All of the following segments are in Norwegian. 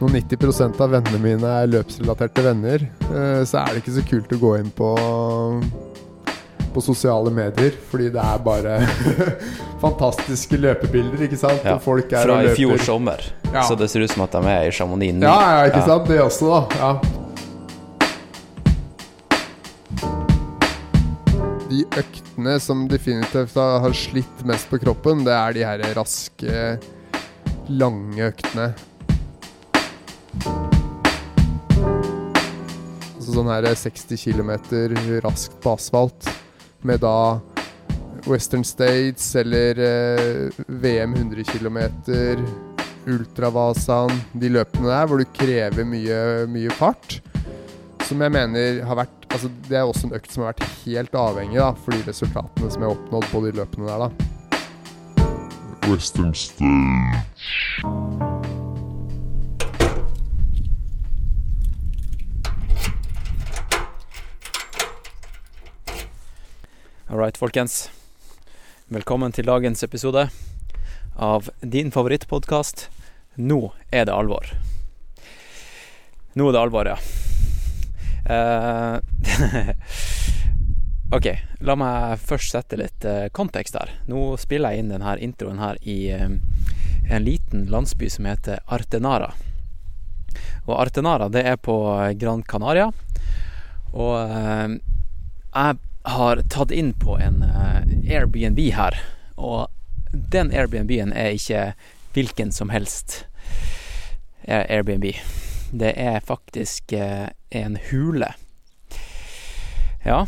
når 90% av vennene mine er løpsrelaterte venner, eh, så er det ikke så kult å gå inn på på sosiale medier, fordi det er bare fantastiske løpebilder, ikke sant? Ja, Fra i fjor sommer, Ja. så det ser ut som at de er i Chamonix nå. Ja, ja, ikke sant? Det også, da. Ja. De øktene som definitivt har har slitt mest på kroppen, det er de her raske, lange øktene. Altså sånn her 60 km raskt på asfalt, med da Western States eller eh, VM 100 km, Ultravasaen, de løpene der hvor du krever mye, mye fart. Som jeg mener har vært Altså Det er også en økt som har vært helt avhengig da for de resultatene som jeg har oppnådd på de løpene der. da Western State. All right, folkens. Velkommen til dagens episode av din favorittpodkast. Nå er det alvor. Nå er det alvor, ja. Uh, OK, la meg først sette litt eh, kontekst her. Nå spiller jeg inn denne introen her i eh, en liten landsby som heter Artenara. Og Artenara, det er på Gran Canaria. Og uh, jeg har tatt inn på en eh, Airbnb her. Og den Airbnb-en er ikke hvilken som helst eh, Airbnb. Det er faktisk eh, en hule. Ja,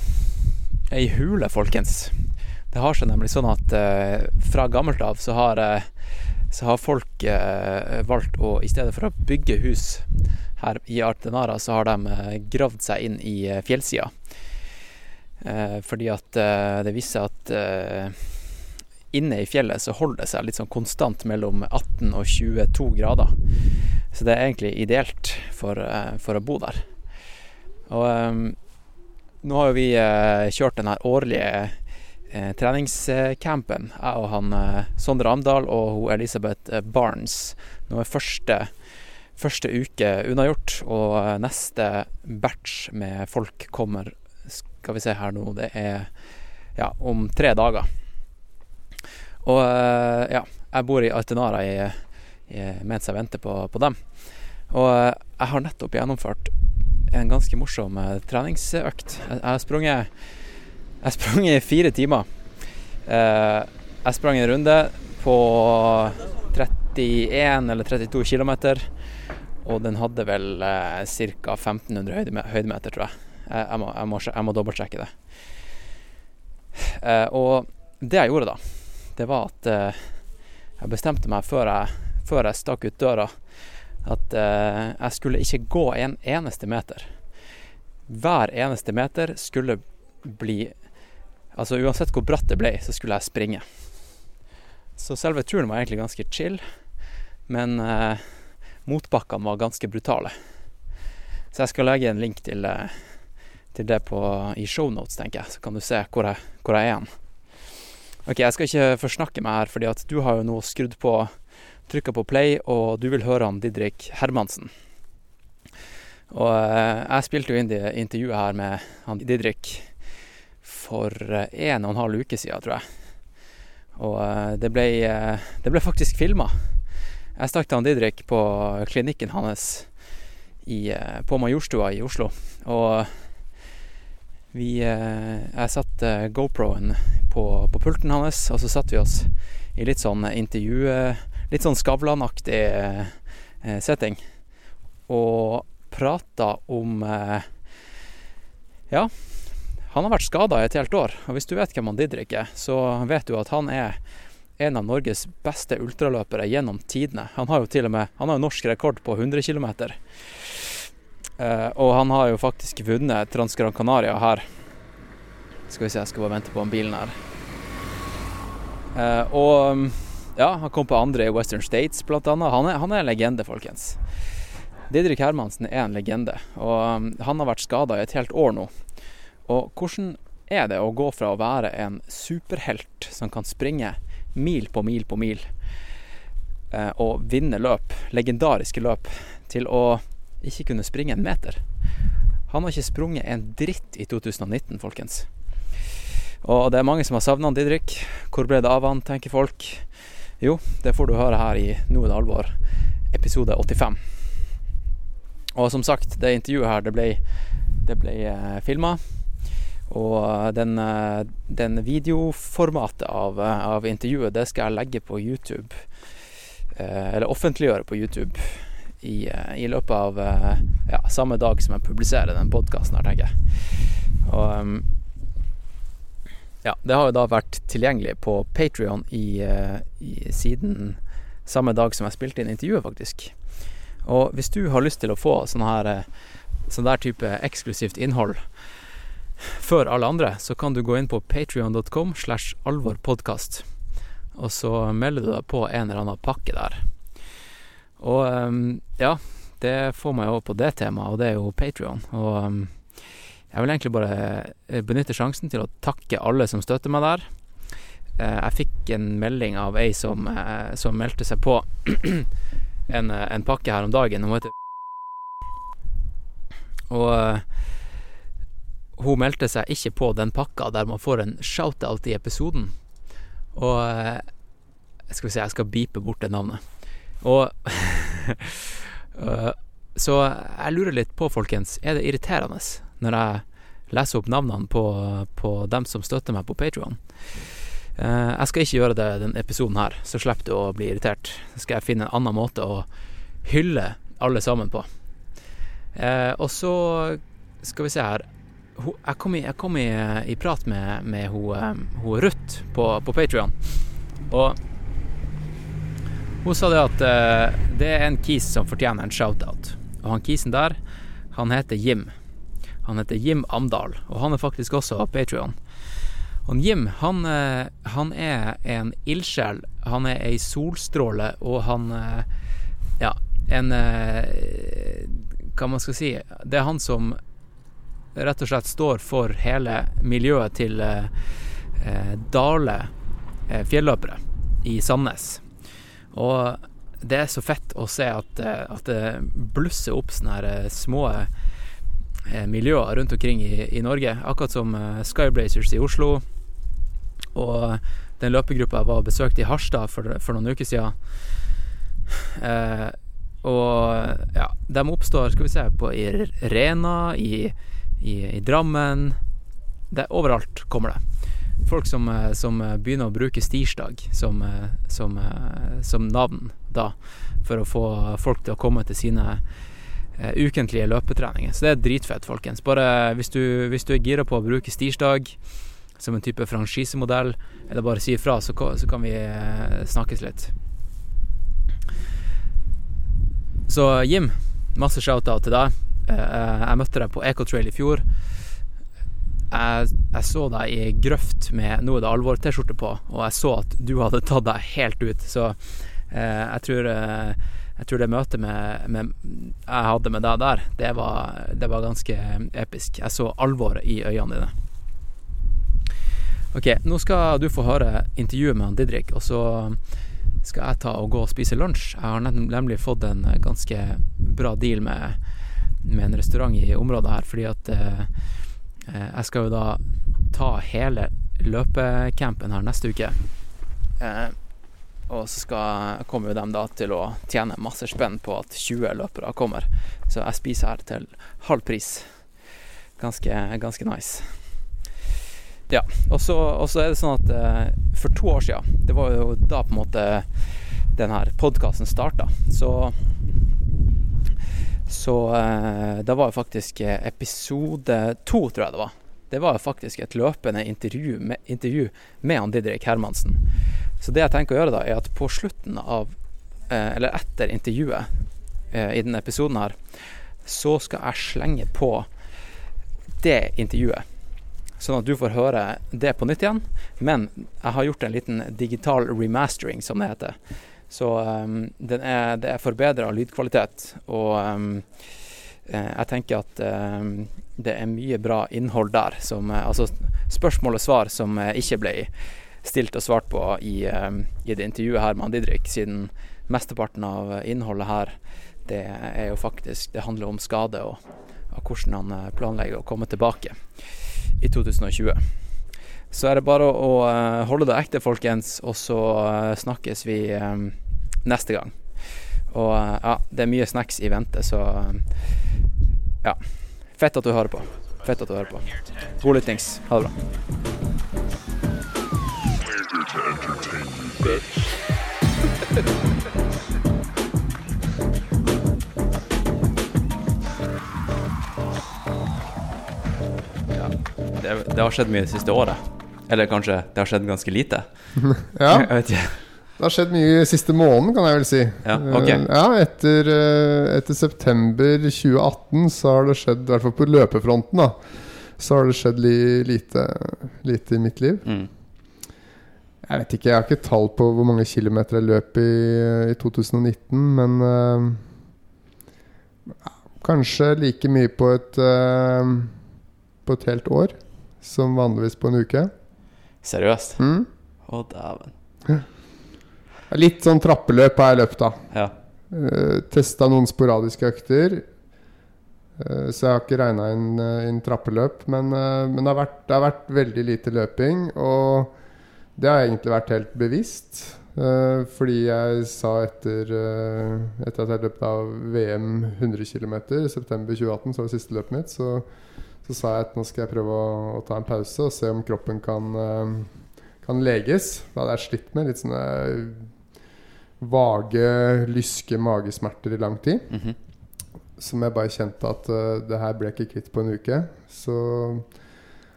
ei hule, folkens. Det har seg nemlig sånn at fra gammelt av så har, så har folk valgt å i stedet for å bygge hus her i Artenara, så har de gravd seg inn i fjellsida. Eh, fordi at eh, det viser at eh, inne i fjellet så holder det seg litt sånn konstant mellom 18 og 22 grader. Så det er egentlig ideelt for, eh, for å bo der. Og eh, nå har jo vi eh, kjørt den her årlige treningscampen, jeg og han Sondre Amdal og hun Elisabeth Barnes. Nå er første, første uke unnagjort, og neste batch med folk kommer skal vi se her nå, det er ja, om tre dager. Og eh, ja, jeg bor i Altenara i, i, mens jeg venter på, på dem. Og eh, jeg har nettopp gjennomført en ganske morsom eh, treningsøkt. Jeg, har sprunget Jeg sprang i fire timer. Jeg sprang en runde på 31 eller 32 km, og den hadde vel ca. 1500 høydeme- høydemeter, tror jeg. Jeg, må, jeg, må, må dobbeltsjekke det. Eh, og det jeg gjorde da, det var at eh, jeg bestemte meg før jeg, før jeg stakk ut døra, at eh, jeg skulle ikke gå en eneste meter. Hver eneste meter skulle bli Altså uansett hvor bratt det ble, så skulle jeg springe. Så selve turen var egentlig ganske chill, men eh, motbakkene var ganske brutale. Så jeg skal legge en link til, eh, til det på, i shownotes, tenker jeg, så kan du se hvor jeg, hvor jeg er hen. Ok, jeg skal ikke forsnakke meg her, fordi at du har jo nå skrudd på trykka på play, og du vil høre han Didrik Hermansen. Og eh, jeg spilte jo inn det intervjuet her med han Didrik for eh, en og en halv uke siden, tror jeg. Og eh, det ble, det ble faktisk filma. Jeg stakk til han Didrik på klinikken hans i, på Majorstua i Oslo. Og vi eh, Jeg satte GoPro-en på, på pulten hans, og så satte vi oss i litt sånn intervju... eh, Litt sånn Skavlan-aktig eh, eh, setting. Og prata om eh, Ja, han har vært skada i et helt år. Og hvis du vet hvem han Didrik er, så vet du at han er en av Norges beste ultraløpere gjennom tidene. Han har jo til og med Han har jo norsk rekord på 100 km. Eh, og han har jo faktisk vunnet Transgran Canaria her. Skal vi se, jeg skal bare vente på den bilen her. Eh, og ja, han kom på andre i Western States, blant annet. Han er, han er en legende, folkens. Didrik Hermansen er en legende, og um, han har vært skada i et helt år nå. Og hvordan er det å gå fra å være en superhelt som kan springe mil på mil på mil, eh, og vinne løp, legendariske løp, til å ikke kunne springe en meter. Han har ikke sprunget en dritt i 2019, folkens. Og det er mange som har savna Didrik. Hvor ble det av han, tenker folk. Jo, det får du høre her i Nå er det alvor, episode 85. Og som sagt, det intervjuet her, det ble, det ble eh, filma. Og den, eh, den videoformatet av, eh, av, intervjuet, det skal jeg legge på YouTube. Eh, eller offentliggjøre på YouTube i, eh, i løpet av eh, ja, samme dag som jeg publiserer den podkasten her, tenker jeg. Og um, ja, det har jo da vært tilgjengelig på Patrion i, i, siden samme dag som jeg spilte inn intervjuet, faktisk. Og hvis du har lyst til å få sånn her sånn der type eksklusivt innhold før alle andre, så kan du gå inn på patrion.com slash alvorpodkast. Og så melder du deg på en eller annen pakke der. Og um, ja, det får meg over på det temaet, og det er jo Patrion. Og um, jeg vil egentlig bare benytte sjansen til å takke alle som støtter meg der. Uh, jeg fikk en melding av ei som, uh, som meldte seg på en, en, pakke her om dagen. Hun heter Og hun meldte seg ikke på den pakka der man får en shout-out i episoden. Og Skal vi se, jeg skal beepe bort det navnet. Og Så jeg lurer litt på, folkens, er det irriterende når jeg leser opp navnene på, på dem som støtter meg på Patrion? Jeg skal ikke gjøre det denne episoden her, så slipper du å bli irritert. Så skal jeg finne en annen måte å hylle alle sammen på. Og så skal vi se her Jeg kom i, jeg kom i, i prat med, med hun, hun Ruth på, på Patrion. Og hun sa det at uh, det er en kis som fortjener en shout-out. Og han kisen der, han heter Jim. Han heter Jim Amdal, og han er faktisk også Patrion. Og Jim, han, uh, han er en ildsjel. Han er ei solstråle, og han uh, Ja, en Hva man skal si Det er han som rett og slett står for hele miljøet til Dale fjelløpere i Sandnes. Og det er så fett å se at, eh, at det blusser opp sånne her eh, små eh, miljøer rundt omkring i, i Norge. Akkurat som Skyblazers i Oslo. Og den løpegruppa jeg var besøkt i Harstad for, for noen uker siden. Eh, og ja, de oppstår, skal vi se, på, i i, i, i Drammen. Det, overalt kommer det folk som, eh, som, eh, begynner å bruke stirsdag som, eh, som, som, navn da, for å få folk til å komme til sine ukentlige løpetreninger. Så det er dritfett, folkens. Bare hvis du, hvis du er gira på å bruke stirsdag som en type franchisemodell, eller bare si ifra, så, så, kan vi snakkes litt. Så Jim, masse shout-out til deg. Jeg møtte deg på Ecotrail i fjor jeg, jeg, så deg i grøft med 'Nå er det alvor'-T-skjorte på, og jeg så at du hadde tatt deg helt ut. Så eh, jeg, tror, eh, jeg tror det møtet med, med, jeg hadde med deg der, det var, det var ganske episk. Jeg så alvoret i øynene dine. Ok, nå skal du få høre intervjuet med han Didrik, og så skal jeg ta og gå og spise lunsj. Jeg har nemlig fått en ganske bra deal med, med en restaurant i området her, fordi at eh, Eh, jeg skal jo da ta hele løpecampen her neste uke. Eh, og så skal, kommer jo dem da til å tjene masse spenn på at 20 løpere kommer. Så jeg spiser her til halv pris. Ganske, ganske nice. Ja, og så er det sånn at eh, for to år siden, det var jo da på en måte den her podkasten starta, så så eh, det var faktisk eh, episode to, tror jeg det var. Det var faktisk et løpende intervju med, intervju med han Didrik Hermansen. Så det jeg tenker å gjøre da, er at på slutten av, eh, eller etter intervjuet eh, i denne episoden her, så skal jeg slenge på det intervjuet. Sånn at du får høre det på nytt igjen. Men jeg har gjort en liten digital remastering, som det heter. Så um, er, det er forbedra lydkvalitet, og um, jeg tenker at um, det er mye bra innhold der. Som, eh, altså spørsmål og svar som eh, ikke ble stilt og svart på i, i det intervjuet her med Didrik, siden mesteparten av innholdet her det er jo faktisk Det handler om skade og, og hvordan han planlegger å komme tilbake i 2020. Så er det bare å, å eh, holde det ekte, folkens, og så eh, snakkes vi um, neste gang. Og ja, det er mye snacks i vente, så ja. Fett at du hører på. Fett at du hører på. God lyttings. Ha det bra. Det har skjedd mye det siste året. Eller kanskje det har skjedd ganske lite. Ja, Jeg vet ikke. det har skjedd mye siste måneden, kan jeg vel si. Ja, okay. Eh, ja etter, eh, etter september 2018 så har det skjedd, i hvert fall på løpefronten, da, så har det skjedd li, lite, lite i mitt liv. Mm. Jeg vet ikke, jeg har ikke tall på hvor mange kilometer jeg løp i, i 2019, men eh, kanskje like mye på et eh, På et helt år som vanligvis på en uke. Seriøst? Mm. Å, dæven. Litt sånn trappeløp har jeg løpt, da. Ja. Uh, Testa noen sporadiske økter. Uh, så jeg har ikke regna inn, eh, inn trappeløp. Men, uh, men det, har vært, det har vært veldig lite løping. Og det har egentlig vært helt bevisst. Uh, fordi jeg sa etter, eh, etter at jeg løp av VM 100 km i september 2018, så var det siste løpet mitt, så, så sa jeg at nå skal jeg prøve å, å ta en pause og se om kroppen kan, eh, kan leges. Da hadde jeg slitt med litt sånne vage, lyske magesmerter i lang tid. Mhm. Som jeg bare kjente at uh, det her ble jeg ikke kvitt på en uke. Så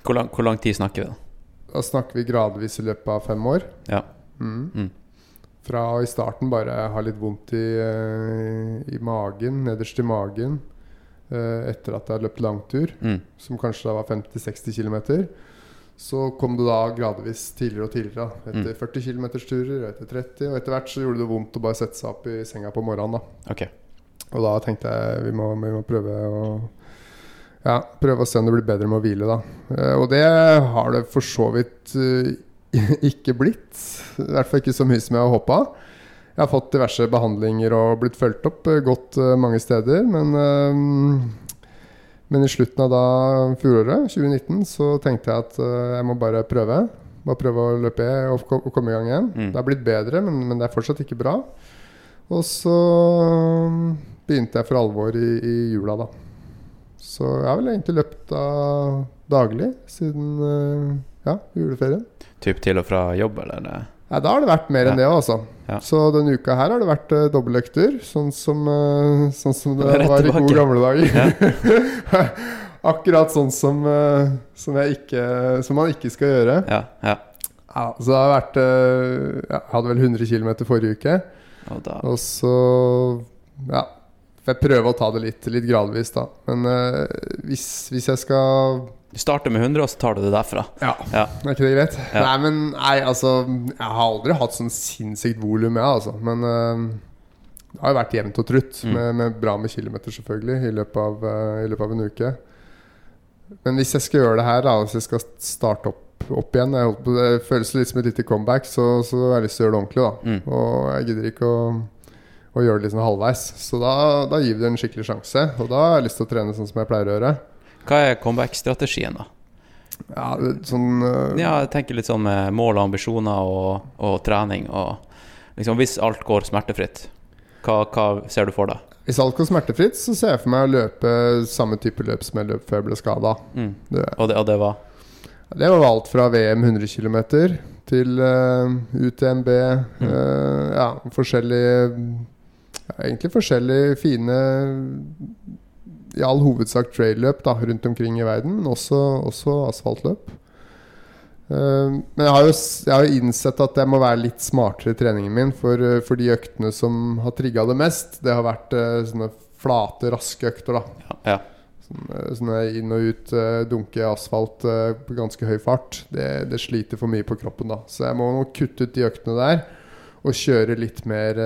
hvor, lang, hvor lang tid snakker vi, da? da snakker vi gradvis i løpet av fem år. Ja. Mm. Mm. Fra i starten bare ha litt vondt i, eh, i magen, nederst i magen, eh, etter at jeg hadde løpt langtur, Mm. som kanskje da var 50-60 km. Så kom det da gradvis tidligere og tidligere. da. Etter Mm. 40 km-turer, etter 30, og etter hvert så gjorde det vondt å bare sette seg opp i senga på morgenen. da okay. Og da tenkte jeg vi må, vi må prøve å Ja, prøve å se om det blir bedre med å hvile, da. Eh, og det har det for så vidt eh, ikke blitt. I hvert fall ikke så mye som jeg har håpa. Jeg har fått diverse behandlinger og blitt fulgt opp eh, godt eh, mange steder. Men, eh, men i slutten av da fjoråret, 2019, så tenkte jeg at jeg må bare prøve. Bare prøve å løpe og, komme i gang igjen. Mm. Det har blitt bedre, men, men det er fortsatt ikke bra. Og så begynte jeg for alvor i, i jula, da. Så jeg har vel egentlig løpt da daglig siden ja, juleferien. Typ til og fra jobb, eller? Eh? Ja, da har det vært mer enn det, altså. Ja. Så denne uka her har det vært uh, dobbeltøkter, sånn som, eh, sånn som det Rett var i gode gamle dager. Akkurat sånn som, uh, som, ikke, som man ikke skal gjøre. Ja. ja. Ja, så det har vært uh, Jeg hadde vel 100 km forrige uke. Og da Og så Ja. Får jeg prøve å ta det litt, litt gradvis, da. Men eh, hvis, hvis jeg skal Du starter med 100, og så tar du det derfra. Ja, Ja. er ikke det greit? Ja. Nei, men nei, altså Jeg har aldri hatt sånn sinnssykt volum, jeg, altså. Men eh, det har jo vært jevnt og trutt. Mm. Med, med bra med kilometer, selvfølgelig, i løpet, av, eh, i løpet av en uke. Men hvis jeg skal gjøre det her, da hvis jeg skal starte opp, opp igjen på, Det føles litt som et lite comeback, så, så har jeg lyst til å gjøre det ordentlig. da Mm. Og jeg gidder ikke å, å gjøre det sånn halvveis. Så da, da gir vi det en skikkelig sjanse. Og da har jeg lyst til å trene sånn som jeg pleier å gjøre. Hva er comeback-strategien, da? Ja, sånn uh... Ja, jeg tenker litt sånn med mål og ambisjoner og, og trening og liksom Hvis alt går smertefritt, hva, hva ser du for deg? Hvis alt går smertefritt, så ser jeg for meg å løpe samme type løp som jeg løp før jeg ble skada. Mm. Og, det, og det var det var alt fra VM 100 km til uh, UTMB. eh, ja, forskjellige ja, Egentlig forskjellige fine I all hovedsak trailløp rundt omkring i verden, men også, også asfaltløp. Uh, men jeg har, jo, jeg har jo innsett at jeg må være litt smartere i treningen min. For, eh, for de øktene som har trigga det mest, det har vært uh, sånne flate, raske økter. da Ja. ja. Sånn, sånne sånn eh, inn og ut, dunke asfalt på ganske høy fart. Det, det sliter for mye på kroppen da. Så jeg må nok kutte ut de øktene der. Og kjøre litt mer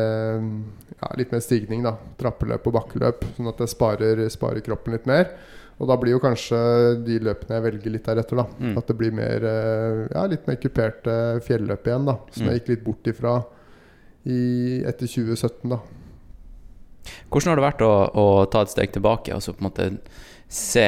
Ja, litt mer stigning, da. Trappeløp og bakkeløp. Sånn at jeg sparer, sparer kroppen litt mer. Og da blir jo kanskje de løpene jeg velger litt deretter, da. Mm. At det blir mer eh, Ja, litt mer kuperte fjelløp igjen, da. Som Mm. jeg gikk litt bort ifra i, etter 2017, da. Hvordan har det vært å, å ta et steg tilbake og så på en måte se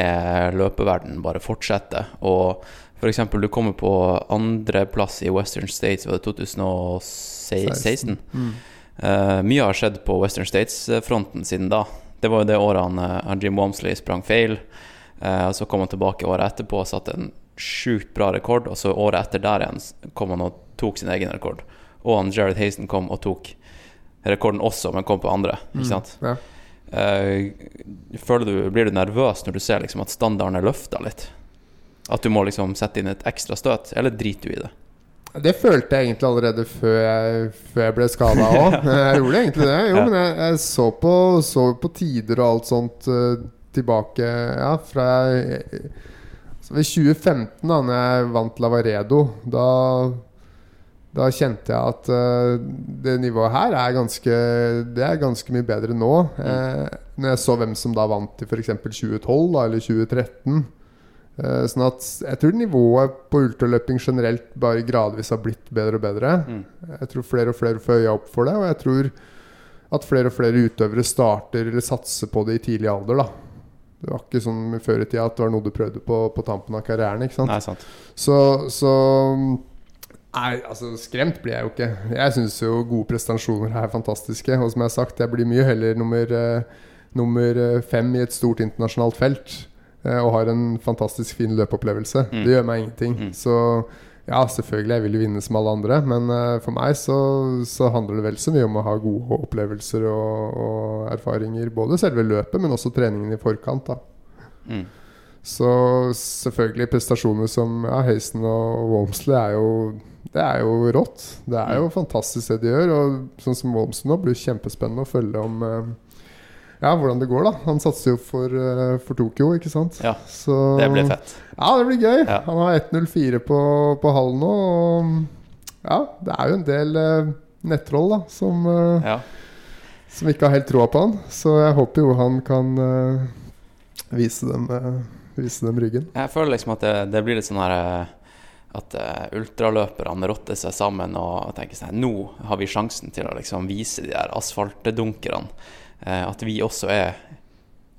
løpeverdenen bare fortsette? Og f.eks. du kommer på andreplass i Western States, var det 2016? Mm. Eh, mye har skjedd på Western States-fronten siden da. Det var jo det året han, eh, han Jim Wamsley sprang feil. Uh, så kom han tilbake året etterpå og satte en sjukt bra rekord. Og så året etter der igjen kom han og tok sin egen rekord. Og han Jared Hasten kom og tok rekorden også, men kom på andre. Ikke Mm. sant? Ja. Uh, du, Blir du nervøs når du ser liksom at standarden er løfta litt? At du må liksom sette inn et ekstra støt, eller driter du i det? Det følte jeg egentlig allerede før jeg, før jeg ble skada òg. Jeg gjorde egentlig det. Jo, Ja. men jeg, jeg så, på, så på tider og alt sånt uh, tilbake Ja, fra jeg, så Ved 2015, da når jeg vant Lavaredo, da da kjente jeg at uh, det nivået her er ganske Det er ganske mye bedre nå. Eh, når jeg så hvem som da vant i f.eks. 2012 da, eller 2013. Eh, sånn at jeg tror nivået på ultraløping generelt bare gradvis har blitt bedre og bedre. Mm. Jeg tror flere og flere får øya opp for det, og jeg tror at flere og flere utøvere starter eller satser på det i tidlig alder. da Det var ikke sånn før i tida at det var noe du prøvde på på tampen av karrieren. ikke sant? Nei, sant. Så, så Nei, altså skremt blir jeg jo ikke. Jeg syns jo gode prestasjoner er fantastiske. Og som jeg har sagt, jeg blir mye heller nummer, eh, nummer eh, fem i et stort internasjonalt felt. Eh, og har en fantastisk fin løpeopplevelse. Mm. Det gjør meg ingenting. Mm. Så ja, selvfølgelig, jeg vil jo vinne som alle andre. Men uh, for meg så, så handler det vel så mye om å ha gode opplevelser og, og erfaringer. Både selve løpet, men også treningen i forkant. da Mm. så selvfølgelig prestasjoner som ja, Hasten og Walmsley er jo Det er jo rått. Det er jo fantastisk det de gjør. Og sånn som Walmsley nå blir kjempespennende å følge om eh, Ja, hvordan det går, da. Han satser jo for, eh, for Tokyo, ikke sant? Ja, Så, Det blir fett. Ja, det blir gøy. Ja. Han har 1.04 på, på hallen nå. Og ja, det er jo en del uh, nettroll da som, uh, Ja. som ikke har helt troa på han. Så jeg håper jo han kan uh, vise, dem, vise dem ryggen. Jeg føler liksom at det, det blir litt sånn her At uh, ultraløperne rotter seg sammen og tenker sånn Nå har vi sjansen til å liksom vise de der asfaltdunkerne at vi også er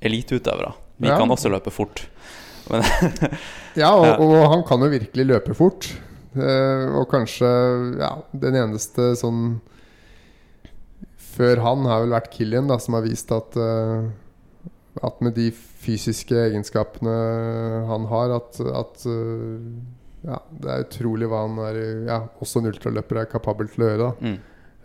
eliteutøvere. Vi Ja. kan også løpe fort. Men, Ja, og, og han kan jo virkelig løpe fort. Eh, og kanskje ja, den eneste sånn Før han har vel vært Killian, da, som har vist at eh, At med de fysiske egenskapene han har, at, at eh, ja, Det er utrolig hva han er Ja, også en ultraløper er kapabel til å gjøre. da mm.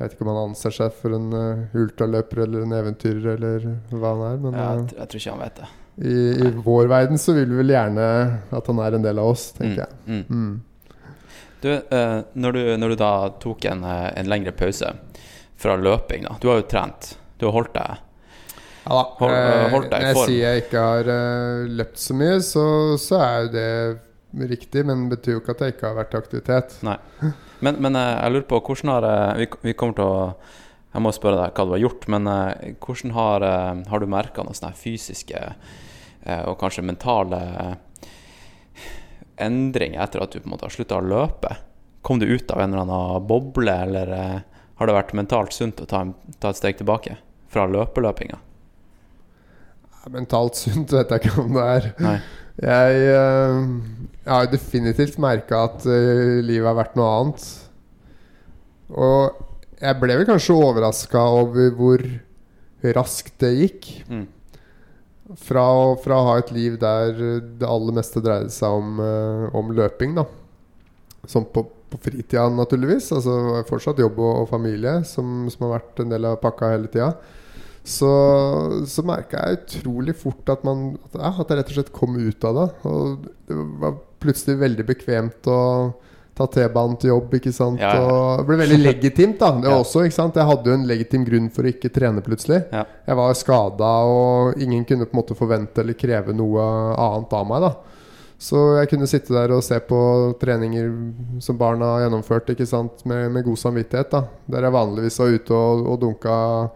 Jeg vet ikke om han anser seg for en uh, ultraløper eller en eventyrer eller hva han er. Men ja, eh, jeg, jeg tror ikke han vet det. i, i vår verden så vil vi vel gjerne at han er en del av oss, tenker jeg. Mm. Mm. Mm. Du, uh, når du, når du da tok en, en lengre pause fra løping, da Du har jo trent. Du har holdt deg Ja da. Hold- holdt deg i Når jeg sier jeg ikke har løpt så mye, så, så er jo det riktig, men det betyr jo ikke at jeg ikke har vært i aktivitet. Men, men eh, jeg lurer på hvordan har eh, vi, vi kommer til å Jeg må spørre deg hva du har gjort, men eh, hvordan har, har du merka noen sånne fysiske og kanskje mentale endringer etter at du på en måte har slutta å løpe? Kom du ut av en eller annen boble, eller har det vært mentalt sunt å ta, ta et steg tilbake fra løpeløpinga? Mentalt sunt vet jeg ikke om det er. Nei. Jeg, eh, jeg har definitivt merka at eh, livet har vært noe annet. Og jeg ble vel kanskje overraska over hvor raskt det gikk. Mm. Fra, fra å ha et liv der det aller meste dreide seg om, eh, om løping, da. Som på, på fritida, naturligvis. Altså fortsatt jobb og, og familie, som, som har vært en del av pakka hele tida. Så, så merka jeg utrolig fort at, man, at, jeg rett og slett kom ut av det. Og det var plutselig veldig bekvemt å ta T-banen til jobb, ikke sant. Ja, ja. Og det ble veldig legitimt, da. Det Ja. også, ikke sant. Jeg hadde jo en legitim grunn for å ikke trene plutselig. Jeg var skada, og ingen kunne på en måte forvente eller kreve noe annet av meg. da Så jeg kunne sitte der og se på treninger som barna har gjennomført, ikke sant med, med god samvittighet. da Der jeg vanligvis var ute og, og dunka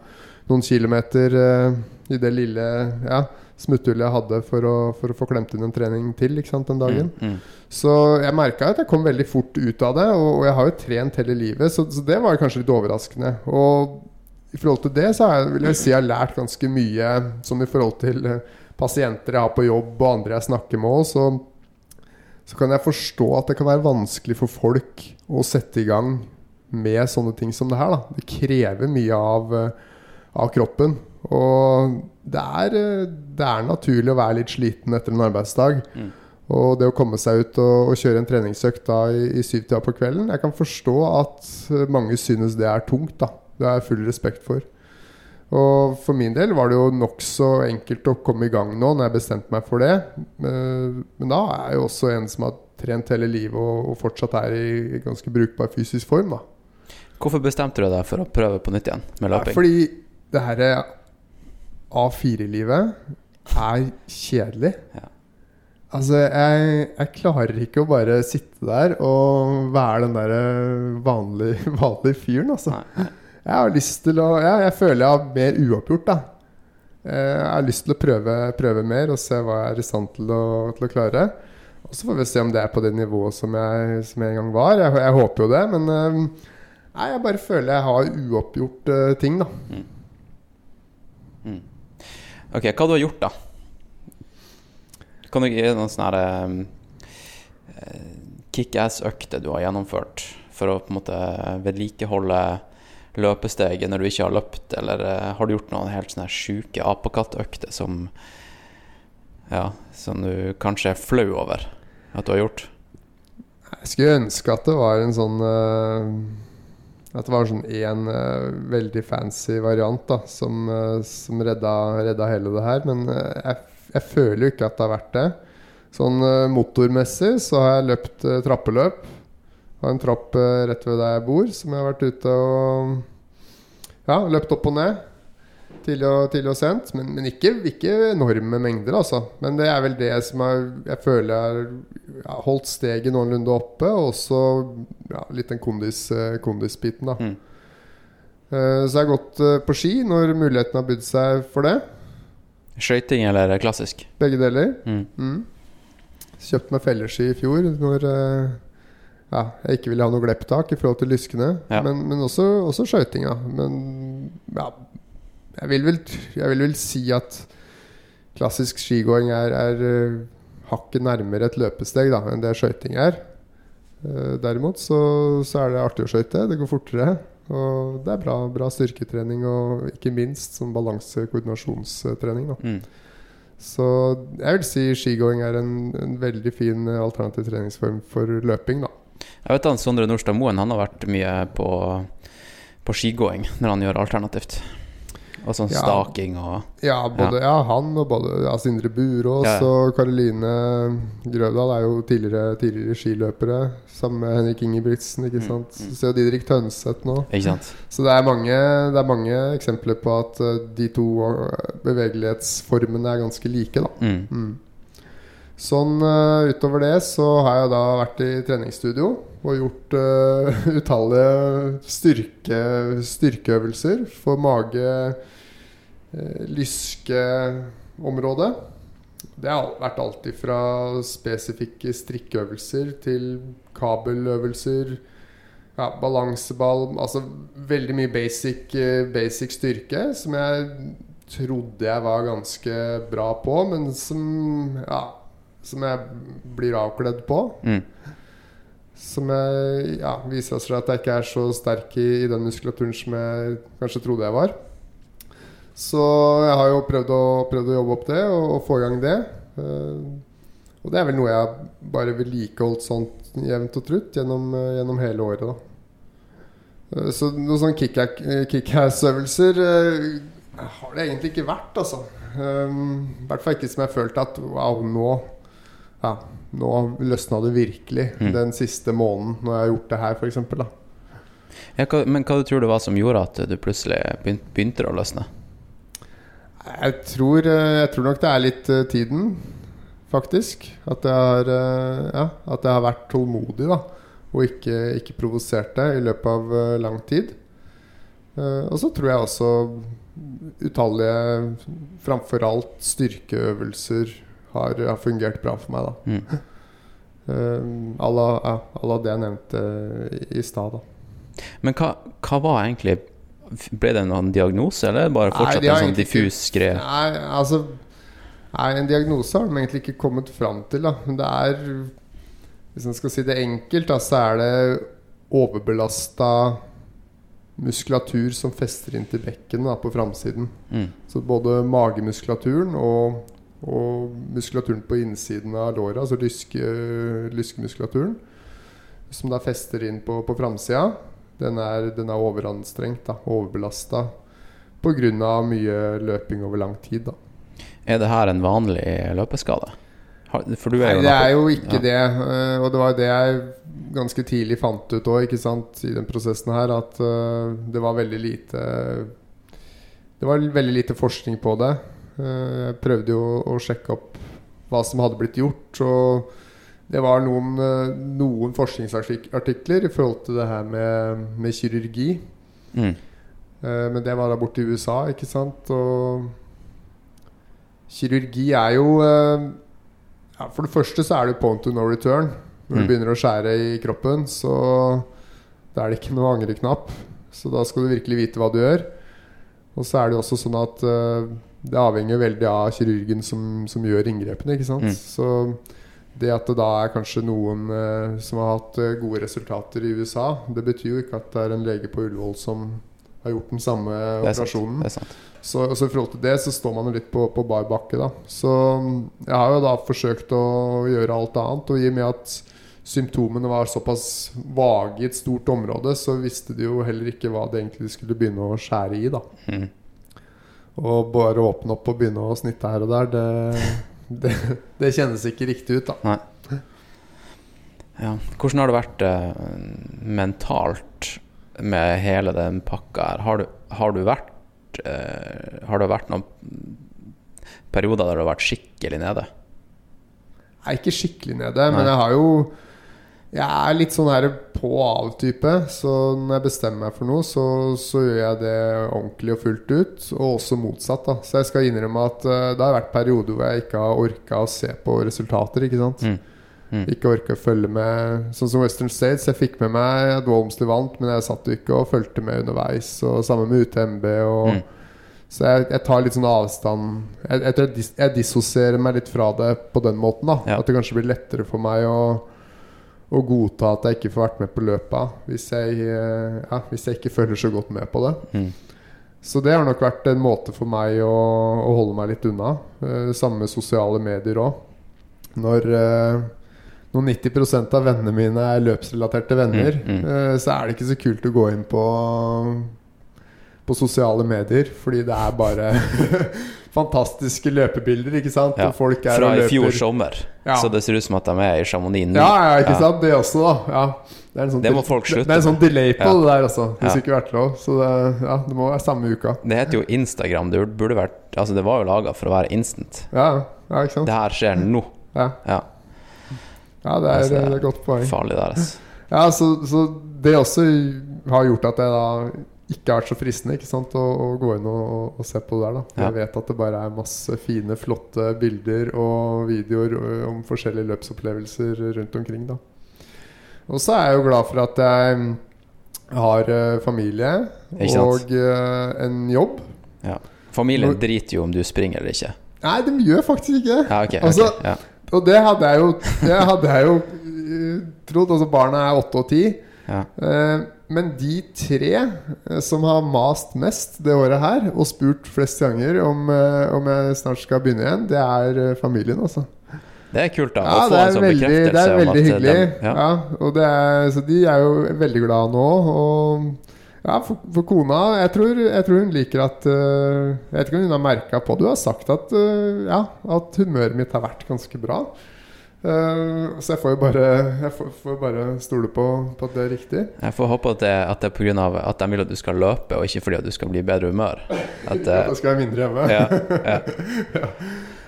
noen kilometer uh, i det lille ja, smutthullet jeg hadde for å, for å få klemt inn en trening til sant den dagen. Mm, mm. Så jeg merka at jeg kom veldig fort ut av det, og, og jeg har jo trent hele livet, så, så det var kanskje litt overraskende. Og i forhold til det så jeg, vil jeg si jeg har lært ganske mye sånn i forhold til eh, pasienter jeg har på jobb og andre jeg snakker med òg, så, så kan jeg forstå at det kan være vanskelig for folk å sette i gang med sånne ting som det her. Da. Det krever mye av, eh, av kroppen. Og det er, eh, det er naturlig å være litt sliten etter en arbeidsdag. Mm. Og det å komme seg ut og, og kjøre en treningsøkt da i, i syvtida på kvelden Jeg kan forstå at eh, mange synes det er tungt. da Det har jeg full respekt for. Og for min del var det jo nokså enkelt å komme i gang nå når jeg bestemte meg for det. Men, men da er jeg jo også en som har trent hele livet og, og fortsatt er i ganske brukbar fysisk form. da Hvorfor bestemte du deg for å prøve på nytt igjen med løping? fordi det her A4-livet er kjedelig. Ja. Altså, jeg, jeg klarer ikke å bare sitte der og være den der vanlige, vanlige fyren, altså. Nei, nei. Jeg har lyst til å ja, Jeg føler jeg har mer uoppgjort, da. Eh, Jeg har lyst til å prøve, prøve mer og se hva jeg er i stand til å, til å klare. Og så får vi se om det er på det nivået som jeg, som jeg en gang var. Jeg, jeg håper jo det, men eh, Nei, jeg bare føler jeg har uoppgjort uh, ting, da. Ok, hva du har gjort da? Kan du gi noen sånne her, eh, kickass-økter du har gjennomført for å på en måte vedlikeholde løpesteget når du ikke har løpt, eller uh, har du gjort noen helt sånne sjuke apekattøkter som ja, som du kanskje er flau over at du har gjort? Jeg skulle ønske at det var en sånn eh, At det var sånn én veldig fancy variant da som, uh, som redda, redda hele det her. Men uh, jeg, jeg føler jo ikke at det har vært det. Sånn eh, motormessig så har jeg løpt eh, trappeløp. Har en trapp eh, rett ved der jeg bor, som jeg har vært ute og Ja, løpt opp og ned. Tidlig og, sent. Men, men ikke, ikke enorme mengder, altså. Men det er vel det som er, jeg føler jeg har ja, holdt steget noenlunde oppe. Og også ja, litt den kondis, eh, kondisbiten, da. Mm. Eh, Så jeg har gått eh, på ski når muligheten har bydd seg for det. Skøyting eller klassisk? Begge deler. Mm. Mm. Kjøpte meg felleski i fjor når ja, jeg ikke ville ha noe glepptak i forhold til lyskene. Ja. Men, men også, også skøytinga. Men ja, jeg vil, vel, jeg vil vel si at klassisk skigåing er, er eh, hakket nærmere et løpesteg da, enn det skøyting er. Eh, derimot så, så er det artig å skøyte. Det går fortere. Og det er bra, bra styrketrening og ikke minst som balanse-koordinasjonstrening. Mm. så jeg vil si skigåing er en, en veldig fin eh, alternativ treningsform for løping. da Jeg vet han Sondre Nordstad Moen han har vært mye på, på skigåing når han gjør alternativt. Og sånn Ja. staking og Ja, både ja. han og både ja, Sindre Burås Ja. og Karoline Grøvdal er jo tidligere, tidligere skiløpere. Sammen med Henrik Ingebrigtsen. ikke Mm, sant mm. Så ser jo Didrik Tønseth nå. Ikke sant? Så det er, mange, det er mange eksempler på at eh, de to eh, bevegelighetsformene er ganske like. da Mm. Mm. Sånn uh, utover det så har jeg da vært i treningsstudio og gjort uh, utallige styrke, styrkeøvelser for mage, lyskeområdet. Det har vært alltid fra spesifikke strikkeøvelser til kabeløvelser, ja, balanseball Altså veldig mye basic, eh, basic styrke som jeg trodde jeg var ganske bra på, men som ja, som jeg blir avkledd på. Mm. Som jeg, ja, viser seg at jeg ikke er så sterk i, i den muskulaturen som jeg kanskje trodde jeg var. Så jeg har jo prøvd å, prøvd å jobbe opp det og, og få i gang det. Uh, og det er vel noe jeg bare vedlikeholdt sånn jevnt og trutt gjennom, uh, gjennom hele året. da Uh, Så noen sånne kick- kickass-øvelser har det egentlig ikke vært, altså. I hvert fall ikke som jeg følte at wow, nå ja, nå løsna det virkelig Mm. den siste måneden når jeg har gjort det her, f.eks. Ja, hva, men hva du tror du var som gjorde at du plutselig begyn- begynte å løsne? Jeg tror, eh, jeg tror nok det er litt eh, tiden, faktisk. At jeg har, eh, ja, at jeg har vært tålmodig da og ikke, ikke provosert det i løpet av lang tid. Og så tror jeg også utallige, framfor alt styrkeøvelser, har, har fungert bra for meg. da Mm. À la ja, det jeg nevnte i, i stad. da. Men hva, hva var egentlig Ble det noen diagnose, eller bare fortsatt nei, en sånn diffus greie? Nei, altså Nei, en diagnose har de egentlig ikke kommet fram til, da. Men det er Hvis en skal si det enkelt, da, så er det overbelasta muskulatur som fester inn til bekkenet på framsiden. Mm. Så både magemuskulaturen og, og muskulaturen på innsiden av låret, altså lyske, lyskemuskulaturen, som da fester inn på, på framsida, den er, den er overanstrengt, overbelasta, pga. mye løping over lang tid. da. Er det her en vanlig løpeskade? For du er Nei, det er jo ikke Ja. det. eh, Og det var det jeg ganske tidlig fant ut òg, i den prosessen her, at eh, det var veldig lite Det var veldig lite forskning på det. Eh, Jeg prøvde jo å sjekke opp hva som hadde blitt gjort, og det var noen, eh, noen forskningsartikler i forhold til det her med, med kirurgi. mm. Eh, Men det var da borte i USA, ikke sant? Og kirurgi er jo eh, ja, For det første så er det point to no return. Når Mm. du begynner å skjære i kroppen, så da er det ikke noe angreknapp. Så da skal du virkelig vite hva du gjør. Og så er det jo også sånn at det avhenger veldig av kirurgen som, som gjør inngrepene. Ikke sant? Mm. Så det at det da er kanskje noen eh, som har hatt eh, gode resultater i USA, det betyr jo ikke at det er en lege på Ullevål som har gjort den samme er operasjonen. Er. Så, så i forhold til det så står man jo litt på, på bar bakke, da. Så jeg har jo da forsøkt å gjøre alt annet. Og i og med at symptomene var såpass vage i et stort område, så visste de jo heller ikke hva det egentlig skulle begynne å skjære i, da. Mm. Og bare åpne opp og begynne å snitte her og der, det, det, det kjennes ikke riktig ut, da. Ja. Hvordan har det vært eh, mentalt med hele den pakka her? Har du, har du vært eh, Har det vært noen perioder der du har vært skikkelig nede? Er ikke skikkelig nede, Nei. men jeg har jo Jeg er litt sånn her på-av-type. Så når jeg bestemmer meg for noe, så, så gjør jeg det ordentlig og fullt ut. Og også motsatt. da Så jeg skal innrømme at uh, det har vært perioder hvor jeg ikke har orka å se på resultater. Ikke sant Mm. Mm. Ikke orka å følge med. Sånn som Western States. Jeg fikk med meg at Walmsley vant, men jeg satt jo ikke og fulgte med underveis. Og sammen med UTMB. Og Mm. Så jeg, jeg tar litt sånn avstand Jeg, jeg, jeg, dis, dissosierer meg litt fra det på den måten. da Ja. At det kanskje blir lettere for meg å, å godta at jeg ikke får vært med på løpet hvis jeg, eh, ja, hvis jeg ikke følger så godt med på det. Mm. Så det har nok vært en måte for meg å, å holde meg litt unna. Eh, samme med sosiale medier òg. Når, eh, når 90% av vennene mine er løpsrelaterte venner, Mm, mm. eh, så er det ikke så kult å gå inn på på sosiale medier, fordi det er bare fantastiske løpebilder, ikke sant? Ja, Fra i fjor sommer. Ja. Så det ser ut som at de er i Chamonix nå. Ja, ja, ikke sant? Det også, da. Ja. Det, en sånn Det må folk slutte Det er en sånn delay på det der, altså. Hvis Ja. ikke vært lov. Så det, ja, det må være samme uka. Det heter jo Instagram. Det burde vært Altså, det var jo laga for å være instant. Ja, ja ikke sant? Det her skjer nå. Ja, Ja, ja det, er, Altså, det er et godt poeng. farlig der, altså. Ja, så, så det også har gjort at jeg da ikke vært så fristende ikke sant? Å, å gå inn og, og, se på det der. da Ja. Jeg vet at det bare er masse fine, flotte bilder og videoer om forskjellige løpsopplevelser rundt omkring. da Og så er jeg jo glad for at jeg har familie og en jobb. Familien Når- driter jo om du springer eller ikke. Nei, de gjør faktisk ikke Ja, okay, altså, okay, ja. Og det hadde jeg jo, det hadde jeg jo trodd. Altså, barna er åtte og ti. Ja. Eh, Men de tre eh, som har mast mest det året her, og spurt flest ganger om, eh, om jeg snart skal begynne igjen, det er eh, familien, altså. Det er kult, da. Ja, å få en sånn veldig, bekreftelse det er veldig hyggelig. De, ja. ja. og det er, så de er jo veldig glade nå. Og ja, for, for kona jeg tror, jeg tror hun liker at uh, Jeg vet ikke om hun har merka på Du har sagt at, uh, ja, at humøret mitt har vært ganske bra. Eh, så jeg får jo bare, jeg får, får bare stole på, på at det er riktig. Jeg får håpe at det, at det er pga. at de vil at du skal løpe, og ikke fordi at du skal bli i bedre humør. At, At eh, jeg skal være mindre hjemme. ja, ja,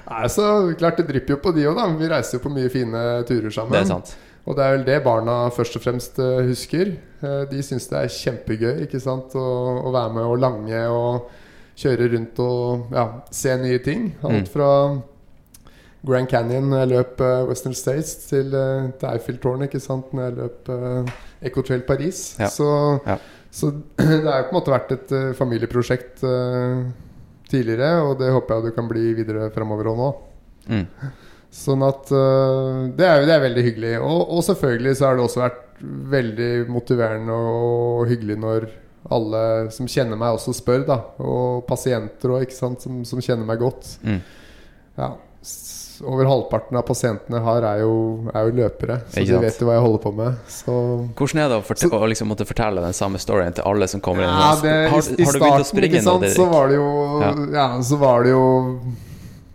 Nei, så klart Det drypper jo på de òg, da. Vi reiser jo på mye fine turer sammen. det er sant. Og det er vel det barna først og fremst eh, husker. De syns det er kjempegøy ikke sant? Å, å være med og lange og kjøre rundt og ja, se nye ting. Alt Mm. Grand Canyon når jeg løp eh, Western States, til, uh, til Eiffeltårnet ikke sant? når jeg løp uh, Ecotrail Paris. Ja. Så, Ja. Så det har jo på en måte vært et eh, familieprosjekt eh, tidligere, og det håper jeg du kan bli videre framover òg nå. Mm. Sånn at det, er, det er veldig hyggelig. Og, og selvfølgelig så har det også vært veldig motiverende og hyggelig når alle som kjenner meg, også spør. da Og pasienter òg, som, som kjenner meg godt. Mm. Ja, over halvparten av pasientene har, er jo, er jo løpere. Så de vet jo hva jeg holder på med. Så Hvordan er det å, forte å liksom måtte fortelle den samme storyen til alle som kommer inn? ja, det, har, har I starten ikke sant, så var det jo Ja. ja. så var det jo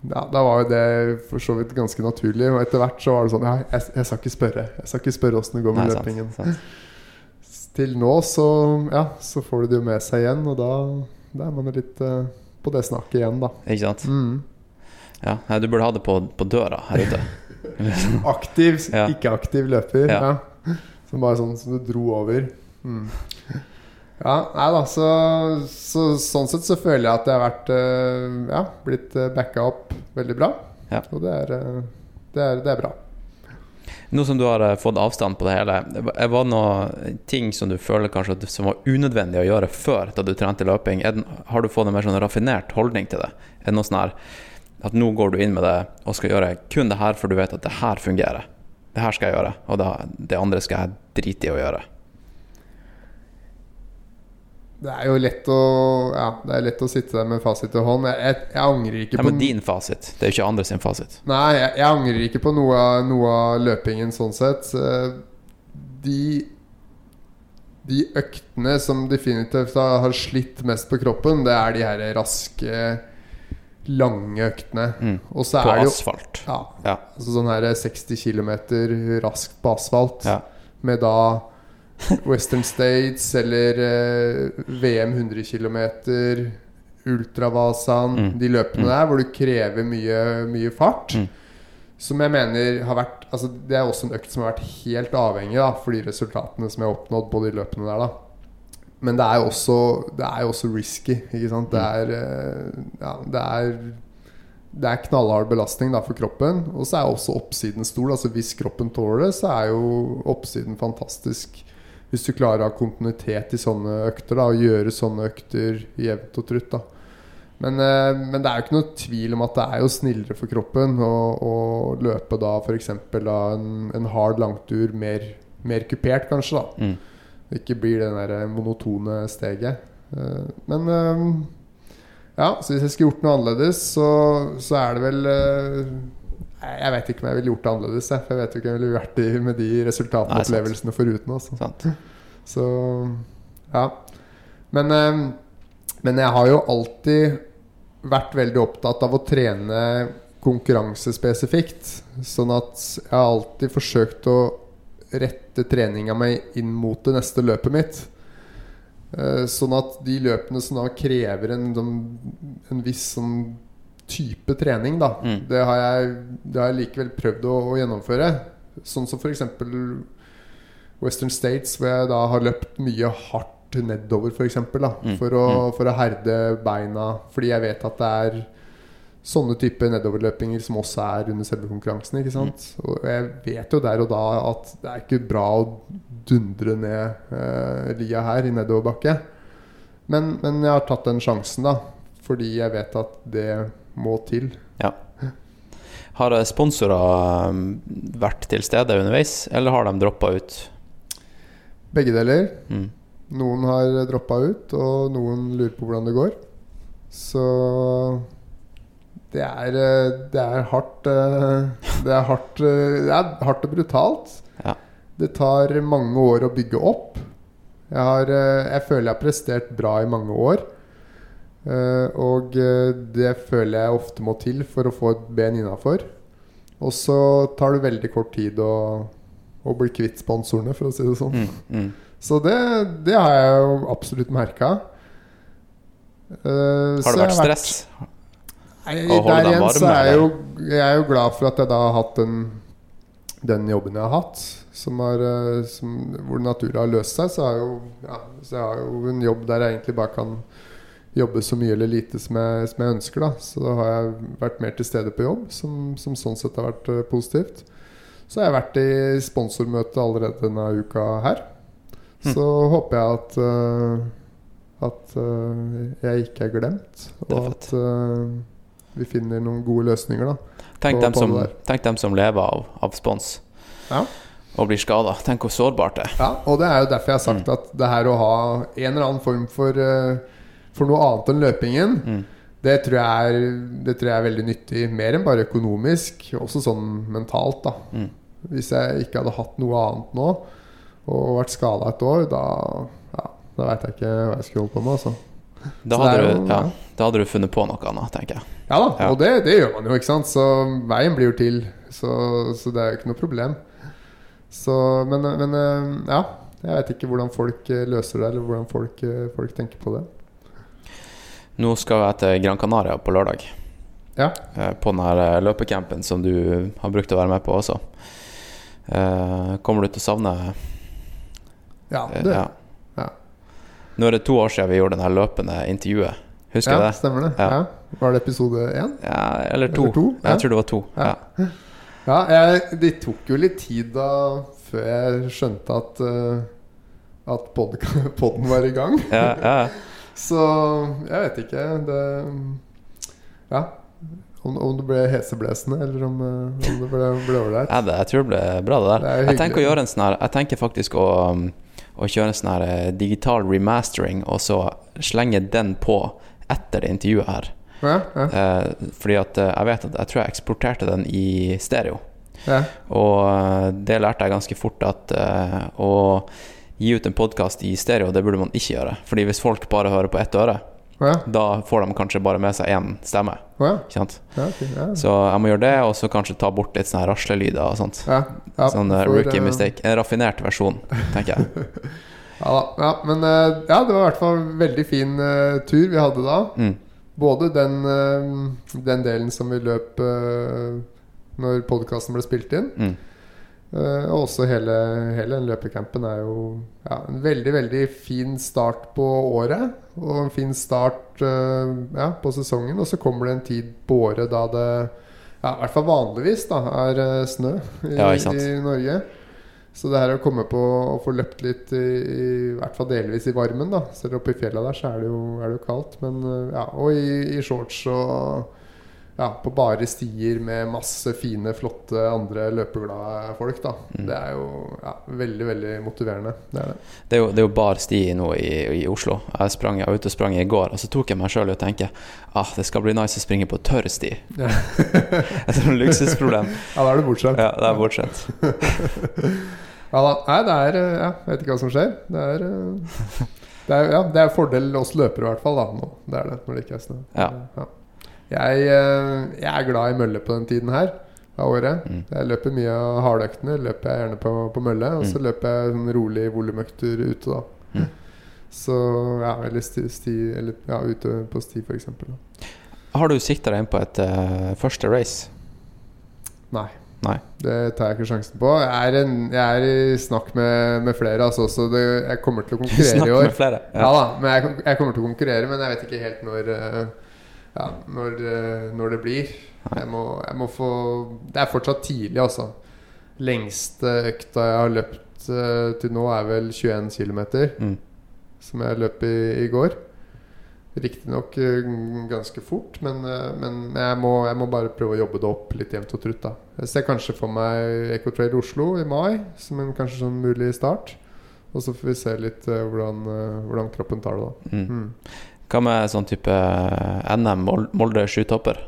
ja, Da var jo det for så vidt ganske naturlig. Og etter hvert så var det sånn Ja, jeg, jeg skal ikke spørre. Jeg skal ikke spørre åssen det går med Nei, løpingen. sant, sant. Til nå så Ja, så får du det jo med seg igjen, og da, da er man litt uh, på det snakket igjen, da. Ikke sant? Mm. Ja, du burde ha det på, på døra her ute. Aktiv, Ja. ikke-aktiv løper. Ja. Ja. Som bare sånn som du dro over. Mm. Ja, nei da, så, så sånn sett så føler jeg at det har vært eh, Ja, blitt backa opp veldig bra. Ja. Og det er, eh, det er, det er bra. Nå som du har eh, fått avstand på det hele, var det noen ting som du føler kanskje at, som var unødvendig å gjøre før, da du trente løping? Har du fått en mer sånn raffinert holdning til det? Er det noe sånn her at nå går du inn med det og skal gjøre kun det her, for du vet at det her fungerer? Det her skal jeg gjøre, og det, det andre skal jeg drite i å gjøre. Det er jo lett å Ja, det er lett å sitte der med fasit i hånd. Jeg, jeg, jeg angrer ikke Ja, på men din fasit, det er jo ikke andre sin fasit. Nei, jeg, jeg angrer ikke på noe, noe av løpingen sånn sett. Eh, De De øktene som definitivt har har slitt mest på kroppen, det er de her raske, lange øktene. Mm. Og så På er det jo asfalt. ja, Ja. altså sånn her 60 km raskt på asfalt. Ja. Med da Western States eller eh, VM 100 km, Ultravasaen Mm. De løpene Mm. der hvor du krever mye, mye fart. Mm. Som jeg mener har vært Altså Det er også en økt som har vært helt avhengig da for de resultatene som jeg har oppnådd på de løpene der. da Men det er jo også, også risky. Ikke sant? Det er, eh, ja, det er det er knallhard belastning da for kroppen. Og så er også oppsiden stor. Altså Hvis kroppen tåler det, så er jo oppsiden fantastisk. Hvis du klarer å ha kontinuitet i sånne økter da og gjøre sånne økter jevnt og trutt. da men, eh, men det er jo ikke noe tvil om at det er jo snillere for kroppen å, å løpe da f.eks. En, en hard langtur mer, mer kupert, kanskje. da Mm. Ikke blir det der monotone steget. Eh, Men eh, ja, så hvis jeg skulle gjort noe annerledes, så, så er det vel eh, Jeg vet ikke om jeg ville gjort det annerledes. jeg, For jeg vet jo ikke om jeg ville vært i, med de resultatene og opplevelsene foruten. Også. Så ja. Men, eh, men jeg har jo alltid vært veldig opptatt av å trene konkurransespesifikt. Sånn at jeg har alltid forsøkt å rette treninga mi inn mot det neste løpet mitt. Eh, Sånn at de løpene som da krever en, sånn- en viss sånn type trening, da, Mm. det, har jeg, det har jeg likevel prøvd å, å gjennomføre. Sånn som f.eks. Western States, hvor jeg da har løpt mye hardt nedover, for, eksempel, Mm. for, å, for å herde beina. Fordi jeg vet at det er sånne type nedoverløpinger som også er under selve konkurransen. Ikke sant? Og jeg vet jo der og da at det er ikke bra å dundre ned eh, lia her i nedoverbakke. Men, men jeg har tatt den sjansen, da. Fordi jeg vet at det må til. Har eh, sponsorer um, vært til stede underveis, eller har de droppa ut? Begge deler. Mm. Noen har droppa ut, og noen lurer på hvordan det går. Så det er, eh, det er hardt eh, Det er hardt, eh, det er hardt og brutalt. Ja. Det tar mange år å bygge opp. Jeg, har, jeg føler jeg har prestert bra i mange år. Og det føler jeg ofte må til for å få et ben innafor. Og så tar det veldig kort tid å, å bli kvitt sponsorene, for å si det sånn. Mm. Mm. Så det, det har jeg jo absolutt merka. Har det vært stress? Nei, der igjen så er jeg, jo, jeg er jo glad for at jeg da har hatt den, den jobben jeg har hatt. Som har, eh, som, hvor naturen har løst seg. Så, jo, ja, så jeg har jo en jobb der jeg egentlig bare kan jobbe så mye eller lite som jeg, som jeg ønsker. Da. Så da har jeg vært mer til stede på jobb, som, som sånn sett har vært eh, positivt. Så har jeg vært i sponsormøte allerede denne uka her. så håper jeg at uh, At uh, jeg ikke er glemt, er og at vi finner noen gode løsninger, da. Tenk, på- dem som, tenk dem som lever av, av spons Ja. og blir skada. Tenk hvor sårbart det er. Ja, og det er jo derfor jeg har sagt Mm. at det her å ha en eller annen form for, eh, for noe annet enn løpingen, Mm. det tror, jeg er, det tror jeg er veldig nyttig. Mer enn bare økonomisk, også sånn mentalt, da. Mm. Hvis jeg ikke hadde hatt noe annet nå, og vært skada et år, da, ja, da veit jeg ikke hva jeg skulle holdt på med, altså. Da hadde, er du, jo- ja, da hadde du funnet på noe annet, tenker jeg. Ja da, Ja. og det, det gjør man jo, ikke sant. Så veien blir jo til. Så, så det er jo ikke noe problem. Så, men, men eh, ja. Jeg vet ikke hvordan folk eh, løser det, eller hvordan folk, eh, folk tenker på det. Nå skal jeg til Gran Canaria på lørdag. Ja. På den her løpecampen som du har brukt å være med på også. Kommer du til å savne Ja, det, ja. Nå er det to år siden vi gjorde det løpende intervjuet. Husker ja du det? stemmer det. Ja. Ja. Var det episode én? Ja, eller to. Eller to. Jeg tror det var to. Ja. Jeg, det tok jo litt tid da før jeg skjønte at uh, At pod podden var i gang. Ja, ja. Så jeg vet ikke. Det Ja. Om, om det ble heseblesende, eller om, eh, om det ble ble ålreit. Ja, jeg tror det ble bra, det der. Det jeg tenker å gjøre en sånn her Jeg tenker faktisk å, um, å kjøre en sånn her eh, digital remastering, og så slenge den på etter det intervjuet her. Ja, ja, Eh, fordi at eh, jeg vet at jeg tror jeg eksporterte den i stereo. ja. Og eh, det lærte jeg ganske fort at eh, å gi ut en podkast i stereo, det burde man ikke gjøre. Fordi hvis folk bare hører på ett øre, ja. da får de kanskje bare med seg én stemme. Ja. Ikke sant? Ja, ok, ja. Så jeg må gjøre det, og så kanskje ta bort litt sånne raslelyder og sånt. Sånn eh, rookie det, mistake. En raffinert versjon, tenker jeg. Ja, men eh, ja, det var i hvert fall en veldig fin uh, tur vi hadde da. Mm. Både den, uh, den delen som vi løp uh, når podkasten ble spilt inn, Mm. Og også hele, hele løpecampen er jo ja, en veldig, veldig fin start på året. Og en fin start uh, ja, på sesongen. Og så kommer det en tid på året da det ja, i hvert fall vanligvis da, er eh, snø i, Ja, i Norge. Så det her å komme på og få løpt litt i, i, i hvert fall delvis i varmen, da Selv oppe i fjella der så er det jo, er det jo kaldt. Men ja, og i, i shorts og ja, på bare stier med masse fine, flotte andre løpeglade folk. da Mm. Det er jo ja, veldig, veldig motiverende. Det er det. Det er jo, det er jo bar sti nå i, i Oslo. Jeg, sprang, jeg var ute og sprang i går, og så tok jeg meg sjøl i å tenke ah, det skal bli nice å springe på tørr sti. Ja. Et sånt luksusproblem. Ja, da er du bortskjemt. Ja, det er bortsett. Ja da. Nei, det er eh, Ja, jeg vet ikke hva som skjer. Det er eh, det er, ja, det er fordel oss løpere, i hvert fall. da nå Det er det, når det ikke er snø. Ja. Jeg, eh, jeg er glad i mølle på den tiden her av året. Mm. Jeg løper mye av hardøktene. Løper jeg gjerne på, på mølle. Og så Mm. løper jeg sånn rolig volumøkter ute, da. Mm. Så ja, eller sti, sti Eller ja, ute på sti, eksempel. Har du sikta deg inn på et uh, første race? Nei. Nei. Det tar jeg ikke sjansen på. Jeg er, en, jeg er i snakk med, med flere, altså, så det, jeg kommer til å konkurrere i år. med flere. Ja da, men jeg, jeg kommer til å konkurrere, men jeg vet ikke helt når eh, Ja, når, eh, når det blir. Jeg må, jeg må få Det er fortsatt tidlig, altså. Lengste økta jeg har løpt eh, til nå, er vel 21 km, Mm. som jeg løp i, i går. Riktignok uh, ganske fort, men, eh, men jeg, må, jeg må bare prøve å jobbe det opp litt jevnt og trutt. da Jeg ser kanskje for meg Ecotrail Oslo i mai som en kanskje sånn mulig start. Og så får vi se litt eh, hvordan, eh, hvordan kroppen tar det, da. Mm. Mm. Hva med sånn type eh, NM Mol- Molde sjutopper?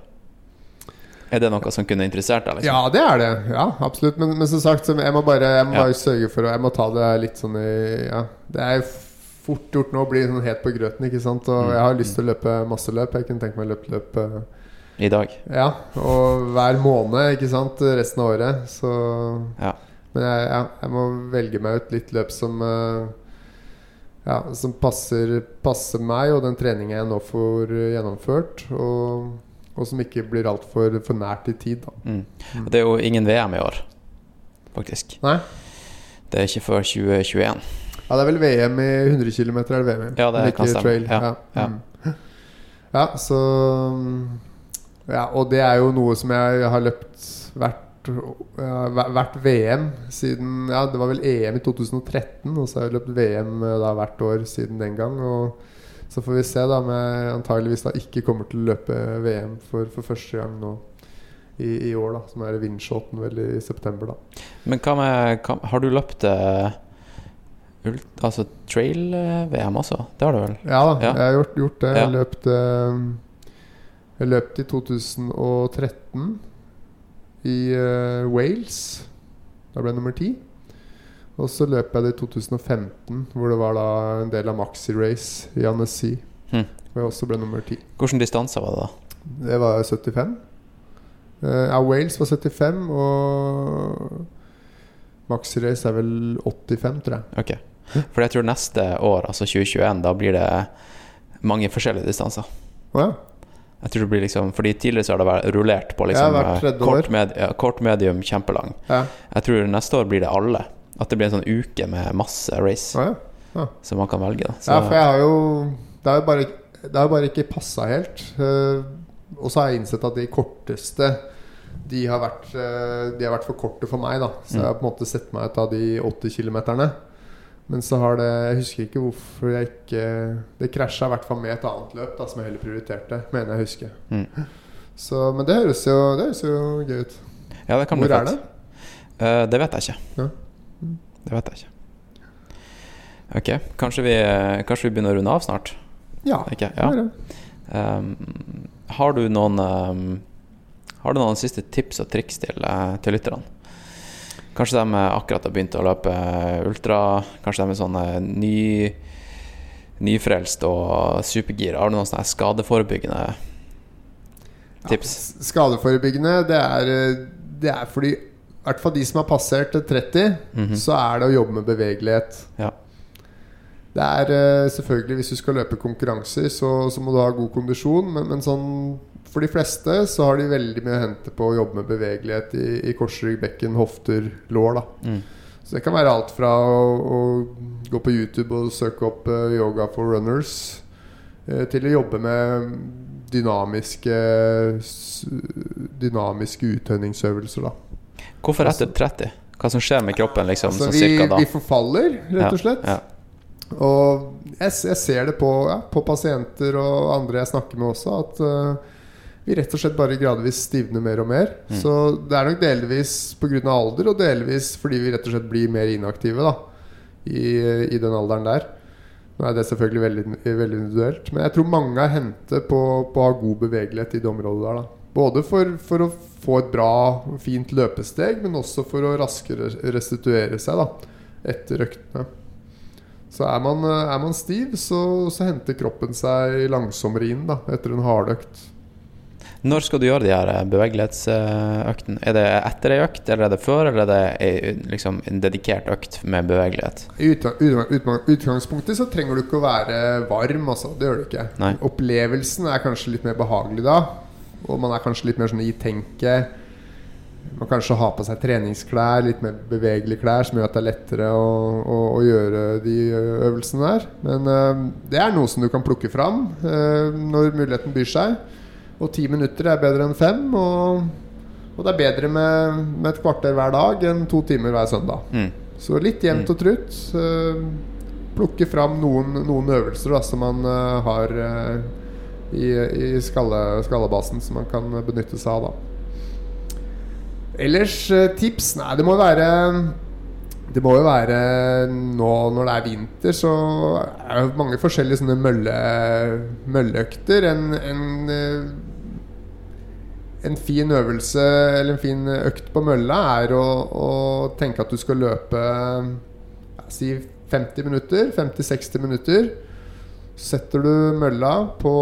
Er det noe som kunne interessert deg? Liksom? Ja, det er det. Ja, absolutt. Men, men som sagt, jeg må bare, jeg må Ja. bare sørge for å Jeg må ta det litt sånn i Ja, det er fort gjort nå å bli sånn het på grøten, ikke sant. Og Mm. jeg har lyst til å løpe masse løp. Jeg kunne tenkt meg å løpe løp eh, I dag? Ja, og hver måned, ikke sant, resten av året. Så Ja. Men jeg, ja, jeg må velge meg ut litt løp som eh, Ja, som passer, passer meg og den treningen jeg nå får eh, gjennomført. Og, og som ikke blir altfor for nært i tid, da. Mm. Og Det er jo ingen VM i år, faktisk. Nei? Det er ikke før 2021. Ja, det er vel VM i 100 km, er det VM i? Ja, det kan stemme. Ja, Ja, ja. Mm. så Ja, og det er jo noe som jeg har løpt hvert hvert VM siden Ja, det var vel EM i 2013, og så har jeg løpt VM eh, da hvert år siden den gang. Og så får vi se da om jeg antageligvis da ikke kommer til å løpe VM for, for første gang nå i, i år, da. Som er Windshoten vel i september, da. Men hva med hva, Har du løpt uh, ult, altså trail-VM også? Det har du vel? Ja da, Ja. jeg har gjort, gjort det. Ja. Jeg løp Jeg løpt i 2013 i uh, Wales. Da ble jeg nummer ti. Og så løp jeg det i 2015, hvor det var da en del av Maxi Race i Annecy. Hm. Hvor jeg også ble nummer ti. Hvilken distanse var det, da? Det var 75. Uh, ja, Wales var 75, og Maxi Race er vel 85, tror jeg. Ok. For jeg tror neste år, altså 2021, da blir det mange forskjellige distanser. Å ja. Jeg tror det blir liksom Fordi tidligere så har det vært rullert på liksom Ja, eh, kort, med, ja, kort, medium, kjempelang. ja. Jeg tror neste år blir det alle. At det blir en sånn uke med masse race ja. som man kan velge. Da. Så, Ja, for jeg har jo Det har jo bare, det har bare ikke passa helt. Uh, og så har jeg innsett at de korteste De har vært, eh, de har vært for korte for meg, da. Så jeg har på en måte sett meg ta de 80 kilometerne. Men så har det Jeg husker ikke hvorfor jeg ikke Det krasja i hvert fall med et annet løp da som jeg heller prioriterte, mener jeg å huske. Mm. Så, men det høres jo, det høres jo gøy ut. ja, det kan bli Hvor er fett. det? Uh, det vet jeg ikke. Ja. Det vet jeg ikke. Ok, kanskje vi, kanskje vi begynner å runde av snart? Ja. Okay, er Ja. det. Um, har du noen um, Har du noen siste tips og triks til, eh, til lytterne? Kanskje de eh, akkurat har begynt å løpe ultra? Kanskje de er sånn eh, ny, nyfrelst og supergira? Har du noen sånne skadeforebyggende tips? Ja, skadeforebyggende, det er, eh, det er fordi I hvert fall de som har passert 30, Mhm. så er det å jobbe med bevegelighet. Ja. Det er eh, selvfølgelig Hvis du skal løpe konkurranser, så, så må du ha god kondisjon. Men, men sånn, for de fleste så har de veldig mye å hente på å jobbe med bevegelighet i, i korsrygg, bekken, hofter, lår. da Mm. Så det kan være alt fra å, å gå på YouTube og søke opp uh, yoga for runners, uh, til å jobbe med dynamiske Dynamiske uttønningsøvelser, da. Hvorfor etter 30? Hva som skjer med kroppen liksom, Altså, vi, vi forfaller, rett og slett. Ja, Og jeg, jeg ser det på, ja, på pasienter og andre jeg snakker med også, at uh, vi rett og slett bare gradvis stivner mer og mer. Mm. Så det er nok delvis pga. alder, og delvis fordi vi rett og slett blir mer inaktive da, i, i den alderen der. Nå er det selvfølgelig veldig, veldig individuelt, men jeg tror mange er hentet på, på å ha god bevegelighet i det området der. da Både for, for å få et bra, fint løpesteg, men også for å raskere restituere seg da etter øktene. Så er man, eh, er man stiv, så, så henter kroppen seg langsommere inn da, etter en hardøkt. Når skal du gjøre de her eh, bevegelighetsøktene? Er det etter ei økt, eller er det før, eller er det ei, liksom, en dedikert økt med bevegelighet? I utgang- utgang- utgang- utgangspunktet så trenger du ikke å være varm, altså. Det gjør du ikke. Nei. Opplevelsen er kanskje litt mer behagelig da. Og man er kanskje litt mer sånn i tenket. Man kanskje ha på seg treningsklær, litt mer bevegelige klær, som gjør at det er lettere å, å, å gjøre de øvelsene der. Men eh, det er noe som du kan plukke fram eh, når muligheten byr seg. Og ti minutter er bedre enn fem. Og, og det er bedre med, med et kvarter hver dag enn to timer hver søndag. Mm. Så litt jevnt og trutt. eh, plukke fram noen, noen øvelser da, som man har i, i skalle, skallebasen, som man kan benytte seg av. da Ellers eh, tips? Nei, det må være Det må jo være nå når det er vinter, så er det mange forskjellige sånne mølle, mølleøkter. En, en, eh, en fin øvelse eller en fin økt på mølla er å, å tenke at du skal løpe Si 50 minutter. 50-60 minutter. Setter du mølla på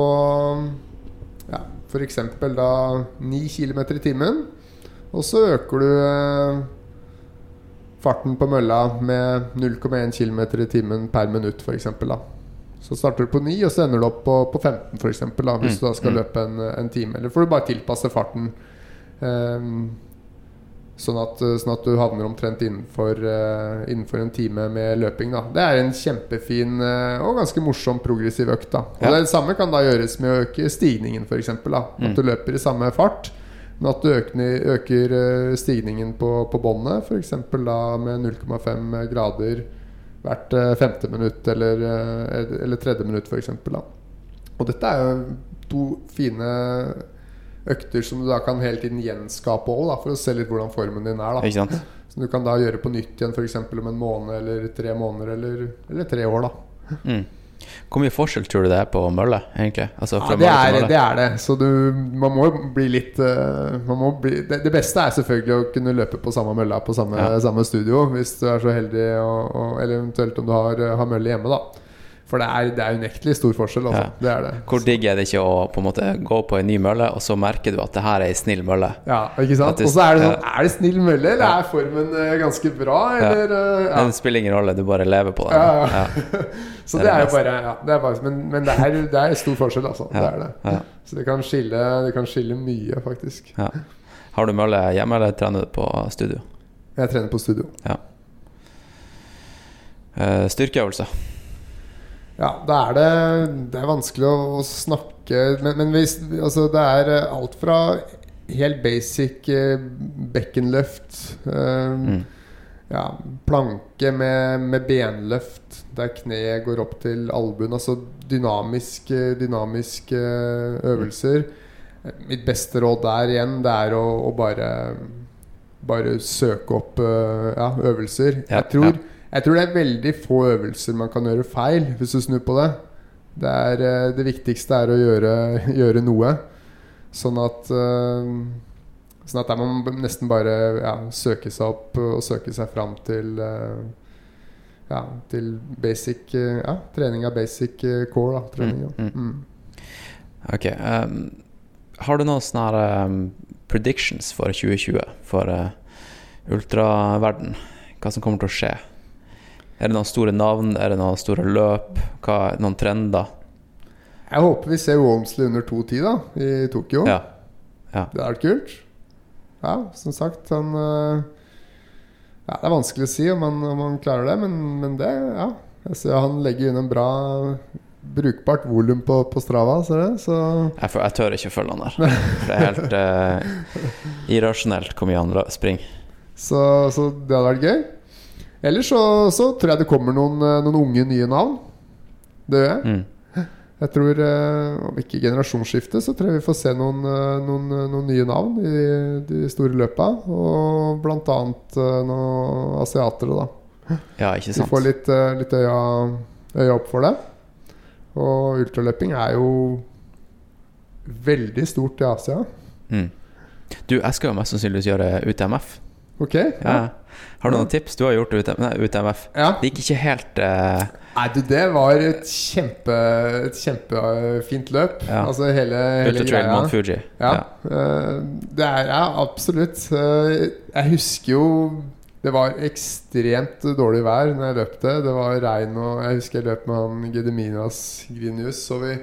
ja, f.eks. da 9 km i timen. Og så øker du eh, farten på mølla med 0,1 km i timen per minutt, f.eks. Så starter du på 9, og så ender du opp på, på 15, for eksempel, hvis Mm, du da skal mm. løpe en, en time. Eller får du bare tilpasse farten eh, sånn, at, sånn at du havner omtrent innenfor, eh, innenfor en time med løping. Da. Det er en kjempefin eh, og ganske morsom progressiv økt. Da. Og Ja. Det samme kan da gjøres med å øke stigningen, f.eks. At Mm. du løper i samme fart. Men at du øker, øker eh, stigningen på, på båndet, f.eks. da med 0,5 grader hvert eh, femte minutt eller, eh, eller tredje minutt, f.eks. Og dette er jo to fine økter som du da kan hele tiden gjenskape òg, for å se litt hvordan formen din er. da? Som du kan da gjøre på nytt igjen f.eks. om en måned eller tre måneder eller, eller tre år. da Mm. Hvor mye forskjell tror du det er på mølle, egentlig? Altså Ja, det er, mølle? det er det. Så du, man må bli litt eh, man må bli, det, det beste er selvfølgelig å kunne løpe på samme mølla på samme, Ja. samme studio, hvis du er så heldig, og, og, eller eventuelt om du har, har mølle hjemme, da. For det er, det er unektelig stor forskjell, altså. Ja. Det er det. Hvor digg er det ikke å på en måte gå på en ny mølle, og så merker du at det her er ei snill mølle? Ja, ikke sant? Og så er det sånn ja. Er det snill mølle, eller Ja. er formen eh, ganske bra, eller eh, ja. Det spiller ingen rolle, du bare lever på den. Ja, ja. Ja. Så det er jo bare, ja, det er bare Men, men det, er, det er stor forskjell, altså. Det er det. Ja. Så det kan skille, det kan skille mye, faktisk. Ja. Har du mølle hjemme, eller trener du på studio? Jeg trener på studio. Eh, styrkeøvelser. Ja, da er det Det er vanskelig å, å snakke Men, men hvis, altså, det er eh, alt fra helt basic eh, bekkenløft eh, Mm. ja, Planke med, med benløft der kneet går opp til albuen. Altså dynamiske, dynamiske øvelser. Mitt beste råd der igjen, det er å, å bare Bare søke opp eh, ja, øvelser. Ja, jeg, tror, ja. Jeg tror det er veldig få øvelser man kan gjøre feil, hvis du snur på det. Det, er, eh, det viktigste er å gjøre, gjøre noe. Sånn at eh, Sånn at der må man nesten bare ja, søke seg opp og søke seg fram til eh, Ja, til basic Ja, trening av basic core, da. Trening, mm, Mm, Mm. Ok. Um, har du noen sånne her, ehm, predictions for 2020 for uh, ultraverden? Hva som kommer til å skje? Er det noen store navn? Er det noen store løp? Hva, noen trender? Jeg håper vi ser Walmsley under 2,10 da i Tokyo. Ja. Det hadde vært kult. Ja, som sagt, han eh, Ja, det er vanskelig å si om han, om han klarer det, men, men det Ja. Ser han legger inn en bra Brukbart volum på, på Strava, ser du. Så Jeg, jeg tør ikke følge han der. Det er helt eh, irrasjonelt hvor mye han springer. Så, så det hadde vært gøy. Ellers så, så tror jeg det kommer noen, eh, noen unge, nye navn. Det gjør jeg. Mm. Jeg tror, eh, om ikke generasjonsskifte, så tror jeg vi får se noen, eh, noen, noen nye navn i de store løpa. Og blant annet noen asiatere, da. Ja, ikke sant. Vi får litt, litt øya, øya opp for det. Og ultraløping er jo veldig stort i Asia. Mm. Du, jeg skal jo mest sannsynligvis gjøre UTMF. Ok? Ja. Har du noen tips? Du har gjort UTM, Nei, UTMF. Ja. Det gikk ikke helt uh... Nei, du, det var et kjempe Et kjempefint løp. Ja. Altså hele, hele Ultra Trail greia. Mount Fuji. Ja. eh, det er ja, absolutt. Eh, jeg husker jo det var ekstremt dårlig vær når jeg løp det. Det var regn, og jeg husker jeg løp med han Gedeminas Grinius. Så vi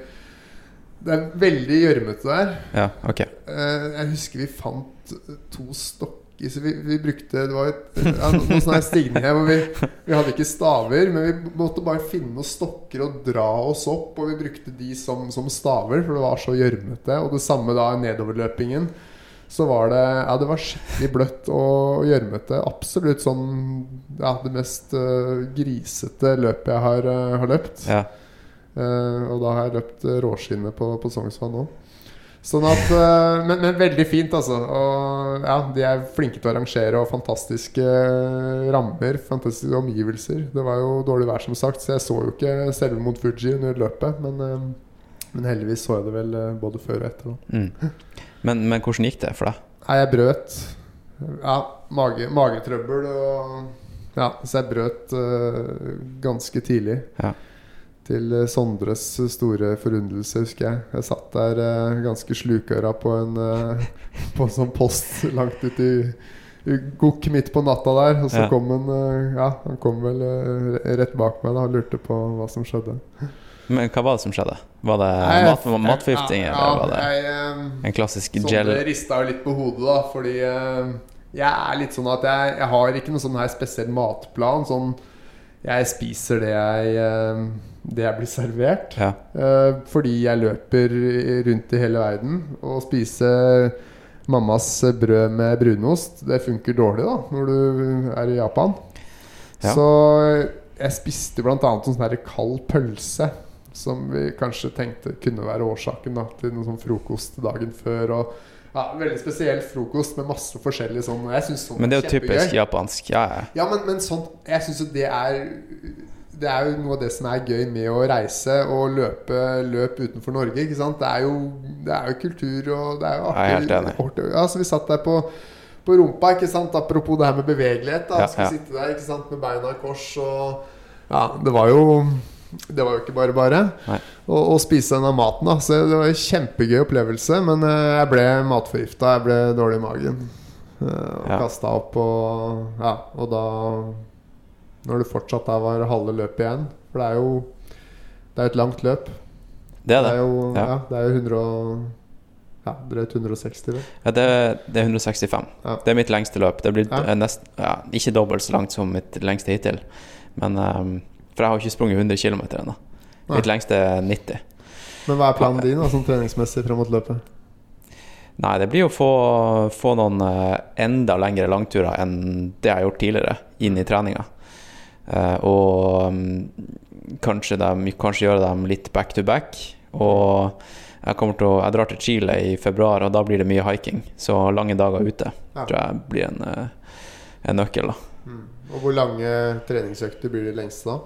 Det er veldig gjørmete der. ja. Ok. Jeg husker vi fant to stokker så vi, vi brukte Det var et, noen sånne her stigninger hvor vi, vi hadde ikke staver, men vi måtte bare finne noen stokker og dra oss opp. Og vi brukte de som, som staver, for det var så gjørmete. Og det samme da nedoverløpingen. Så var det Ja, det var skikkelig bløtt og gjørmete. Absolutt sånn Ja, det mest uh, grisete løpet jeg har, uh, har løpt. Ja. Uh, og da har jeg løpt råskinnet på, på Sognsvann òg. Sånn at eh, men, men veldig fint, altså. Og ja, de er flinke til å arrangere, og fantastiske eh, rammer. Fantastiske omgivelser. Det var jo dårlig vær, som sagt, så jeg så jo ikke selve mot Fuji under løpet. Men, eh, men heldigvis så jeg det vel både før og etter. Mm. Men, men hvordan gikk det for deg? Nei, jeg brøt. Ja, mage, magetrøbbel og Ja, så jeg brøt uh, ganske tidlig. Ja. Til eh, Sondres store forundrelse, husker jeg. Jeg satt der eh, ganske slukøra på en eh, På en sånn post langt ute i, i gokk midt på natta der. Og så Ja. kom han eh, Ja, han kom vel eh, rett bak meg da og lurte på hva som skjedde. Men hva var det som skjedde? Var det Nei, mat, matforgifting, ja, eller var det jeg, en klassisk gel? det rista jo litt på hodet, da, fordi jeg er litt sånn at jeg, jeg har ikke noen sånn her spesiell matplan. Sånn jeg spiser det jeg, eh, det jeg blir servert. Ja. Eh, fordi jeg løper rundt i hele verden. Å spise mammas brød med brunost. Det funker dårlig da når du er i Japan. Ja. Så jeg spiste bl.a. en sånn kald pølse. Som vi kanskje tenkte kunne være årsaken da til noe sånn frokost dagen før. Og ja, Veldig spesiell frokost med masse forskjellig sånn. Sånn Men det er jo kjempegøy. typisk japansk. Ja, ja. Ja, men, men sånn Jeg syns jo det er Det er jo noe av det som er gøy med å reise og løpe løp utenfor Norge. Ikke sant? Det er jo, det er jo kultur og det er jo artig. Ja, så vi satt der på, på rumpa, ikke sant? apropos det her med bevegelighet. Da. Ja, Skulle ja. sitte der ikke sant? med beina i kors og Ja, det var jo det var jo ikke bare bare å, spise denne maten. da Så Det var en kjempegøy opplevelse, men eh, jeg ble matforgifta. Jeg ble dårlig i magen. eh, Og Ja. kasta opp og Ja, og da Når det fortsatt da var halve løpet igjen For det er jo Det er et langt løp. Det er det. jo Ja. ja. det er jo 100 og- Ja, drøyt 160, vel. Ja, det, det er 165. Ja. Det er mitt lengste løp. Det blir Ja. eh, nest, ja, ikke dobbelt så langt som mitt lengste hittil. Men ehm, For jeg har ikke sprunget 100 km ennå. Mitt lengste er 90. Men hva er planen din sånn treningsmessig fram mot løpet? Nei, det blir å få, få noen eh, enda lengre langturer enn det jeg har gjort tidligere, inn i treninga. Eh, og mm, kanskje, kanskje gjøre dem litt back to back. Og jeg, til jeg drar til Chile i februar, og da blir det mye hiking. Så lange dager ute Ja. tror jeg blir en, eh, en nøkkel. da Og hvor lange treningsøkter blir det lengste da?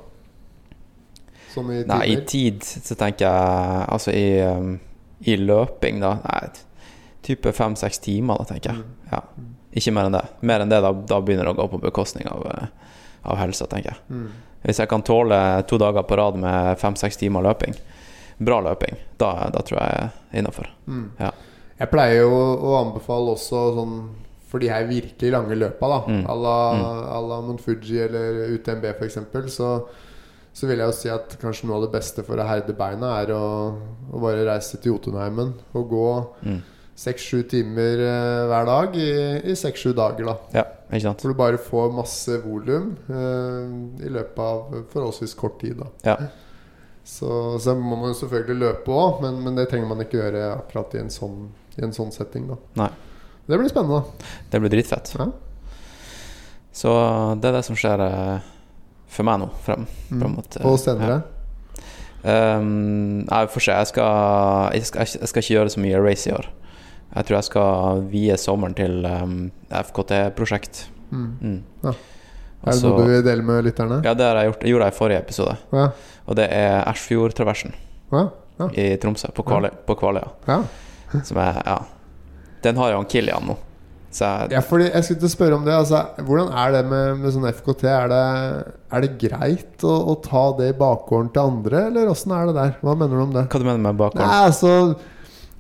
Sånn i? Nei, i tid så tenker jeg Altså i, um, i løping, da Nei, type fem-seks timer, da, tenker jeg. Mm. Ja. Ikke mer enn det. Mer enn det, da, da begynner det å gå på bekostning av, eh, av helsa, tenker jeg. Mm. Hvis jeg kan tåle to dager på rad med fem-seks timer løping, bra løping, da, da tror jeg er innafor. Mm. Ja. Jeg pleier jo å anbefale også sånn for de her virkelig lange løpa, da Mm. la, mm. la Mount Fuji eller UTMB f.eks., så, så vil jeg jo si at kanskje noe av det beste for å herde beina er å, å bare reise til Jotunheimen og gå Mm. seks-sju timer eh, hver dag i i seks-sju dager, da. Ja, ikke sant? Hvor du bare får masse volum eh, i løpet av forholdsvis kort tid, da. Ja. Så, så må man jo selvfølgelig løpe òg, men, men det trenger man ikke gjøre akkurat i en sånn, i en sånn setting. da Nei. Det blir spennende. Det blir dritfett. Ja. Så det er det som skjer eh, for meg nå, frem, Mm. mot Og senere. Um, jeg får se. Jeg skal, jeg, skal, jeg skal ikke gjøre så mye race i år. Jeg tror jeg skal vie sommeren til um, FKT-prosjekt. Mm. Mm. Ja. Er det noe du vil dele med lytterne? Ja, det har jeg gjort. jeg gjorde jeg i forrige episode. Ja. Og det er Ersfjordtraversen Ja. Ja. i Tromsø, på Kvaløya. Ja. som er, ja. Den har jo han Kilian nå. Ja, fordi jeg skulle til å spørre om det. Altså, hvordan er det med, med sånn FKT? Er det, er det greit å, å ta det i bakgården til andre, eller åssen er det der? Hva mener du om det? hva du mener med bakgården? Nei, altså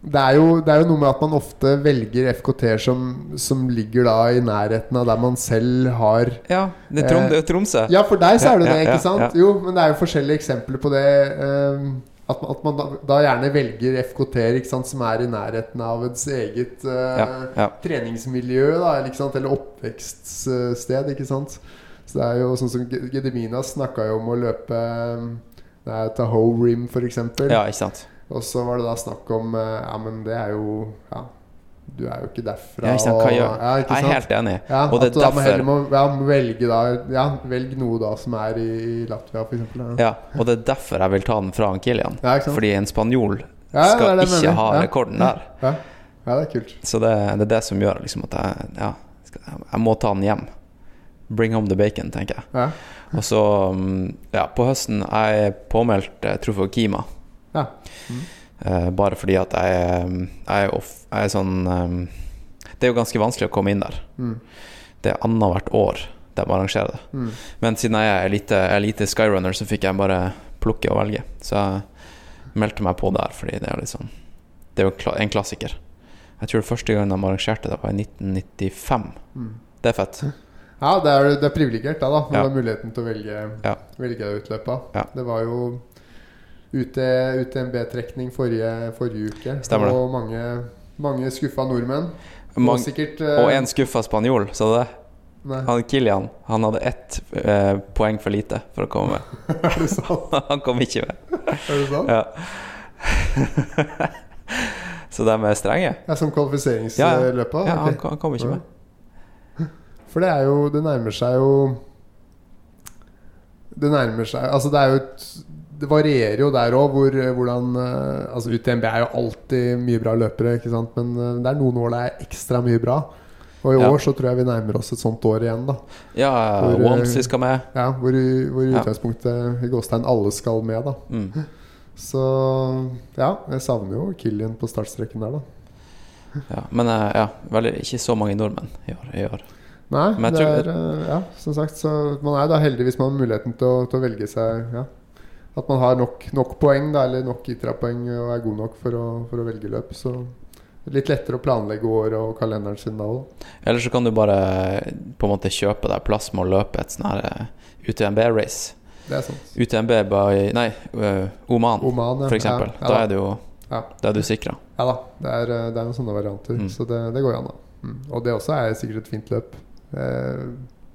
det er, jo, det er jo noe med at man ofte velger FKT-er som, som ligger da i nærheten av der man selv har Ja, det er, Eh, det Tromsø. Ja, for deg så er det Ja, det, ja, ikke sant? Jo, men det er jo forskjellige eksempler på det. ehm, at man, at man da, da gjerne velger FKT-er som er i nærheten av ens eget uh, treningsmiljø, da, eller, oppvekststed. Ikke sant? Så det er jo sånn som Ge- Gedemina snakka jo om å løpe det er Tahoe Rim, f.eks. ja, ikke sant. Og så var det da snakk om eh, Ja, men det er jo Ja, du er jo ikke derfra. Ja, ikke sant. Og- ja, ikke Jeg er helt enig. Ja, Og det er derfor da må må, ja, velge da Ja, velg noe da som er i, i Latvia, eksempel. Ja, Ja, og det er derfor jeg vil ta den fra han Kilian. Fordi en spanjol skal ikke mener. ha rekorden der. ja. det er kult. Så det, det er det som gjør liksom at jeg Ja, skal, jeg må ta den hjem. Bring home the bacon, tenker jeg. Ja. Og så, mm, ja, på høsten jeg er påmeldt eh, Trofeo Kima. Ja. Eh, bare fordi at jeg, jeg, er off, jeg er sånn um, Det er jo ganske vanskelig å komme inn der. Mm. Det er annethvert år de arrangerer det. Mm. Men siden jeg er elite, elite skyrunner, så fikk jeg bare plukke og velge. Så jeg meldte meg på der, fordi det er sånn Det er jo en klassiker. Jeg tror det første gang de arrangerte det, var i 1995. Mm. Det er fett. Ja, det er, det er privilegert da, da når Ja. du har muligheten til å velge, Ja. velge utløpet. Ja. Det var jo UTMB-trekning forrige, forrige uke. Stemmer det. Og mange, mange skuffa nordmenn. og sikkert uh, og en skuffa spanjol, så det. nei, Han Kilian han hadde ett uh, poeng for lite for å komme med. Er det sant? han kom ikke med. Er det sant? Ja. Så de er strenge? Ja, Som kvalifiseringsløpet? Ja, ok. han, han kom ikke med. For det er jo Det nærmer seg jo Det nærmer seg Altså, det er jo et Det varierer jo der òg hvor, hvordan eh, Altså, UTMB er jo alltid mye bra løpere, ikke sant? men eh, det er noen år det er ekstra mye bra. Og i Ja. år så tror jeg vi nærmer oss et sånt år igjen, da. Ja, Hvor, eh, skal med. Ja, hvor, i- hvor i utgangspunktet i gåstegn alle skal med, da. Mm. Så ja, jeg savner jo Killian på startstreken der, da. Ja, men eh, ja, vel, ikke så mange nordmenn i år. I år. Nei, det tror- er eh, Ja, som sagt, så man er da heldig hvis man har muligheten til å, til å velge seg Ja. At man har nok, nok poeng, da, eller nok ITRA-poeng og er god nok for å, for å velge løp. Så det litt lettere å planlegge året og kalenderen sin da òg. Eller så kan du bare på en måte kjøpe deg plass med å løpe et sånn her eh, UTMB-race. Det er sant. UTMB by Nei, eh, Oman, Oman, ja. eksempel. Ja, ja, da da. er du jo Ja. Da er du sikra. Ja da. Det er, eh, det er noen sånne varianter. Mm. Så det, det går jo an, da. Mm. Og det også er sikkert et fint løp. Eh,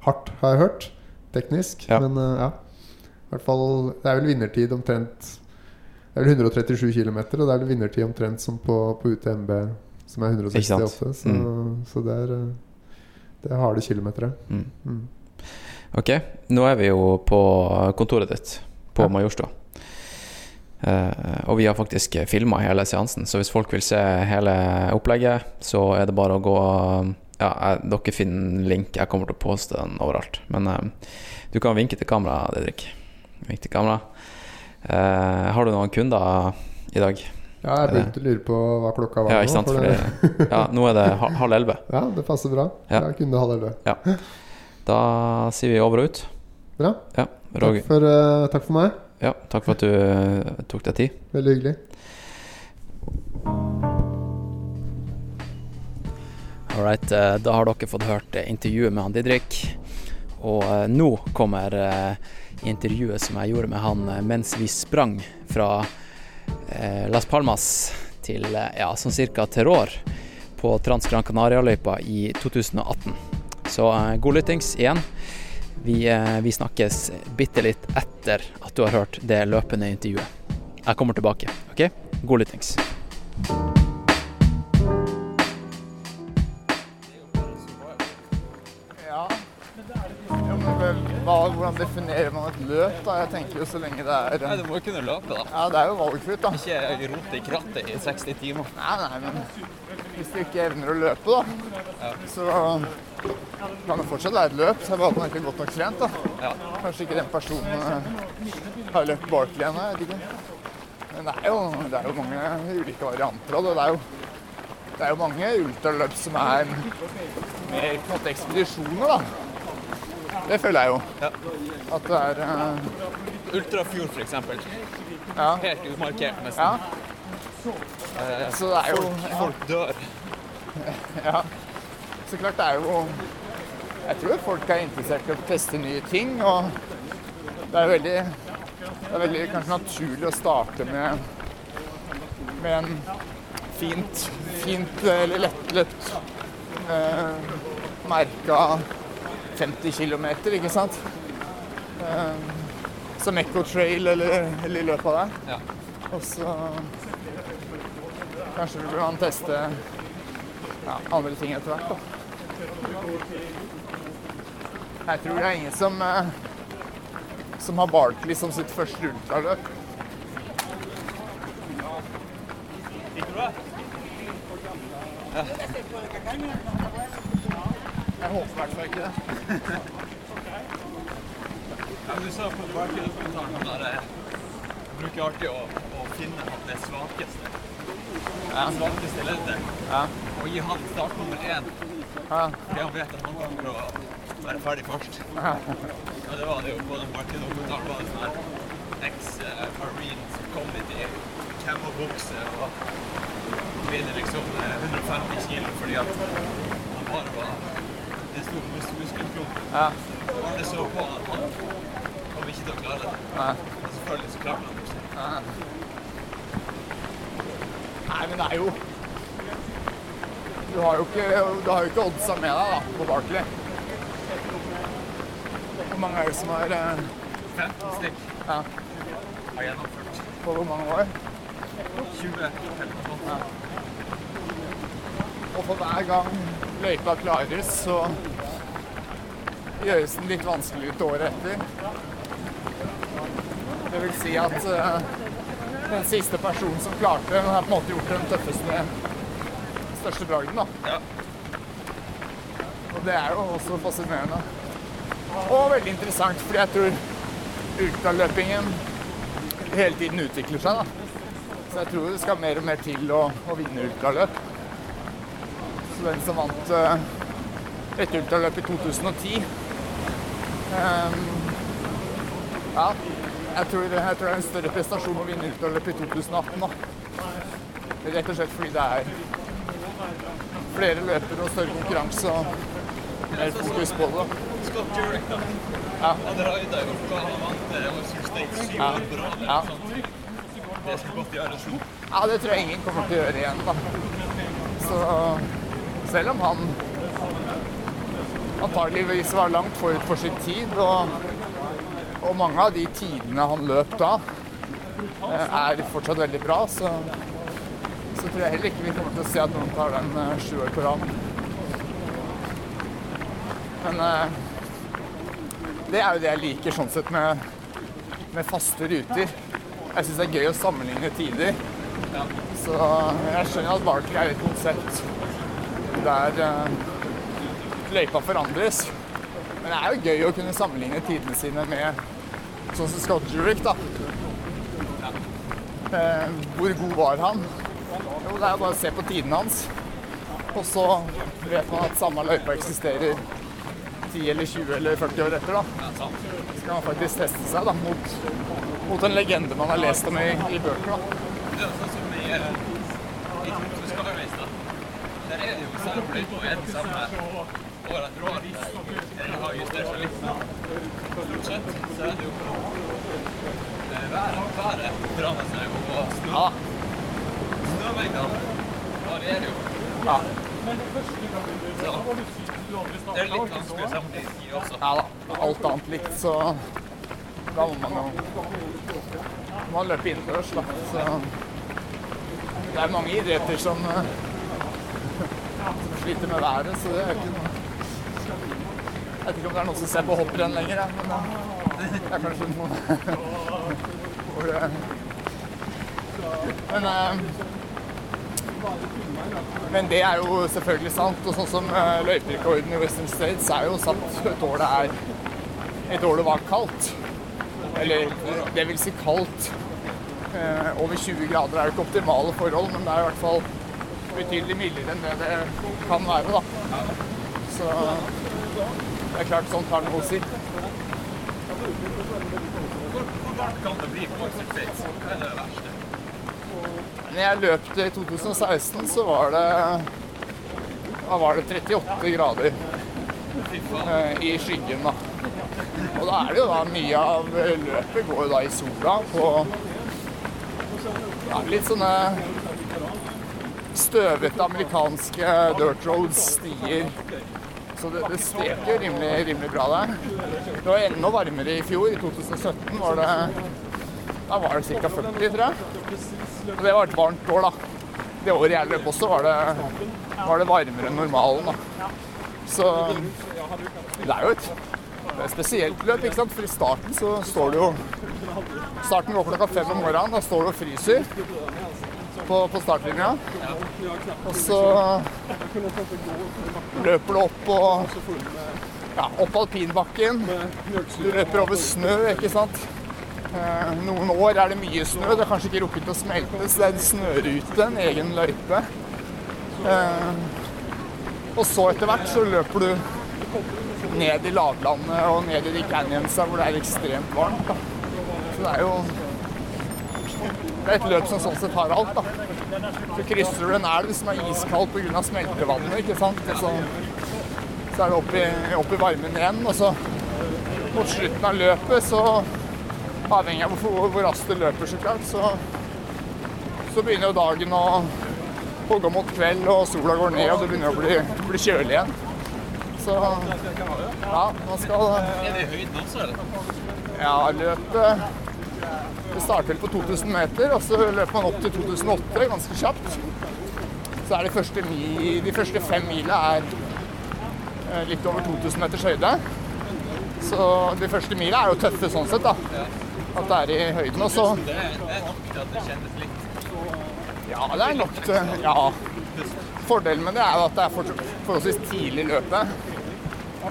hardt, har jeg hørt. Teknisk. Men ja. Hvert fall Det er vel vinnertid omtrent Det er vel 137 km, og det er vel vinnertid omtrent som på, på UTMB, som er Ikke sant? 168. Så, Mm. så det er Det er harde kilometere. Mm. Mm. Ok, nå er vi jo på kontoret ditt på Ja. Majorstua. Uh, og vi har faktisk filma hele seansen, så hvis folk vil se hele opplegget, så er det bare å gå Ja, jeg, dere finner link. Jeg kommer til å poste den overalt. Men uh, du kan vinke til kamera, Didrik. Vink til kamera. Eh, har du noen kunder i dag? Ja, jeg begynte å lure på hva klokka var Ja, ikke sant? for Fordi, ja, nå er det halv elleve. ja, det passer bra. Ja. Jeg kunne halv elleve. Da sier vi over og ut. Bra. Ja, Takk for, uh, takk for meg. Ja, takk for at du uh, tok deg tid. Veldig hyggelig. Alright, eh, da har dere fått hørt eh, intervjuet med han Didrik. Og eh, nå kommer eh, intervjuet som jeg gjorde med han eh, mens vi sprang fra eh, Las Palmas til eh, ja, sånn cirka Terror på Trans Gran Canaria-løypa i 2018. Så god lyttings igjen. Vi, vi snakkes bitte litt etter at du har hørt det løpende intervjuet. Jeg kommer tilbake, OK? God lyttings. Hva, hvordan definerer man et løp, da? Jeg tenker jo så lenge det er Nei, Du må jo kunne løpe, da. Ja, det er jo valgfritt, da. Ikke rote i krattet i 60 timer. Nei, nei, men hvis du ikke evner å løpe, da, ja. så kan det fortsatt være et løp. Så er det bare at man ikke er godt nok trent, da. Ja. Kanskje ikke den personen eh, har løpt Barkley ennå, jeg vet ikke. Men det er, jo, det er jo mange ulike varianter av det. Det er jo, det er jo mange ultraløp som er mer på en måte ekspedisjoner, da. Det føler jeg jo. At det er uh... Ultrafjord, eksempel. Ja. Helt umarkert, nesten. ja. Uh, Så det er jo folk, folk dør. Ja. Så klart det er jo Jeg tror folk er interessert i å teste nye ting. Og det er veldig Det er veldig kanskje naturlig å starte med med en fint, fint eller lettløpt eh, merka 50 km, ikke sant? Eh, som Echo Trail eller, eller i løpet av det. Ja. Og så kanskje vil kan teste ja, andre ting etter hvert. da. Jeg tror det er ingen som, eh, som har Barkley som sitt første ultraløp. Jeg håper i hvert fall ikke det. Ja, du sa på Barkley-dokumentaren der bruker alltid å, å finne han det svakeste. Det svakeste leddet. Ja. Og gi han startnummer én. Ja. Fordi han vet at han kommer å være ferdig først. Ja, det var det jo på den Barkley-dokumentaren. var det sånn her Ex-marine som kom dit i camo-bukse og vinner liksom eh, 150 kilo fordi at han bare var en stor mus muskelklump. Ja. Alle så på han kom ikke til å klare det. Nei. Og selvfølgelig så klarte han det. Nei, men det er jo Du har jo ikke, du har jo ikke oddsa med deg da, på Barkley. Hvor mange er det som har eh, 15 stykk ja, har gjennomført. på hvor mange år? 20 eller noe sånt. Og for hver gang løypa klares, så gjøres den litt vanskelig ut året etter. Det vil si at eh, den siste personen som klarte den, har på en måte gjort den tøffeste, største bragden. da. Ja. Og det er jo også fascinerende. Og veldig interessant, fordi jeg tror ultraløpingen hele tiden utvikler seg. da. Så jeg tror det skal mer og mer til å, å vinne ultraløp. Den som vant uh, et ultraløp i 2010 Um, Ja, jeg tror, jeg tror det er en større prestasjon å vinne ultraløp i 2018 da. Rett og slett fordi det er flere løpere og større konkurranse og mer fokus på det. Ja. Eh, Ja. Ja. Det nå. Ja, det tror jeg ingen kommer til å gjøre igjen, da. Så selv om han antageligvis var langt forut for sin tid, og, og mange av de tidene han løp da, eh, er fortsatt veldig bra, så, så tror jeg heller ikke vi kommer til å se at noen tar den eh, sju år på rad. Men eh, det er jo det jeg liker sånn sett med, med faste ruter. Jeg syns det er gøy å sammenligne tider. Så jeg skjønner at Barkley er et konsept der eh, løypa forandres. Men det er jo gøy å kunne sammenligne tidene sine med sånn som Scott Jurek, da. Eh, hvor god var han? Jo, det er jo bare å se på tidene hans. Og så vet man at samme løypa eksisterer 10 eller 20 eller 40 år etter, da. Så kan man faktisk teste seg da, mot, mot en legende man har lest om i, i bøker. da. Det er jo sånn som i, eh, i Tromsø Skyrace, da. Der er det jo samme løypa er den samme år etter år. Den har justert seg litt. Stort sett så er det jo bra. været. Været forandrer seg jo, og snø, Ja, snømengdene varierer jo. ja, Så det er litt vanskelig samtidig også. ja da. Alt annet likt, så da må man jo man løper innendørs, da. Så det er mange idretter som, eh, som sliter med været, så det er ikke noe Jeg vet ikke om det er noen som ser på hopprenn lenger, jeg, men eh, det er kanskje noen Men eh, Men det er jo selvfølgelig sant. Og sånn som uh, løyperekorden i Western States er jo satt et år det er et år det var kaldt. Eller det vil si kaldt. Eh, over 20 grader er jo ikke optimale forhold, men det er i hvert fall betydelig mildere enn det det kan være, da. Så det er klart sånt har noe å si. Kan det bli på States? Hva er det verste? Når jeg løp det i 2016, så var det da var det 38 grader eh, i skyggen. da. Og da er det jo da mye av løpet går da i sola på ja, litt sånne støvete amerikanske dirt roads, stier. Så det, det stek jo rimelig, rimelig bra der. Det var enda varmere i fjor. I 2017 var det da var det ca. 40, tror jeg. Og det var et varmt år, da. Det året jeg løp også, var det, var det varmere enn normalen. da. Så det er jo et, spesielt løp, ikke sant? for i starten så står det jo Starten går klokka fem om morgenen. Da står du og fryser på, på startlinja. Og så løper du opp på ja, opp alpinbakken. Du løper over snø, ikke sant. Eh, noen år er det mye snø. Det har kanskje ikke rukket å smelte, så det er en snørute, en egen løype. Eh, og så etter hvert så løper du ned i lavlandet og ned i de canyonsa hvor det er ekstremt varmt. Da. Så det er jo det er et løp som sånn sett har alt. da. Så krysser du en elv som er iskald pga. smeltevannet, ikke sant. Og så, så er det opp i, opp i varmen igjen. Og så mot slutten av løpet, så avhengig av hvor, hvor raskt du løper, så klart, så, så begynner jo dagen å, å gå mot kveld, og sola går ned, og det begynner å bli, bli kjølig igjen. Så ja, man skal? Ja, løpet Det starter på 2000 meter, og så løper man opp til 2008 ganske kjapt. Så er de første, mi, de første fem mila er eh, litt over 2000 meters høyde. Så de første mila er jo tøffe sånn sett, da. At det er i høyden. Og så Det er nok til at det kjennes litt Ja, det er nok til Ja. Fordelen med det er jo at det er forholdsvis tidlig i løpet.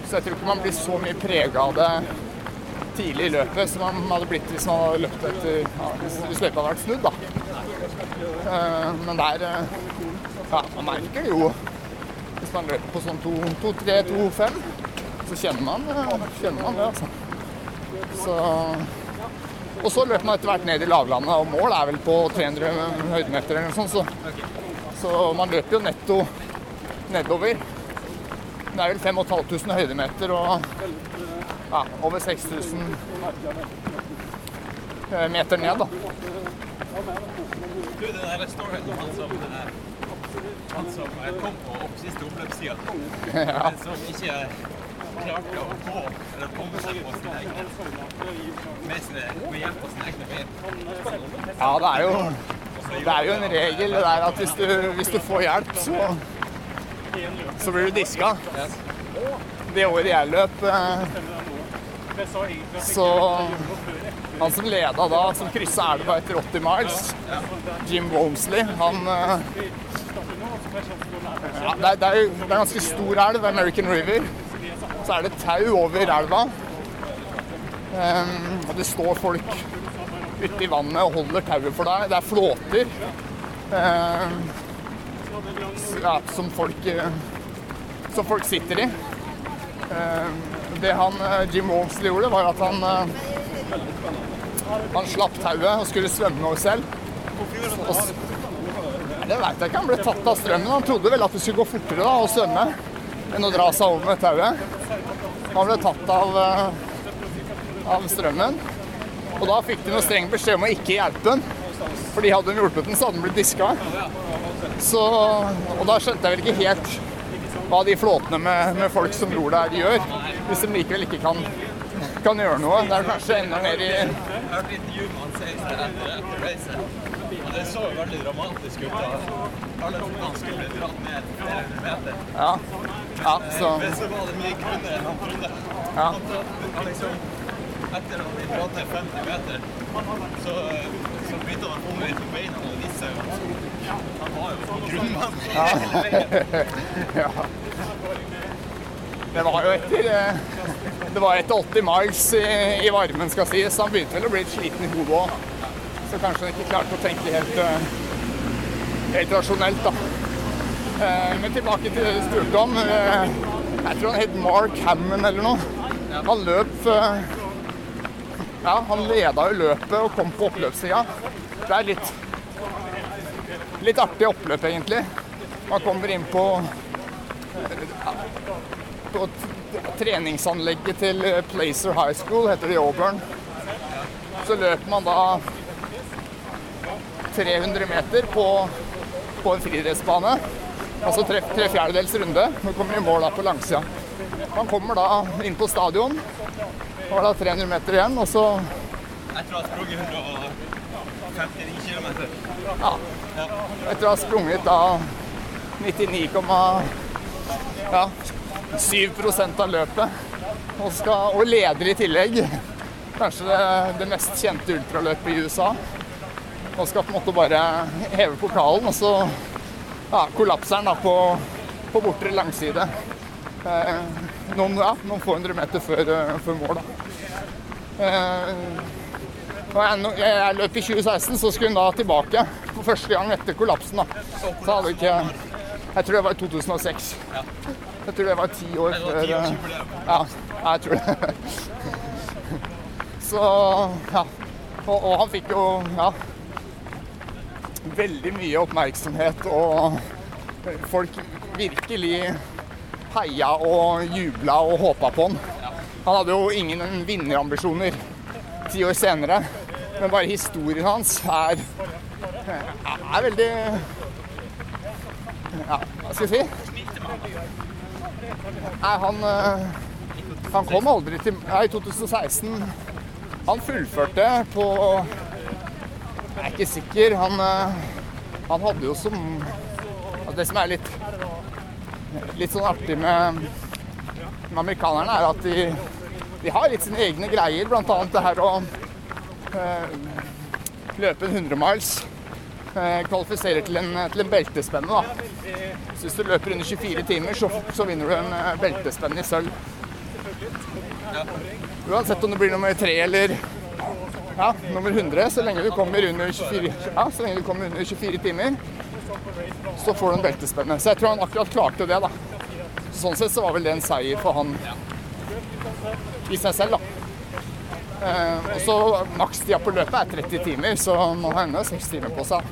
Så jeg tror ikke man blir så mye prega av det tidlig i løpet som man hadde blitt hvis man hadde løpt etter ja, hvis løypa hadde vært snudd, da. Eh, men der eh, Ja, man merker det jo hvis man løper på sånn 2-3-2-5, så kjenner man, eh, kjenner man det, altså. Så og så løper man etter hvert ned i lavlandet, og mål er vel på 300 høydemeter eller noe sånt. Så, så man løper jo netto nedover. Det er vel 5500 høydemeter og ja, over 6000 eh, meter ned, da. Du, det der storyen om han som eh, Han som eh, kom på opp siste oppløpssida, Ja. som ikke klarte å gå eller komme seg på sin egen med, hjelp av sine egne bein. ja, det er jo det er jo en regel det der at hvis du, hvis du får hjelp, så, så blir du diska. Det året jeg løp, eh, så han som leda da, som kryssa elva etter 80 miles, Jim Womesley, han eh, ja, det, er, det, er, det er ganske stor elv, American River. Så er det tau over elva. Um, og det står folk ute i vannet og holder tauet for deg. Det er flåter um, ja, som, folk, eh, som folk sitter i. Um, det han, eh, Jim Walmsley gjorde, var at han eh, han slapp tauet og skulle svømme over selv. Og det veit jeg ikke. Han ble tatt av strømmen. Han trodde vel at det skulle gå fortere da, å svømme enn å dra seg over med tauet. Han ble tatt av, eh, av strømmen. Og da fikk de noe streng beskjed om å ikke hjelpe den. Fordi hadde de hjulpet den, så hadde den blitt diska. Så, og da skjønte jeg vel ikke helt hva de flåtene med, med folk som ror der, gjør. Hvis de likevel ikke kan, kan gjøre noe. Det er kanskje enda mer i hørte intervju med han Seise etter, etter racet. Og det så jo veldig dramatisk ut. da Alle skulle bli dratt ned flere hundre meter. Ja. ja så, Men så var det mye grunnere enn han trodde. Ja. Han trodde, liksom, etter at de dratt ned 50 meter, så, så begynte han å litt på beina og viste seg at han var jo grunnmann hele veien. Det var jo etter eh, Det var etter 80 miles i, i varmen, skal sies. Han begynte vel å bli litt sliten i hodet òg. Så kanskje han ikke klarte å tenke helt, eh, helt rasjonelt, da. Eh, Men tilbake til det du spurte om. Jeg tror han het Mark Hammond eller noe. Han løp Ja, han leda jo løpet og kom på oppløpssida. Det er litt Litt artig oppløp, egentlig. Man kommer inn på t- treningsanlegget til eh, Placer High School, heter det i Auburn. Så løper man da 300 meter på, på en friidrettsbane. Altså tre, tre fjerdedels runde. Man kommer i mål da på langsida. Man kommer da inn på stadion. Har da 300 meter igjen, og så Jeg tror jeg sprunget 159 km. Ja. Etter å ha sprunget da 99, ja, 7% av løpet. Og, skal, og leder i tillegg. Kanskje det, det mest kjente ultraløpet i USA. Og skal på en måte bare heve pokalen, og så ja, kollapser da på, på bortre langside. Eh, noen, ja, noen få hundre meter før, eh, før mål. Eh, jeg, jeg løp i 2016, så skulle hun da tilbake for første gang etter kollapsen. da. Så hadde ikke Jeg tror det var i 2006. Jeg tror det var ti år før eh. Ja, jeg tror det. Så ja. Og, og han fikk jo ja, veldig mye oppmerksomhet, og folk virkelig heia og jubla og håpa på han. Han hadde jo ingen vinnerambisjoner ti år senere, men bare historien hans er, er veldig Ja, hva skal jeg si? Nei, han, eh, han kom aldri til Nei, i 2016 Han fullførte på Jeg er ikke sikker. Han, eh, han hadde jo som Det som er litt, litt sånn artig med, med amerikanerne, er at de, de har litt sine egne greier. Blant annet det her å øh, løpe en 100 miles. Eh, kvalifiserer til en, til en beltespenne. da. Så hvis du løper under 24 timer, så, så vinner du en eh, beltespenne i sølv. Uansett om det blir nummer tre eller ja, nummer 100, så lenge du kommer under 24, ja, så lenge du kommer under 24 timer, så får du en beltespenne. Så jeg tror han akkurat klarte det, da. Sånn sett så var vel det en seier for han i seg selv, da. Eh, og så makstida på løpet er 30 timer, så man har ennå seks timer på seg.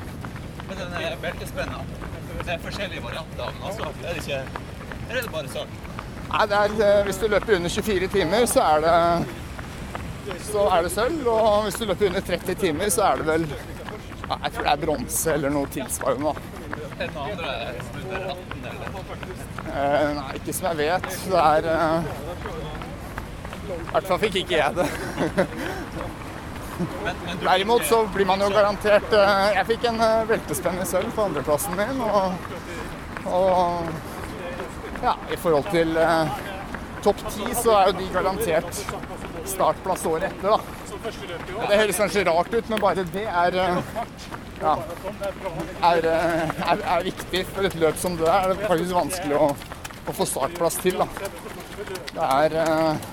Men den er beltespenna, det er forskjellige varianter av den også. Er det ikke Eller er det bare sånn? Nei, det er, eh, hvis du løper under 24 timer, så er det så er det sølv. Og hvis du løper under 30 timer, så er det vel Jeg tror det er bronse eller noe tilsvarende. Er det noen andre som er under 18 eller? Eh, nei, ikke som jeg vet. Det er I hvert fall fikk ikke jeg det. Derimot så blir man jo garantert eh, Jeg fikk en veltespenn i sølv på andreplassen min. Og, og ja, i forhold til eh, topp ti så er jo de garantert startplass året etter, da. Det høres kanskje rart ut, men bare det er eh, ja, er, eh, er, er viktig for et løp som det er. Det er faktisk vanskelig å, å få startplass til. da. Det er eh,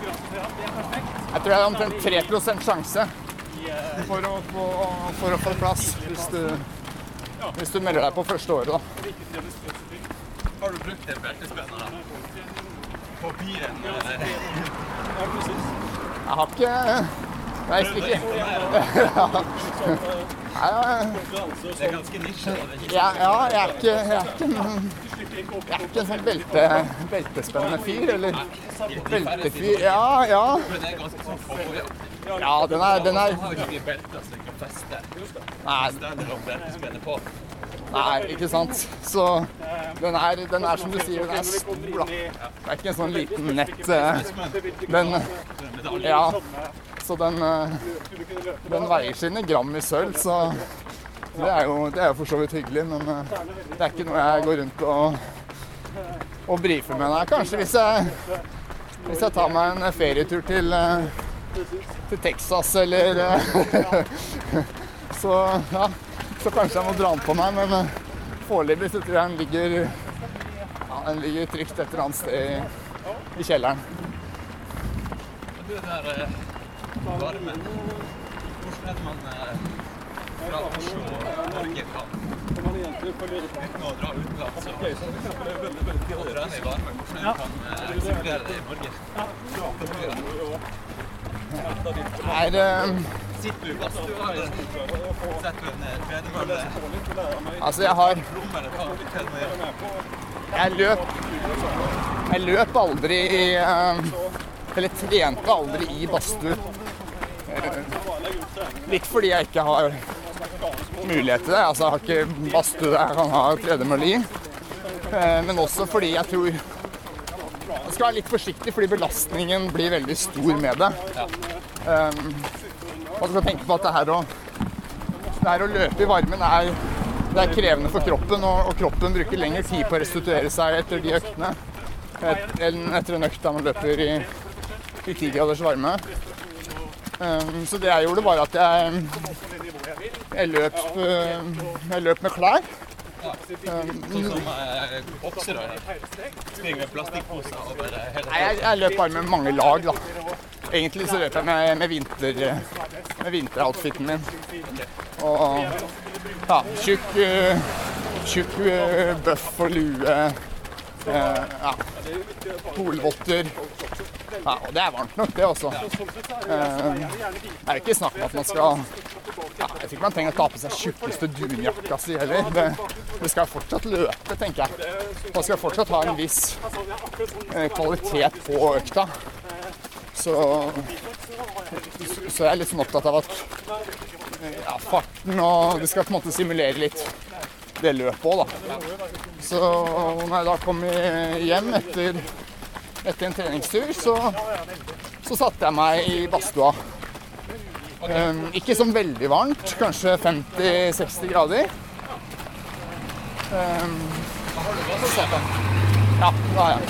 Jeg tror det er omtrent 3 sjanse for å, få, for å få plass hvis du, hvis du melder deg på første året. da. har du brukt den beltespenna på bilen? Jeg har ikke Nei, ikke. Det er ganske nisje. Ja, ja, jeg er ikke, jeg er ikke, jeg er ikke en sånn belte, beltespennende fyr, eller beltefyr. Ja, ja. Ja, den er, den er. Nei, nei, ikke sant. Så den er, den er som du sier, den er stor, da. Det er ikke en sånn liten nett. eh, Den Ja. Så den, eh, den veier sine gram i sølv, så det er jo, det er for så vidt hyggelig. Men eh, det er ikke noe jeg går rundt og, og brifer med. Nei, kanskje hvis jeg, hvis jeg tar meg en ferietur til, eh, til Texas eller eh, Så ja, så kanskje jeg må dra den på meg. Men eh, foreløpig tror jeg den ligger, ja, den ligger trygt et eller annet sted i, i kjelleren. Du, der eh, varmen, hvordan er det man eh, fra Oslo og Norge kan uten å dra utenlands og og trene i varme, hvordan det kan eh, simulere det i Norge? Det er eh, Sitter du i badstua, eller setter du en eh, tredemølle, Altså, jeg har det? Jeg løp Jeg løp aldri i eh, Eller trente aldri i badstue. Eh, Litt fordi jeg ikke har mulighet til det. Altså, jeg har ikke badstue jeg kan ha tredemølle i. Eh, Men også fordi jeg tror jeg skal være litt forsiktig, fordi belastningen blir veldig stor med det. Um, man skal tenke på at det her å, det her å løpe i varmen er, det er krevende for kroppen, og, og kroppen bruker lengre tid på å restituere seg etter de øktene et- enn etter en økt da man løper i, i 10 graders varme. Um, så det jeg gjorde, var at jeg, jeg, løp, um, jeg løp med klær. Sånn som bokser springer med plastikkposer eh, Nei, jeg, jeg løp bare med mange lag, da. Egentlig så løp jeg med, med, vinter, med vinteroutfiten min. Og ja, tjukk, eh, tjukk eh, bøff og lue. eh, ja, polvotter. Ja, og det er varmt nok, det også. Eh, det er ikke snakk om at man skal Jeg tror ikke man trenger å ta på seg tjukkeste dunjakka si heller. Det, skal fortsatt løpe, tenker jeg. Man skal fortsatt ha en viss eh, kvalitet på økta. Så, så jeg er litt sånn opptatt av at eh, ja, farten og Det skal på en måte simulere litt det løpet òg, da. Så når jeg da kom hjem etter, etter en treningstur, så, så satte jeg meg i badstua. Um, ikke sånn veldig varmt, kanskje 50-60 grader. Um, få se på. Ja, det har jeg.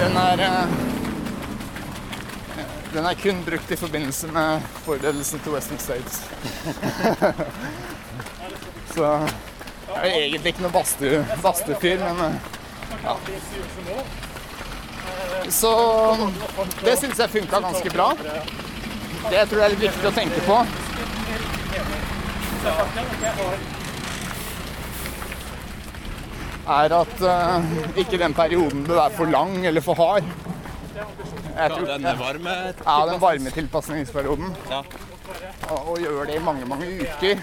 Den er eh, Den er kun brukt i forbindelse med forberedelsen til Western States. Så jeg er egentlig ikke noe badstue- badstuefyr, men eh, ja. Så det syns jeg funka ganske bra. Det tror jeg er litt viktig å tenke på. Er at uh, ikke den perioden bør være for lang eller for hard. Tror, Den er varme. ja, den varmetilpasningsperioden. Ja. Og, og gjør det i mange, mange uker.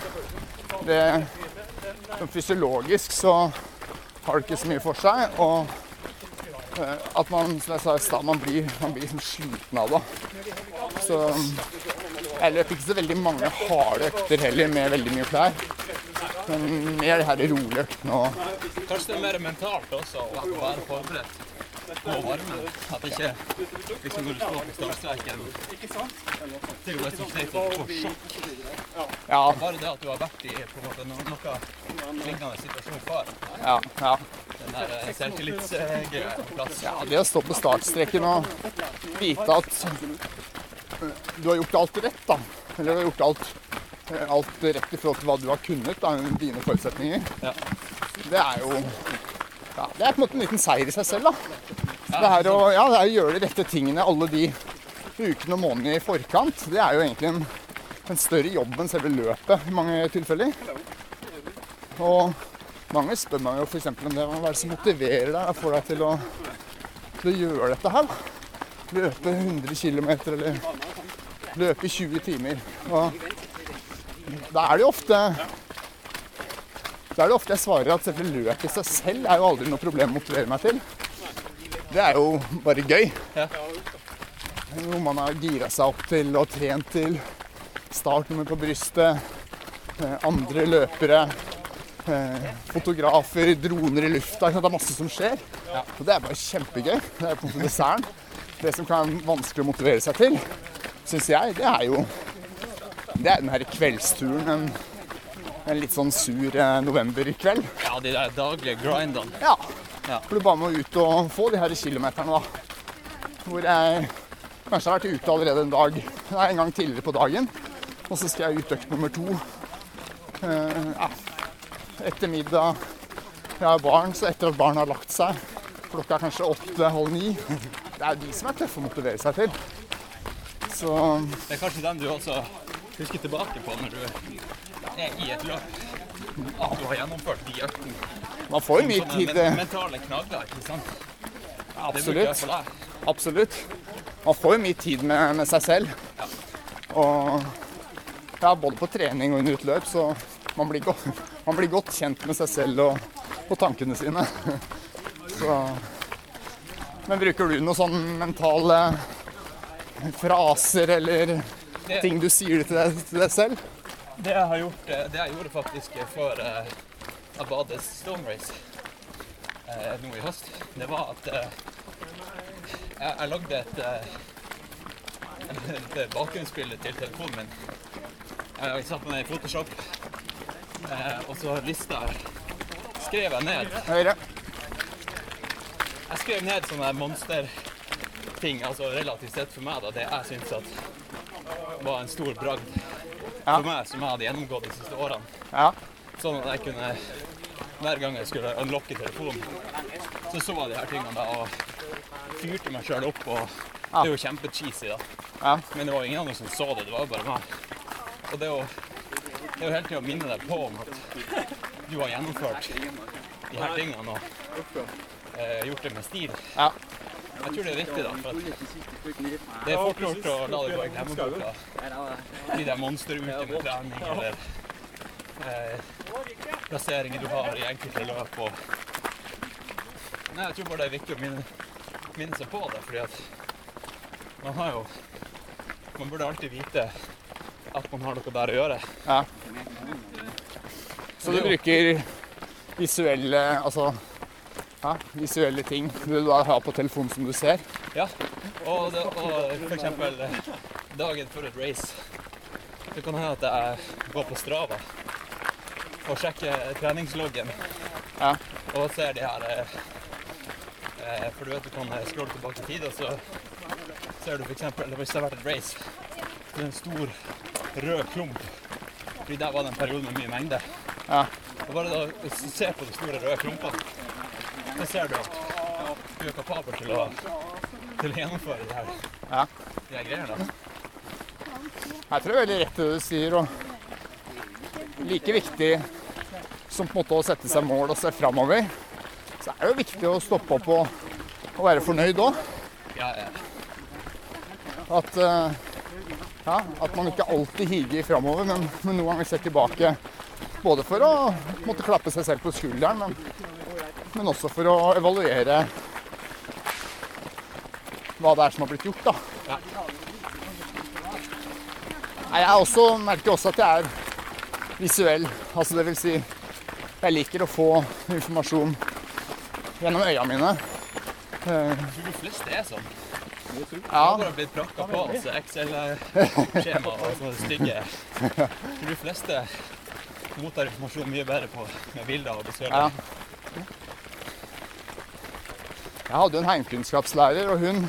Det, sånn fysiologisk så har det ikke så mye for seg. Og at man, som jeg sa i stad, man blir, man blir liksom sliten av det. Så jeg løp ikke så veldig mange harde økter heller med veldig mye klær. Men mer de her rolige øktene og Kanskje det er mer mentalt også å være forberedt på varmen. At ikke liksom når du står på startstreken Det er jo State og får sjokk. Ja, Bare det at du har vært i på en måte no- noe lignende situasjon før. ja, ja. Den eh, på plass. Ja, det å stå på startstreken og vite at du har gjort alt rett, da. Eller du har gjort alt, alt rett i forhold til hva du har kunnet, da, dine forutsetninger. Ja. Det er jo ja, Det er på en måte en liten seier i seg selv, da. Det her å, ja, det er å gjøre de rette tingene alle de ukene og månedene i forkant, det er jo egentlig en, en større jobb enn selve løpet i mange tilfeller. Og mange spør meg jo f.eks. om det, hva er det som motiverer deg og får deg til å, til å gjøre dette her. Løpe 100 km eller løpe 20 timer. Og da er det jo ofte da er det ofte jeg svarer at selve løpet i seg selv er jo aldri noe problem å motivere meg til. Det er jo bare gøy. Ja. Noe man har gira seg opp til og trent til. Startnummer på brystet. eh, Andre løpere. Eh, Fotografer, droner i lufta. Det er masse som skjer. Og det er bare kjempegøy. Det er på en måte desserten. Det som kan være vanskelig å motivere seg til, syns jeg, det er jo Det er den her kveldsturen. En, en litt sånn sur eh, novemberkveld. Ja, de der daglige grindene. Ja. Ja. For du bare må ut og få de her kilometerne, da. Hvor jeg kanskje har vært ute allerede en dag, nei, en gang tidligere på dagen. Og så skal jeg ut økt nummer to. Uh, ja. Etter middag. Jeg har barn, så etter at barna har lagt seg, klokka er kanskje åtte-halv ni. Det er de som er tøffe å motivere seg til. Så Det er kanskje den du også husker tilbake på når du er i et løp. At du har gjennomført de øktene. man får jo mye tid. eh, mentale knagger, ikke sant? Ja, Absolutt. Absolutt. Man får jo mye tid med, med seg selv. Og ja, både på trening og under utløp så man blir, godt, man blir godt kjent med seg selv og, og tankene sine. Så Men bruker du noen sånne mentale fraser eller Det- ting du sier til deg, til deg selv? Det jeg har gjort, eh, det jeg gjorde faktisk før uh, jeg badet Stone Race uh, nå i høst, det var at uh, jeg, jeg lagde et, uh, et bakgrunnsbilde til telefonen min. Jeg satte meg i Photoshop, eh, og så lista skrev jeg ned Høyre. Jeg skrev ned sånne monsterting, altså relativt sett for meg, da, det jeg syns at var en stor bragd Ja. for meg, som jeg hadde gjennomgått de siste årene. Ja. Sånn at jeg kunne, hver gang jeg skulle unlocke telefonen, så så jeg de her tingene da, og fyrte meg sjøl opp. og Det er jo kjempecheesy, da. Ja. Men det var ingen andre som så det, det var jo bare meg. Og det jo, det er jo hele tida å minne deg på om at du har gjennomført de her tingene og eh, gjort det med stil. Ja. Jeg tror det er viktig, da. For at det er fort gjort å la det gå i glemmeboka. De der monsterukene med trening eller eh, plasseringer du har i enkelte løp. Og... Nei, jeg tror bare det er viktig å minne, minne seg på det, fordi at man har jo Man burde alltid vite at man har noe der å gjøre. Ja. Så du bruker visuelle, altså, ja, visuelle ting du da har på telefonen som du ser? Ja, og, det, og for eksempel eh, dagen før et race. Det kan hende at jeg går på Strava og sjekker treningsloggen. Ja. Og ser de her eh, eh, For du vet du kan scrolle tilbake i tid, og så ser du f.eks. hvis det har vært et race. Det er en stor rød klump. Fordi der var det en periode med mye mengde. Ja. Og bare da hvis du ser på de store røde klumpene, så ser du at du er kapabel til å, til å gjennomføre de her, Ja. de her greiene. Jeg tror det er veldig rett det du sier, og like viktig som på en måte å sette seg mål og se framover, så er det jo viktig å stoppe opp og, og være fornøyd òg. Ja, ja. At, eh, ja, at man ikke alltid higer framover, men, men noen ganger ser tilbake. Både for å måtte klappe seg selv på skulderen, men, men også for å evaluere hva det er som har blitt gjort. da. Ja. Nei, Jeg også, merker også at jeg er visuell. Altså det vil si, jeg liker å få informasjon gjennom øya mine. Eh, Jeg tror de fleste er sånn. Ja, har bare blitt prakka på oss Excel-skjema og sånne stygge. De fleste mottar informasjon mye bedre på med bilder og visuelle. Ja. Jeg hadde en heimkunnskapslærer, og hun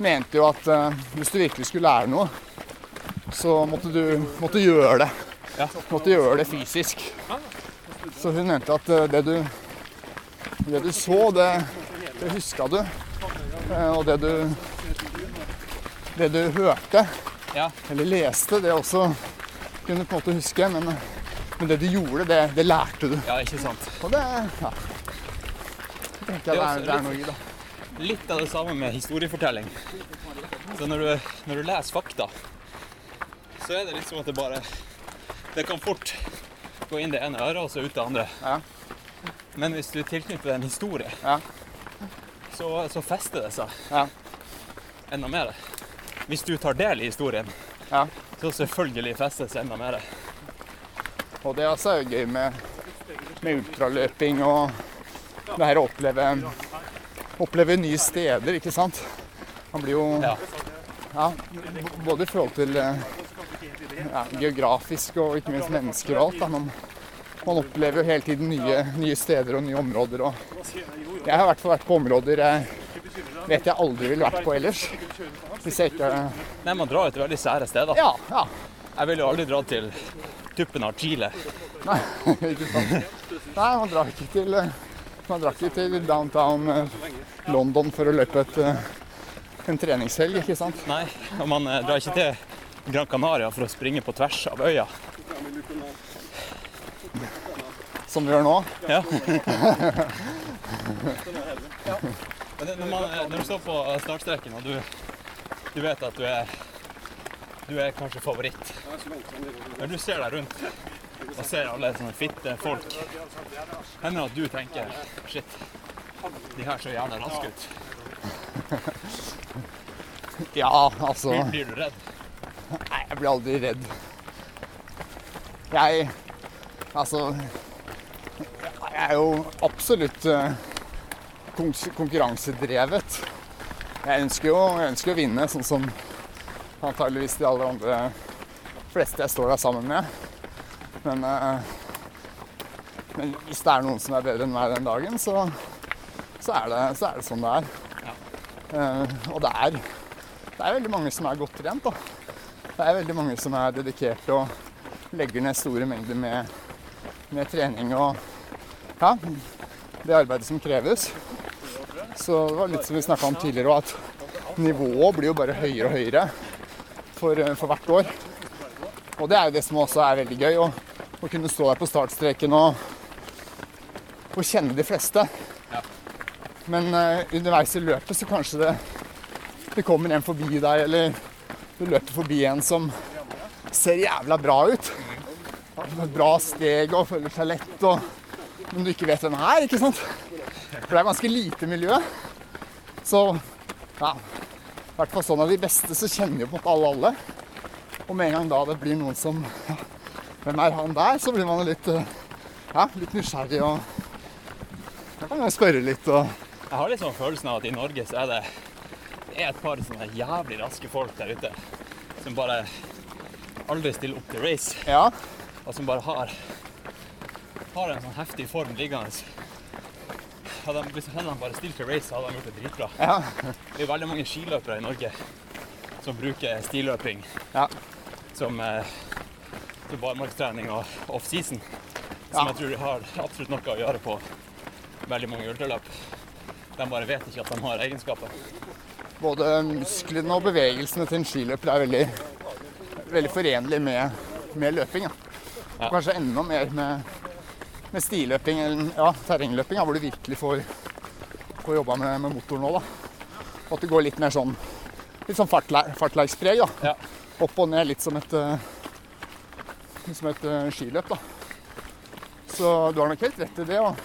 mente jo at uh, hvis du virkelig skulle lære noe, så måtte du måtte gjøre det. Ja. Måtte gjøre det fysisk. Så hun mente at uh, det du, det du så, det, det huska du. Uh, og det du det du hørte Ja. eller leste, det også kunne på en måte huske. Men, men det du gjorde, det, det lærte du. ja, ikke sant. Og det ja. Det det er, det er noe i, da. Litt av det samme med historiefortelling. Så når du, når du leser fakta, så er det litt som at det bare Det kan fort gå inn det ene øret og så ut det andre. Ja. Men hvis du tilknytter en historie, Ja. så, så fester det seg Ja. enda mer. Hvis du tar del i historien, Ja. så selvfølgelig seg enda mer. Og det er altså gøy med, med ultraløping og det her å oppleve, oppleve nye steder, ikke sant. Man blir jo Ja. ja, både i forhold til eh, ja, geografisk og ikke minst mennesker og alt. Da. Man, man opplever jo hele tiden nye, nye steder og nye områder. Og jeg har i hvert fall vært på områder jeg vet jeg aldri ville vært på ellers. Hvis jeg ikke Nei, man drar jo til veldig sære steder. Ja, ja. Jeg ville jo aldri dratt til tuppen av Chile. Nei, ikke sant. Nei, man drar ikke til eh, Man drar ikke til downtown eh, London for å løpe et, eh, en treningshelg, ikke sant. Nei, og man eh, drar ikke til Gran Canaria for å springe på tvers av øya. Som vi gjør nå. Ja. Men når, man, eh, når du står på startstreken og du, du vet at du er, du er kanskje favoritt Når du ser deg rundt og ser alle sånne fitte folk, hender det at du tenker Shit, de her ser jævla raske ut. Ja, altså Blir, blir du redd? Nei, jeg blir aldri redd. Jeg Altså Jeg er jo absolutt eh, konkurransedrevet. Jeg ønsker jo jeg ønsker å vinne, sånn som antageligvis de aller andre fleste jeg står der sammen med. Men, eh, men hvis det er noen som er bedre enn meg den dagen, så, så, er, det, så er det sånn det er. Eh, og det er, det er veldig mange som er godt trent. da. Det er veldig mange som er dedikerte og legger ned store mengder med, med trening og ja, det arbeidet som kreves. Så det var litt som vi snakka om tidligere, òg, at nivået blir jo bare høyere og høyere for, for hvert år. Og det er jo det som også er veldig gøy, å, å kunne stå der på startstreken og, og kjenne de fleste. Men uh, underveis i løpet så kanskje det, det kommer en forbi deg, eller du løper forbi en som ser jævla bra ut. Bra steg og føler seg lett, og, men du ikke vet hvem er, ikke sant? For det er ganske lite miljø. Så ja, i hvert fall sånn av de beste så kjenner jo på en måte alle alle. Og med en gang da det blir noen som ja, Hvem er han der? Så blir man litt, eh, ja, litt nysgjerrig og Da kan man spørre litt og Jeg har sånn følelsen av at i Norge så er det, det er et par sånne jævlig raske folk der ute som bare aldri stiller opp til race, Ja. og som bare har, har en sånn heftig form liggende. Hadde de, hvis de bare stilt til race, hadde de gjort det dritbra. Ja. Det er veldig mange skiløpere i Norge som bruker stilløping Ja. som, eh, som barmarkstrening og offseason. Som Ja. Jeg tror har absolutt noe å gjøre på veldig mange ultraløp. De bare vet ikke at de har egenskaper. Både musklene og bevegelsene til en skiløper er veldig, veldig forenlig med, med løping. Ja. Kanskje enda mer med, med stiløping eller ja, terrengløping, hvor du virkelig får, får jobba med, med motoren òg. Og at det går litt mer sånn litt sånn fartle- fartleispreg. da. Ja. Opp og ned, litt som et, eh, som et uh, skiløp. da. Så du har nok helt rett i det. og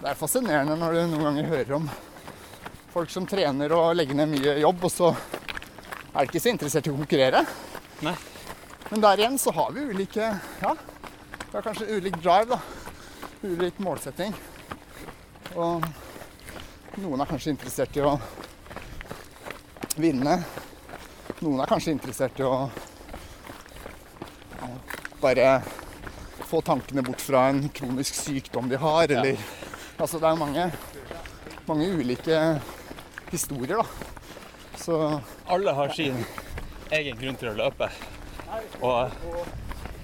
Det er fascinerende når du noen ganger hører om folk som trener og legger ned mye jobb, og så er de ikke så interessert i å konkurrere. Nei. Men der igjen så har vi ulike Ja, vi har kanskje ulik drive, da. Ulik målsetting. Og noen er kanskje interessert i å vinne. Noen er kanskje interessert i å bare få tankene bort fra en kronisk sykdom de har, eller Altså, det er mange, mange ulike historier, da. Så Alle har sin egen grunn til å løpe. Og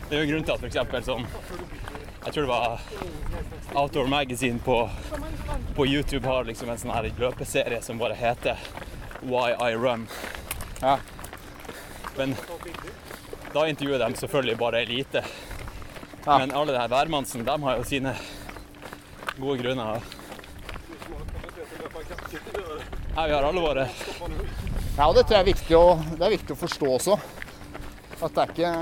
det er jo en grunn til at f.eks. sånn Jeg tror det var Outdoor Magazine på, på YouTube har liksom en sånn her løpeserie som bare heter Why I Run. Ja. Men da intervjuer de selvfølgelig bare elite. Ja. Men alle de her værmannsen, de har jo sine gode grunner. Nei, vi har alle våre Ja, og det tror jeg er viktig å, det er viktig å forstå også. At det er ikke,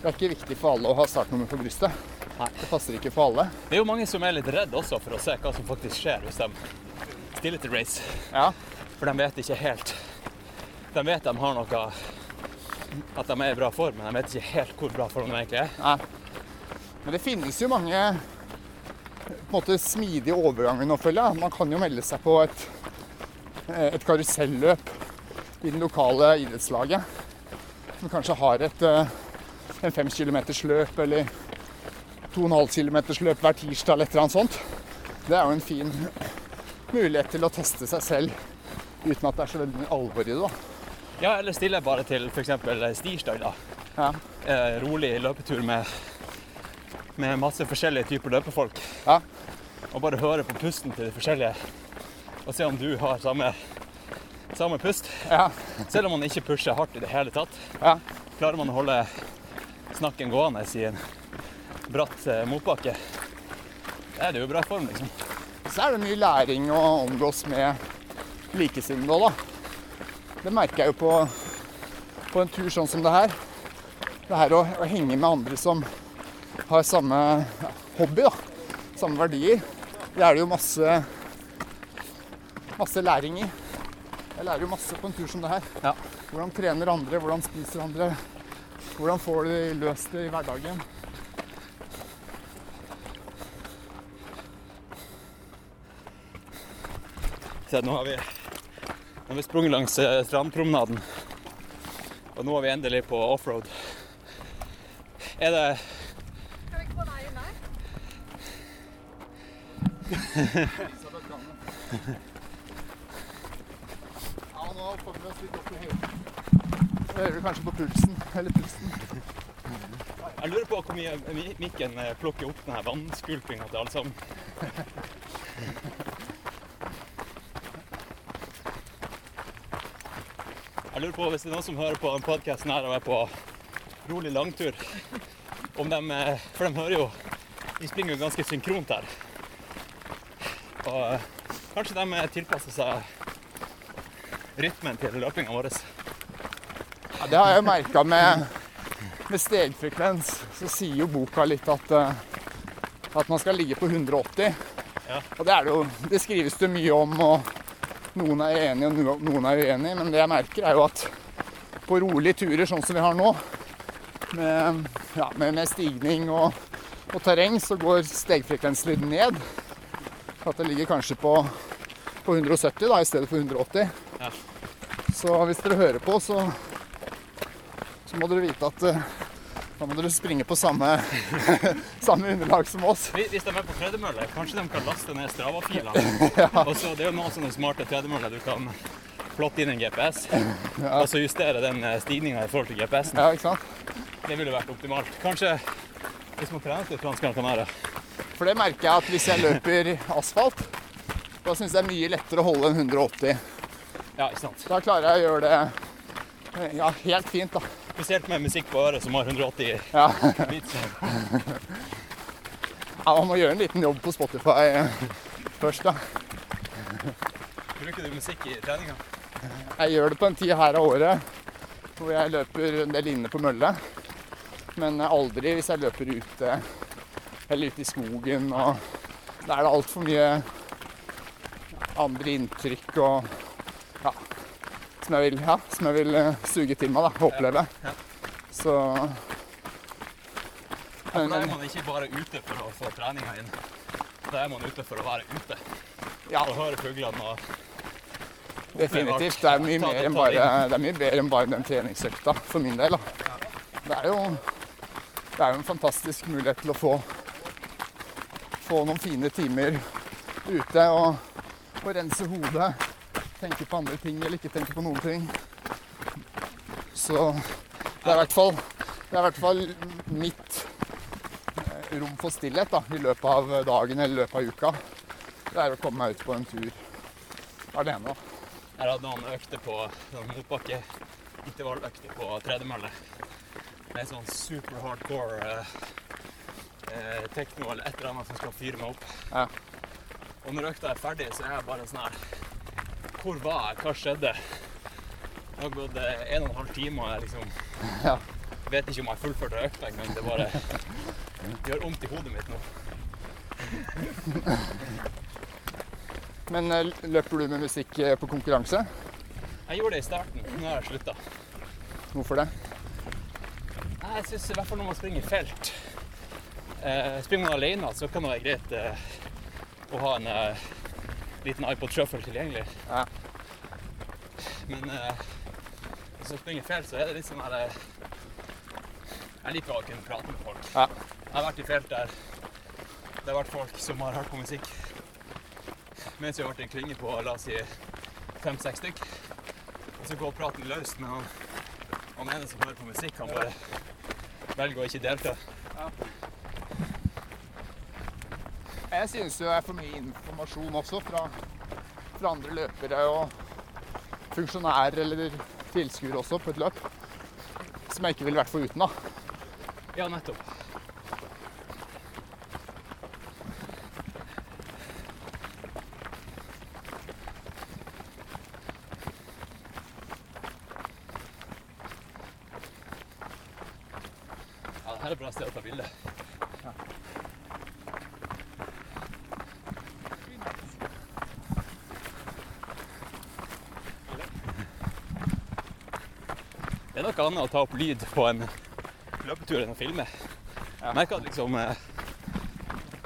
det er ikke viktig for alle å ha startnummer på brystet. Nei. Det passer ikke for alle. Det er jo mange som er litt redd også for å se hva som faktisk skjer hvis de stiller til race. Ja, For de vet ikke helt De vet de har noe At de er i bra form, men de vet ikke helt hvor bra form de egentlig er. nei. Men det finnes jo mange på en måte smidige overganger nå, føler jeg. Man kan jo melde seg på et, eh, et karuselløp i det lokale idrettslaget. Som kanskje har et, eh, en fem kilometers løp eller to og en halv kilometers løp hver tirsdag eller et eller annet sånt. Det er jo en fin mulighet til å teste seg selv uten at det er så veldig mye alvor i det. da. Ja, eller stille bare til f.eks. stirsdag. da. Ja. Eh, rolig løpetur med, med masse forskjellige typer løpefolk. Ja. Og bare høre på pusten til de forskjellige, og se om du har samme, samme pust. Ja. Selv om man ikke pusher hardt i det hele tatt. Ja. Klarer man å holde snakken gående i en bratt eh, motbakke, da er det jo bra form, liksom. Så er det mye læring å omgås med likesinnede da. Det merker jeg jo på, på en tur sånn som det her. Det her å, å henge med andre som har samme hobby, da. Samme verdier. Det er det jo masse, masse læring i. Jeg lærer jo masse på en tur som det her. Ja. Hvordan trener andre, hvordan spiser andre. Hvordan får de løst det i hverdagen. Så nå har vi, nå har vi sprunget langs eh, strandpromenaden. Og nå er vi endelig på offroad. Er det Kan vi ikke få deg inn der? Ja, nå kommer vi oss litt opp i høyden. Så hører du kanskje på pulsen, eller pulsen. Jeg lurer på hvor mye mikken eh, plukker opp denne vannskulpinga til alle sammen. Jeg lurer på hvis det er noen som hører på denne podkasten og er på rolig langtur om de, eh, For de hører jo De springer jo ganske synkront her. Og eh, kanskje de eh, tilpasser seg rytmen til løpinga vår. Ja, det har jeg merka med, med stegfrekvens. Så sier jo boka litt at, at man skal ligge på 180. Ja. Og det, er det, jo, det skrives det mye om, og noen er enig, og noen er uenige. Men det jeg merker, er jo at på rolige turer, sånn som vi har nå, med, ja, med, med stigning og, og terreng, så går stegfrekvensen litt ned. At det ligger kanskje på, på 170 da, i stedet for 180. Ja. Så hvis dere hører på, så, så må dere vite at eh, da må dere springe på samme, samme underlag som oss. Hvis de er på tredemølle, kanskje de kan laste ned Strava-filene. Og så Det er jo noen sånne smarte tredemøller du kan plotte inn en GPS, og så justere den stigninga i forhold til GPS-en. Ja, ikke sant? Det ville vært optimalt. Kanskje hvis man trener litt Gran Canaria. For det merker jeg at hvis jeg løper asfalt, da syns jeg det er mye lettere å holde en 180. Ja, ikke sant. Da klarer jeg å gjøre det eh, ja, helt fint, da. Spesielt med musikk på øret som har 180 Ja. ja, Man må gjøre en liten jobb på Spotify eh, først, da. Bruker du musikk i treninga? Jeg gjør det på en tid her av året hvor jeg løper en del inne på mølle. Men aldri hvis jeg løper ute eller ute i skogen. og Da er det altfor mye andre inntrykk og som jeg vil, ja, som jeg vil uh, suge til meg da, og oppleve. Ja. Så men, da er man ikke bare ute for å få treninga inn. Da er man ute for å være ute ja, og høre fuglene og definitivt. Det er mye mer enn bare, det er mye bedre enn bare den treningsøkta, for min del. Da. Det er jo det er jo en fantastisk mulighet til å få, få noen fine timer ute og, og rense hodet. Tenke på andre ting eller ikke tenke på noen ting. Så det er i hvert fall, det er i hvert fall mitt eh, rom for stillhet da, i løpet av dagen eller i løpet av uka. Det er å komme meg ut på en tur alene. Jeg Jeg hadde noen økter på noen motbakke, intervalløkter på tredemølle. Med sånn super hardcore eh, eh, tekno eller et eller annet som skal fyre meg opp. Ja. Og når økta er ferdig, så er jeg bare sånn her Hvor var jeg? Hva skjedde? Det har gått eh, en og en halv time, og jeg liksom Ja. vet ikke om jeg fullførte økta engang. Det bare det gjør vondt i hodet mitt nå. Men eh, løper du med musikk eh, på konkurranse? Jeg gjorde det i starten. Nå har jeg slutta. Hvorfor det? Jeg syns i hvert fall når man springer i felt eh, Springer man alene, så kan det være greit eh, å ha en eh, liten iPod Shuffle tilgjengelig. Ja. Men eh, hvis jeg springer i så er det litt sånn her eh, Jeg liker å kunne prate med folk. Ja. Jeg har vært i felt der det har vært folk som har hørt på musikk mens vi har vært i en klynge på la oss si fem-seks stykk. Og så går praten løst, med han, han ene som hører på musikk, han bare velger å ikke delta. Jeg synes jo det er for mye informasjon også fra, fra andre løpere og funksjonærer eller tilskuere også på et løp. Som jeg ikke ville vært foruten, da. Ja, nettopp. Ja, det her er et bra sted å ta bilde. Noe annet å ta opp lyd på en løpetur enn å filme. Jeg merker at liksom eh,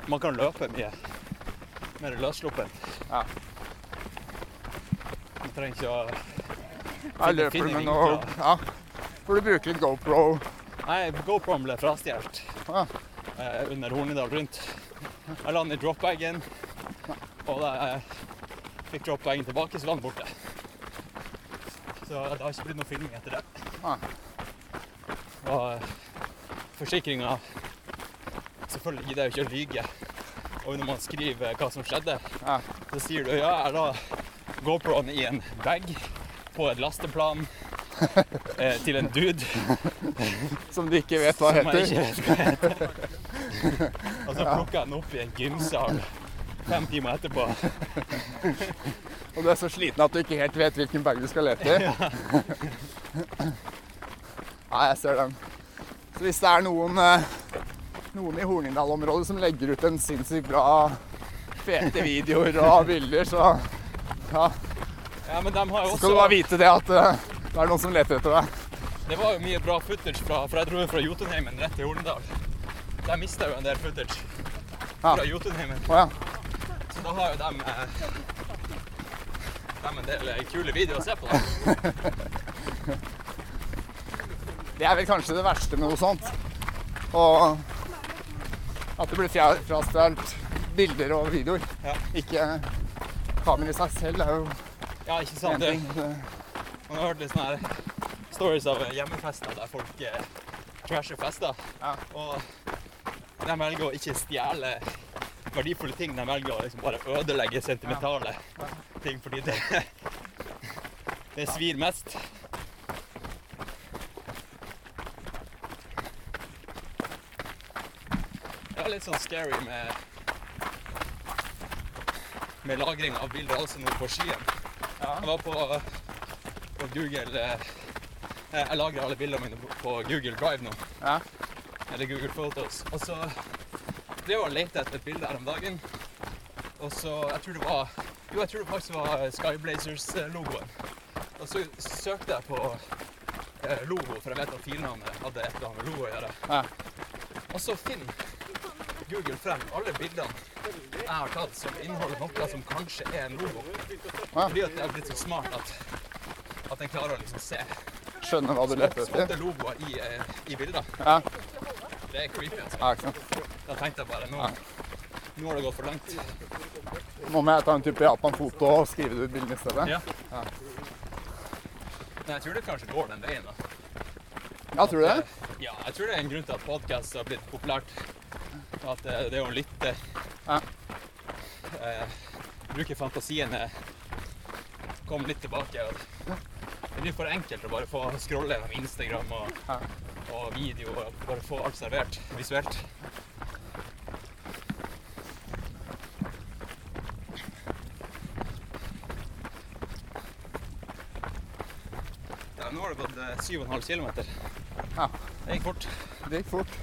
man kan løpe mye mer løssluppent. Ja. Man trenger ikke å Jeg løper med noe. Ja. For du bruker litt GoPro. Nei, GoProen ble frastjålet Ja. eh, under Hornidal rundt. Jeg la den i dropbagen, og da jeg fikk dropbagen tilbake, så var den borte. Så det har ikke blitt noe filming etter det. Og eh, forsikringa Selvfølgelig gidder jeg jo ikke å lyge. Og når man skriver hva som skjedde, Ja. så sier du ja, jeg la GoProen i en bag på et lasteplan eh, til en dude Som du ikke vet hva heter. ikke vet. Og så plukka jeg den opp i en gymsal fem timer etterpå. Og du er så sliten at du ikke helt vet hvilken bag du skal lete i. Nei, jeg ser den. Så hvis det er noen, eh, noen i Hornindal-området som legger ut en sinnssykt bra fete videoer og bilder, så ja, Ja, men de har jo så skal du bare vite det at eh, det er noen som leter etter deg. Det var jo mye bra footage fra For jeg dro fra Jotunheimen rett til Hornedal. Der mista jo en del footage Ja. fra Jotunheimen. Oh, ja. Så da har jo de eh, en del kule videoer å se på. da. Det er vel kanskje det verste med noe sånt. Og at det blir fra- frastjålet bilder og videoer. Ja. Ikke kamera i seg selv er jo Ja, ikke sant? Det, man har hørt litt sånne her stories av hjemmefester der folk eh, fester. Ja. Og de velger å ikke stjele verdifulle ting. De velger å liksom bare ødelegge sentimentale ting fordi det, det svir mest. Er litt sånn scary med med lagring av bilder altså nå på skyen. Jeg var på, på Google eh, Jeg lagrer alle bildene mine på- Google Drive nå. Ja. Eller Google Photos. Og så drev jeg og lette etter et bilde her om dagen. Og så Jeg tror det var Jo, jeg tror det faktisk var Skyblazers-logoen. Og så søkte jeg på eh, logo, for jeg vet at filnavnet hadde et eller annet med logo å gjøre. Ja. Og så finner Google frem alle bildene jeg har tatt som inneholder noe som kanskje er en logo. Ja. Fordi at det er blitt så smart at, at en klarer å liksom se Skjønner hva du leter etter. logoer i, eh, i bilder. Ja. Det er creepy. altså. Ja. Da tenkte jeg bare nå, nå har det gått for langt. Nå må jeg ta en type Japan-foto og skrive det ut bildene i stedet. Ja. Men jeg tror det kanskje går den veien. da. Ja, tror du det? Ja, jeg tror det er en grunn til at podkast har blitt populært. At det, det å lytte Ja. eh, Bruke fantasien kom litt tilbake. Det blir for enkelt å bare få scrolle gjennom Instagram og, Ja. og video og bare få alt servert visuelt. Ja, nå har det gått eh, 7,5 km. Ja. Det gikk fort. Det gikk fort.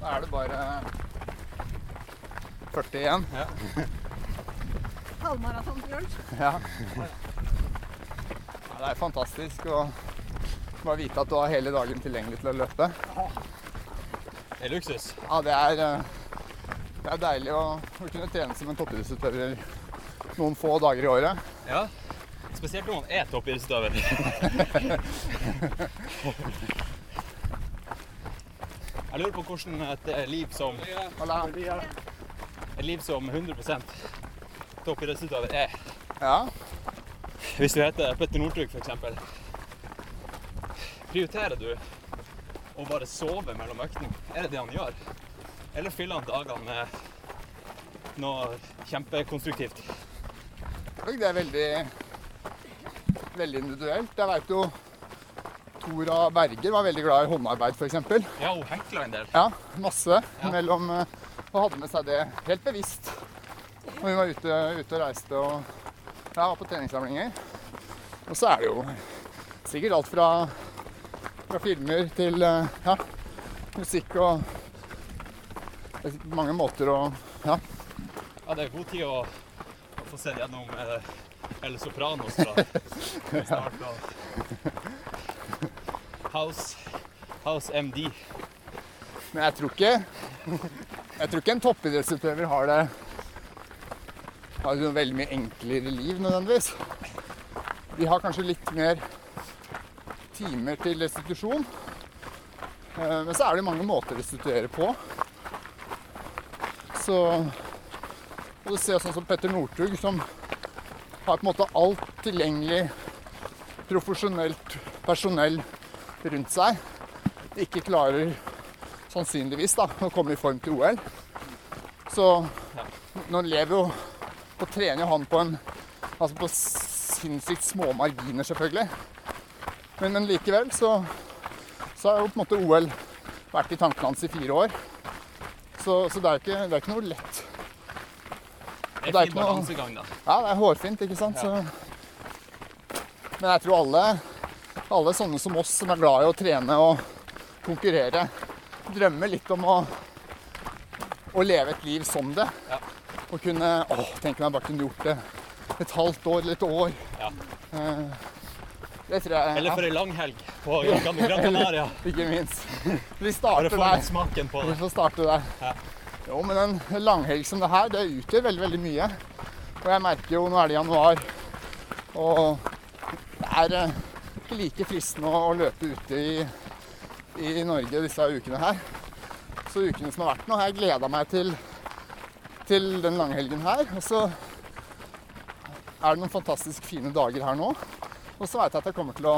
Da er det bare 40 igjen. Ja. Halvmaraton til lunsj. Ja. ja. Det er fantastisk å bare vite at du har hele dagen tilgjengelig til å løpe. Det er luksus. Ja, det er, eh, det er deilig å, å kunne trene som en toppidrettsutøver noen få dager i året. Ja. Spesielt når man er toppidrettsutøver. Jeg lurer på hvordan et eh, liv som, Eller, et liv som 100% toppidrettsutøver er. ja, Hvis du heter Petter Northug f.eks. Prioriterer du å bare sove mellom øktene? Er det det han gjør? Eller fyller han dagene med noe kjempekonstruktivt? det er veldig, veldig individuelt. Jeg veit jo Tora Berger var veldig glad i håndarbeid, f.eks. Ja, hun hekla en del. Ja, masse. Mellom, eh, og hadde med seg det helt bevisst når vi var ute, ute og reiste og ja, var på treningssamlinger. Og så er det jo sikkert alt fra, fra filmer til eh, ja, musikk og mange måter å ja. Ja, det er god tid å, å få se gjennom eh, El Sopranos fra fra start av. House, House MD. Men jeg tror ikke Jeg tror ikke en toppidrettsutøver har det har et veldig mye enklere liv nødvendigvis. De har kanskje litt mer timer til restitusjon. Eh, Men så er det mange måter å restituere på. Så Og du ser sånn som Petter Northug, som har på en måte alt tilgjengelig profesjonelt personell rundt seg. Ikke klarer sannsynligvis da, å komme i form til OL. Så nå lever jo og trener han på en Altså på sinnssykt små marginer, selvfølgelig. Men, men likevel så, så har jo på en måte OL vært i tankene hans i fire år. Så, så det, er ikke, det er ikke noe lett. Det Det er er ikke fin balansegang, da. Ja, det er hårfint, ikke sant? Så... Men jeg tror alle, alle sånne som oss som er glad i å trene og konkurrere, drømmer litt om å, å leve et liv som det. Ja. Og kunne Å, tenk om jeg bare kunne gjort det et halvt år eller et år. Ja. Eh, Det tror jeg Eller for ei langhelg på Gran Canaria. Ikke minst. Vi Bare starter der. smaken på Vi det. får starte der. Ja. Jo, men en langhelg som det her, det utgjør veldig, veldig mye. Og jeg merker jo, nå er det januar, Og det er eh, ikke like fristende å løpe ute i, i Norge disse ukene her. Så ukene som har vært nå, har jeg gleda meg til, til den langhelgen her. Og så er det noen fantastisk fine dager her nå. Og så veit jeg at jeg kommer til å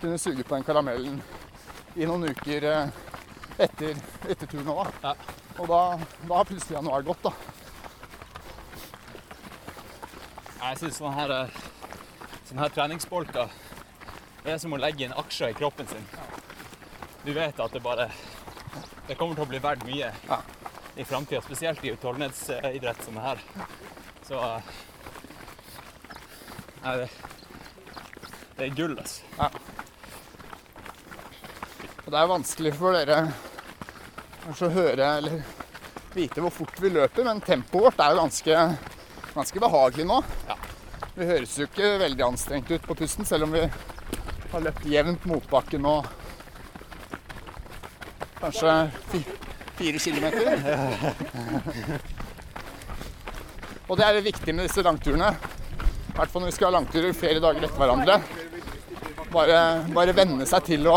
kunne suge på den karamellen i noen uker eh, etter, etter turen òg. Og da, da har plutselig januar gått, da. Jeg syns sånne her, eh, sånn her treningsbolker det er som å legge inn aksjer i kroppen sin. Du vet at det bare Det kommer til å bli verdt mye Ja. i framtida, spesielt i utholdenhetsidrett som er her. Så eh, Nei, det, det er gull, altså. Og det er vanskelig for dere kanskje å høre eller vite hvor fort vi løper, men tempoet vårt er jo ganske, ganske behagelig nå. Vi høres jo ikke veldig anstrengt ut på pusten, selv om vi har løpt jevnt motbakke nå kanskje fi, fire kilometer. Og det er viktig med disse langturene. I hvert fall når vi skal ha langturer flere dager etter hverandre. Bare, bare venne seg til å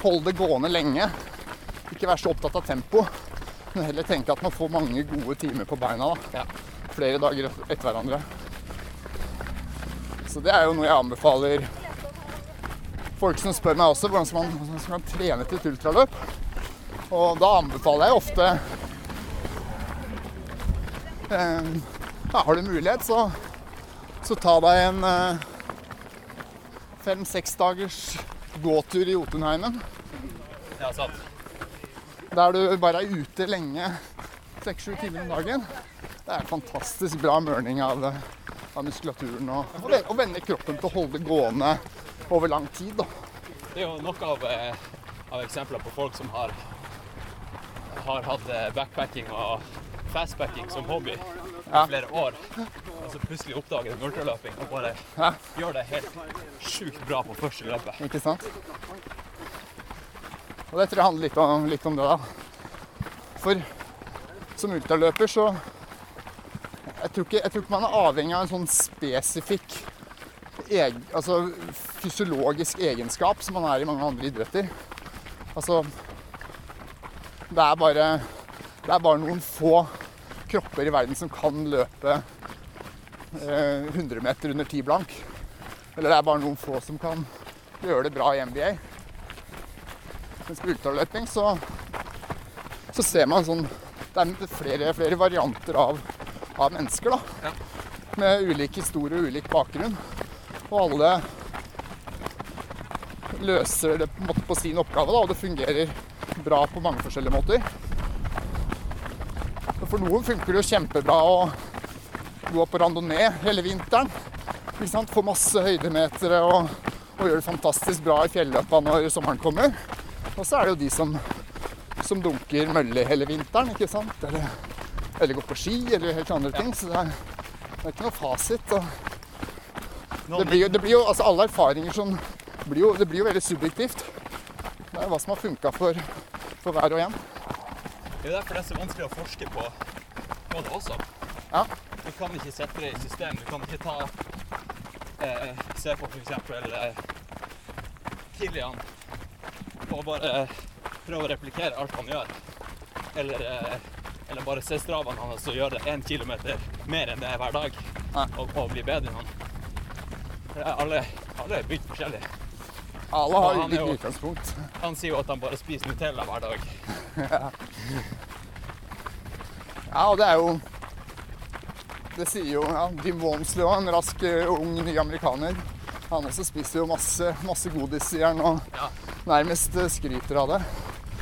holde det gående lenge. Ikke være så opptatt av tempo, men heller tenke at man får mange gode timer på beina. da. Flere dager etter hverandre. Så det er jo noe jeg anbefaler folk som spør meg også hvordan skal man, hvordan skal man trene til et ultraløp. Og da anbefaler jeg ofte eh, ja, Har du mulighet, så, så ta deg en eh, fem-seks dagers gåtur i Jotunheimen. Ja, sant. Der du bare er ute lenge, seks-sju timer om dagen. Det er fantastisk bra mørning av, av muskulaturen. Og, og vende kroppen til å holde det gående over lang tid. Da. Det er jo noe av, eh, av eksempler på folk som har, har hatt eh, backpacking og fastpacking som hobby Ja. i flere år. Og så plutselig oppdager de ultraløping og bare Ja. gjør det helt sjukt bra på første løpet. Ikke sant? Og det tror jeg handler litt om, litt om det, da. For som ultraløper så jeg tror, ikke, jeg tror ikke man er avhengig av en sånn spesifikk eg, altså fysiologisk egenskap som man er i mange andre idretter. Altså Det er bare Det er bare noen få kropper i verden som kan løpe eh, 100 meter under 10 blank. Eller det er bare noen få som kan gjøre det bra i NBA. Mens på ultraløping så, så ser man sånn Det er flere, flere varianter av, av mennesker, da. Med ulik historie og ulik bakgrunn. Og alle løser det på, på sin oppgave, da, og det fungerer bra på mange forskjellige måter. For noen funker det jo kjempebra å gå på randonee hele vinteren. Ikke sant? Få masse høydemetere og, og gjøre det fantastisk bra i fjelløpa når sommeren kommer. Og så er det jo de som, som dunker mølle hele vinteren, ikke sant? Eller, eller går på ski, eller helt andre ting. Så det er, det er ikke noe fasit. Og det blir jo, det blir jo altså alle erfaringer som blir jo, Det blir jo veldig subjektivt. Det er hva som har funka for, for hver og en. Det er jo derfor det er så vanskelig å forske på, på det også. Ja. Du kan ikke sette det i system. Du kan ikke ta eh, Se på f.eks. Eh, Kilian og bare eh, prøve å replikere alt han gjør. Eller, eh, eller bare se stravene hans og gjøre én kilometer mer enn det er hver dag. Ja. Og, og bli bedre enn han. Alle, alle er bygd forskjellig. Alle har ulikt utgangspunkt. Han sier jo at han bare spiser Nutella hver dag. Ja, og det er jo Det sier jo ja, Jim Walmsley òg, en rask, eh, ung, ny amerikaner. Han også spiser jo masse, masse godis, sier han, og Ja. nærmest eh, skryter av det.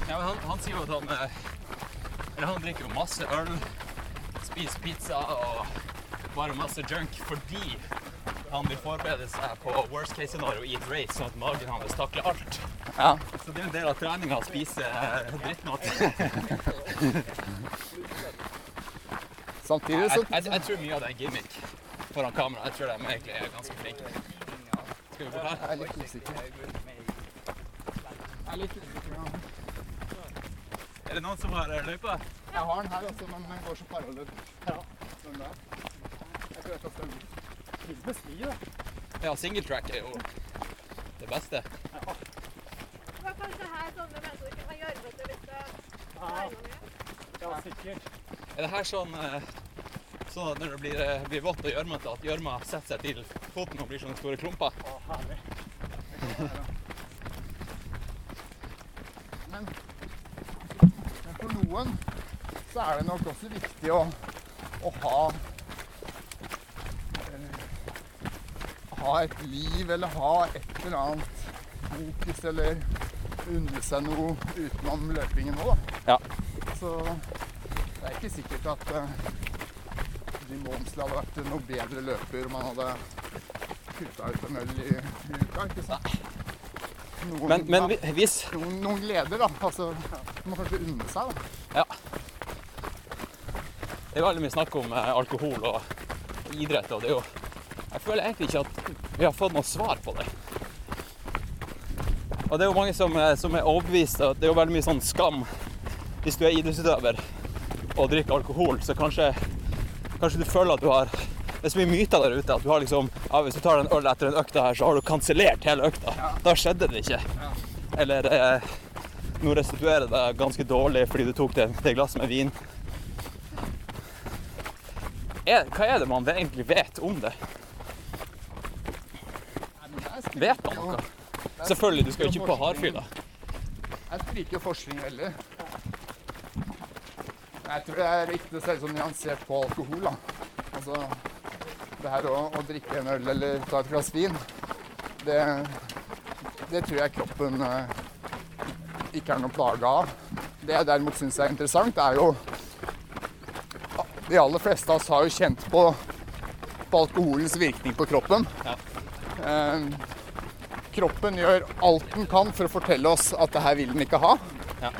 Ja, men han, han sier jo at han eh, Eller han drikker jo masse øl, spiser pizza og bare masse junk fordi han vil forberede seg på worst case scenario i et race, sånn at magen hans takler alt. Ja. Så det er en del av treninga å spise eh, drittmat. Samtidig Jeg, så jeg, jeg tror mye av det er gimmick foran kamera. Jeg tror de egentlig er ganske flinke. Skal vi gå her? Jeg er litt usikker. Jeg er litt usikker. ja. Er det noen som har løypa? løype? Jeg har den her, altså, men den går så parallell. Ja. Sånn der. Jeg tror jeg skal da. Ja, singletrack er jo det beste. Ja. Det var kanskje her sånne mennesker kan være gjørmete hvis det Ja, sikkert. Er det her sånn, eh, sånn at når det blir, eh, blir vått og gjørmete, at gjørma setter seg til foten og blir sånne store klumper? Men for noen så er det nok også viktig å, å ha eh, Ha et liv eller ha et eller annet fokus eller unne seg noe utenom løpingen nå, da. Ja. Så det er ikke sikkert at uh, Jim Walmsley hadde vært noe bedre løper om han hadde kutta ut en øl i, i uka. ikke sant? Noen, Men, men vi- hvis noen, noen gleder, da. Altså, må kanskje unne seg, da. Ja. Det er veldig mye snakk om eh, alkohol og idrett, og det er jo Jeg føler egentlig ikke at vi har fått noe svar på det. Og det er jo mange som, eh, som er overbevist, det er jo veldig mye sånn skam hvis du er idrettsutøver og drikker alkohol, så kanskje, kanskje du føler at du har Det er så mye myter der ute at du har liksom ja, Hvis du tar en øl etter en økta her, så har du kansellert hele økta. Da skjedde det ikke. Eller eh, nå restituerer det deg ganske dårlig fordi du tok det, det glasset med vin. Er, hva er det man egentlig vet om det? Vet han noe? Selvfølgelig, du skal jo ikke på hardfylla. Jeg spriker forskning veldig. Jeg tror det er viktig å se sånn nyansert på alkohol. da. Altså, det her å, å drikke en øl eller ta et glass vin, det, det tror jeg kroppen eh, ikke er noe plage av. Det jeg derimot syns er interessant, er jo De aller fleste av oss har jo kjent på, på alkoholens virkning på kroppen. Eh, kroppen gjør alt den kan for å fortelle oss at det her vil den ikke ha.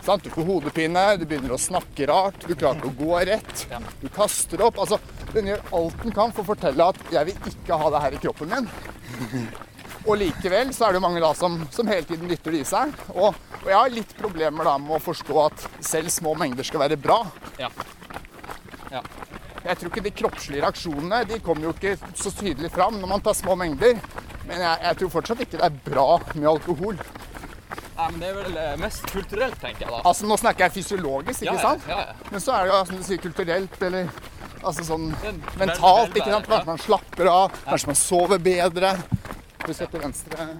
Sant? Du får hodepine, du begynner å snakke rart, du klarer ikke å gå rett, du kaster opp. Altså, den gjør alt den kan for å fortelle at 'jeg vil ikke ha det her i kroppen min'. Og likevel så er det mange da som, som hele tiden lytter det i seg. Og, og jeg har litt problemer da med å forstå at selv små mengder skal være bra. Ja. Ja. Jeg tror ikke de kroppslige reaksjonene de kommer jo ikke så tydelig fram når man tar små mengder. Men jeg, jeg tror fortsatt ikke det er bra med alkohol. Nei, men det er vel eh, mest kulturelt, tenker jeg da. Altså Nå snakker jeg fysiologisk, ikke Ja, ja, sant? ja, ja. Men så er det jo som du sier, kulturelt eller altså sånn Det er en mentalt. ikke sant? Kanskje man slapper av, kanskje man sover bedre. Husk til venstre.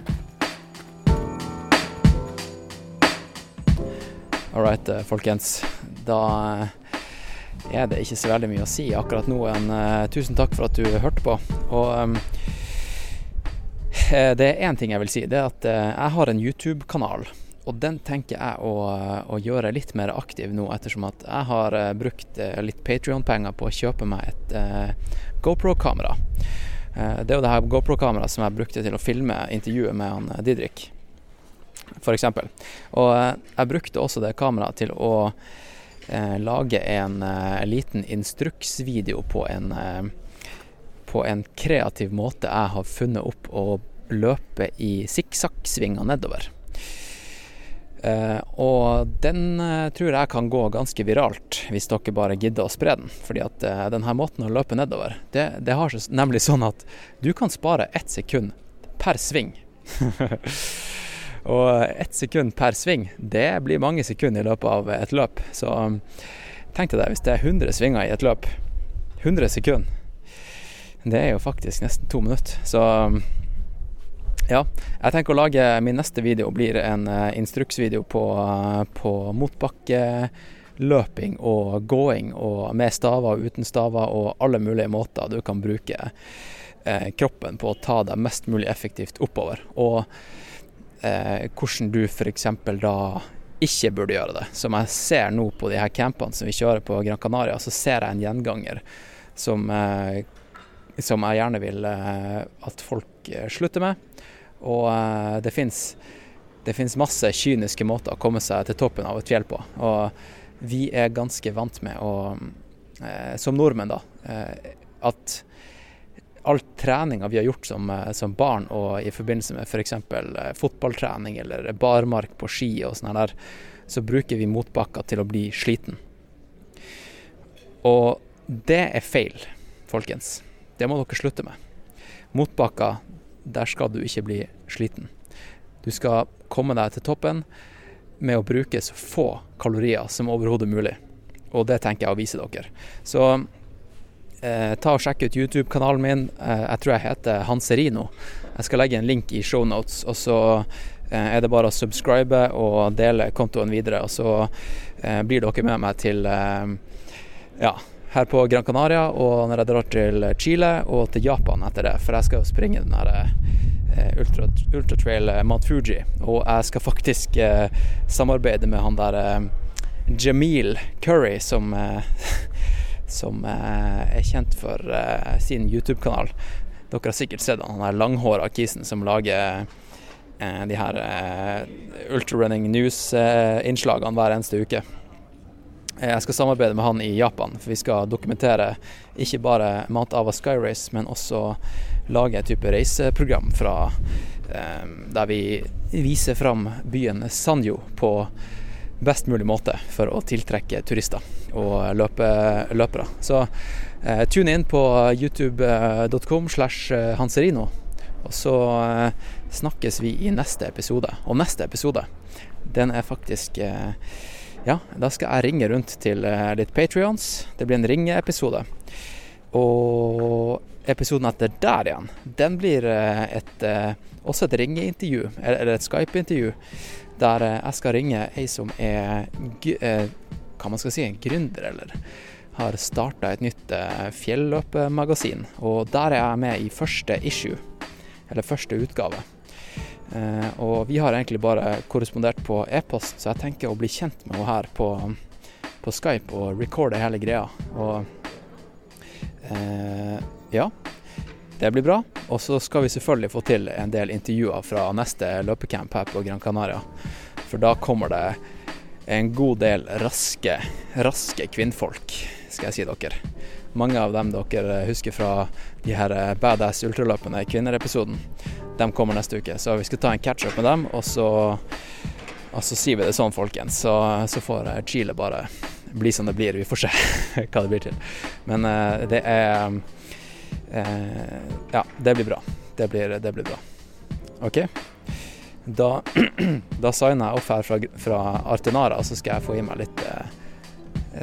All right, eh, folkens. Da eh, er det ikke så veldig mye å si akkurat nå. En, uh, tusen takk for at du hørte på. Og eh, det er én ting jeg vil si. Det er at eh, jeg har en YouTube-kanal. Og den tenker jeg å, å gjøre litt mer aktiv nå, ettersom at jeg har eh, brukt eh, litt Patrion-penger på å kjøpe meg et uh, GoPro-kamera. Uh, det er jo det her GoPro-kameraet som jeg brukte til å filme intervjuet med han eh, Didrik f.eks. Og uh, jeg brukte også det kameraet til å eh, lage en eh, liten instruksvideo på en, eh, på en kreativ måte jeg har funnet opp å løpe i sikksakksvinger nedover. Uh, og den uh, tror jeg kan gå ganske viralt, hvis dere bare gidder å spre den. Fordi at uh, denne måten å løpe nedover, det, det har nemlig sånn at du kan spare ett sekund per sving. Og ett sekund per sving, det blir mange sekunder i løpet av et løp. Så um, tenk deg hvis det er 100 svinger i et løp, 100 sekunder, det er jo faktisk nesten to minutter. Så um, ja, jeg tenker å lage min neste video blir en eh, instruksvideo på, uh, på motbakkeløping og gåing, og med staver og uten staver og alle mulige måter du kan bruke eh, kroppen på å ta deg mest mulig effektivt oppover. Og eh, hvordan du f.eks. da ikke burde gjøre det. Som jeg ser nå på de her campene som vi kjører på Gran Canaria, så ser jeg en gjenganger som, eh, som jeg gjerne vil eh, at folk eh, slutter med. Og eh, det fins masse kyniske måter å komme seg til toppen av et fjell på. Og vi er ganske vant med å, eh, som nordmenn, da, eh, at all treninga vi har gjort som, som barn og i forbindelse med f.eks. Fotballtrening eller barmark på ski og sånn der, så bruker vi motbakka til å bli sliten. Og det er feil, folkens. Det må dere slutte med. Motbakker, der skal du ikke bli sliten. Du skal komme deg til toppen med å bruke så få kalorier som overhodet mulig. Og det tenker jeg å vise dere. Så eh, ta og sjekk ut YouTube-kanalen min. Eh, jeg tror jeg heter Hanserino. Jeg skal legge en link i shownotes, og så eh, er det bare å subscribe og dele kontoen videre. Og så eh, blir dere med meg til eh, ja, her på Gran Canaria, og når jeg drar til Chile og til Japan etter det. For jeg skal jo springe den der eh, ultra, ultratrail eh, Mount Fuji. Og jeg skal faktisk eh, samarbeide med han der eh, Jamil Curry, som, eh, som eh, er kjent for sin YouTube-kanal. Dere har sikkert sett han der langhåra kisen som lager de her ultrarunning news-innslagene hver eneste uke. Eh, Jeg skal samarbeide med han i Japan, for vi skal dokumentere ikke bare Mount Ava Sky Race, men også lage et type reiseprogram fra eh, der vi viser fram byen Sanjo på best mulig måte for å tiltrekke turister og løpe, løpere. Så eh, tune inn på youtube.com slash hanserino, og så eh, snakkes vi i neste episode. Og neste episode, den er faktisk eh, ja, da skal jeg ringe rundt til eh, litt Patrions. Det blir en ringeepisode. Og episoden etter der igjen, den blir eh, et, eh, også et ringeintervju, eller et Skype-intervju, der jeg skal ringe ei som er hva man skal si, en gründer, eller har starta et nytt fjelløpemagasin. Og der er jeg med i første issue, eller første utgave. Eh, og vi har egentlig bare korrespondert på e-post, så jeg tenker å bli kjent med henne her på, på Skype og recorde hele greia. Og eh, ja, det blir bra. Og så skal vi selvfølgelig få til en del intervjuer fra neste løpecamp her på Gran Canaria. For da kommer det en god del raske, raske kvinnfolk, skal jeg si dere. Mange av dem dere husker fra de her eh, Badass ultraløpene i kvinnerepisoden. De kommer neste uke, så vi skal ta en catch-up med dem, og så, og så sier vi det sånn, folkens. Så, så får eh, Chile bare bli som det blir. Vi får se hva det blir til. Men eh, det er eh, Ja, det blir bra. Det blir, det blir bra. OK? Da, da signer jeg opp her fra, fra Artenara, så skal jeg få i meg litt eh,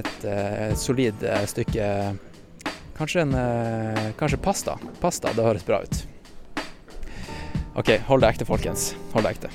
et, eh, et solid eh, stykke Kanskje en eh, Kanskje pasta. Pasta, det høres bra ut. OK, hold det ekte, folkens. Hold det ekte.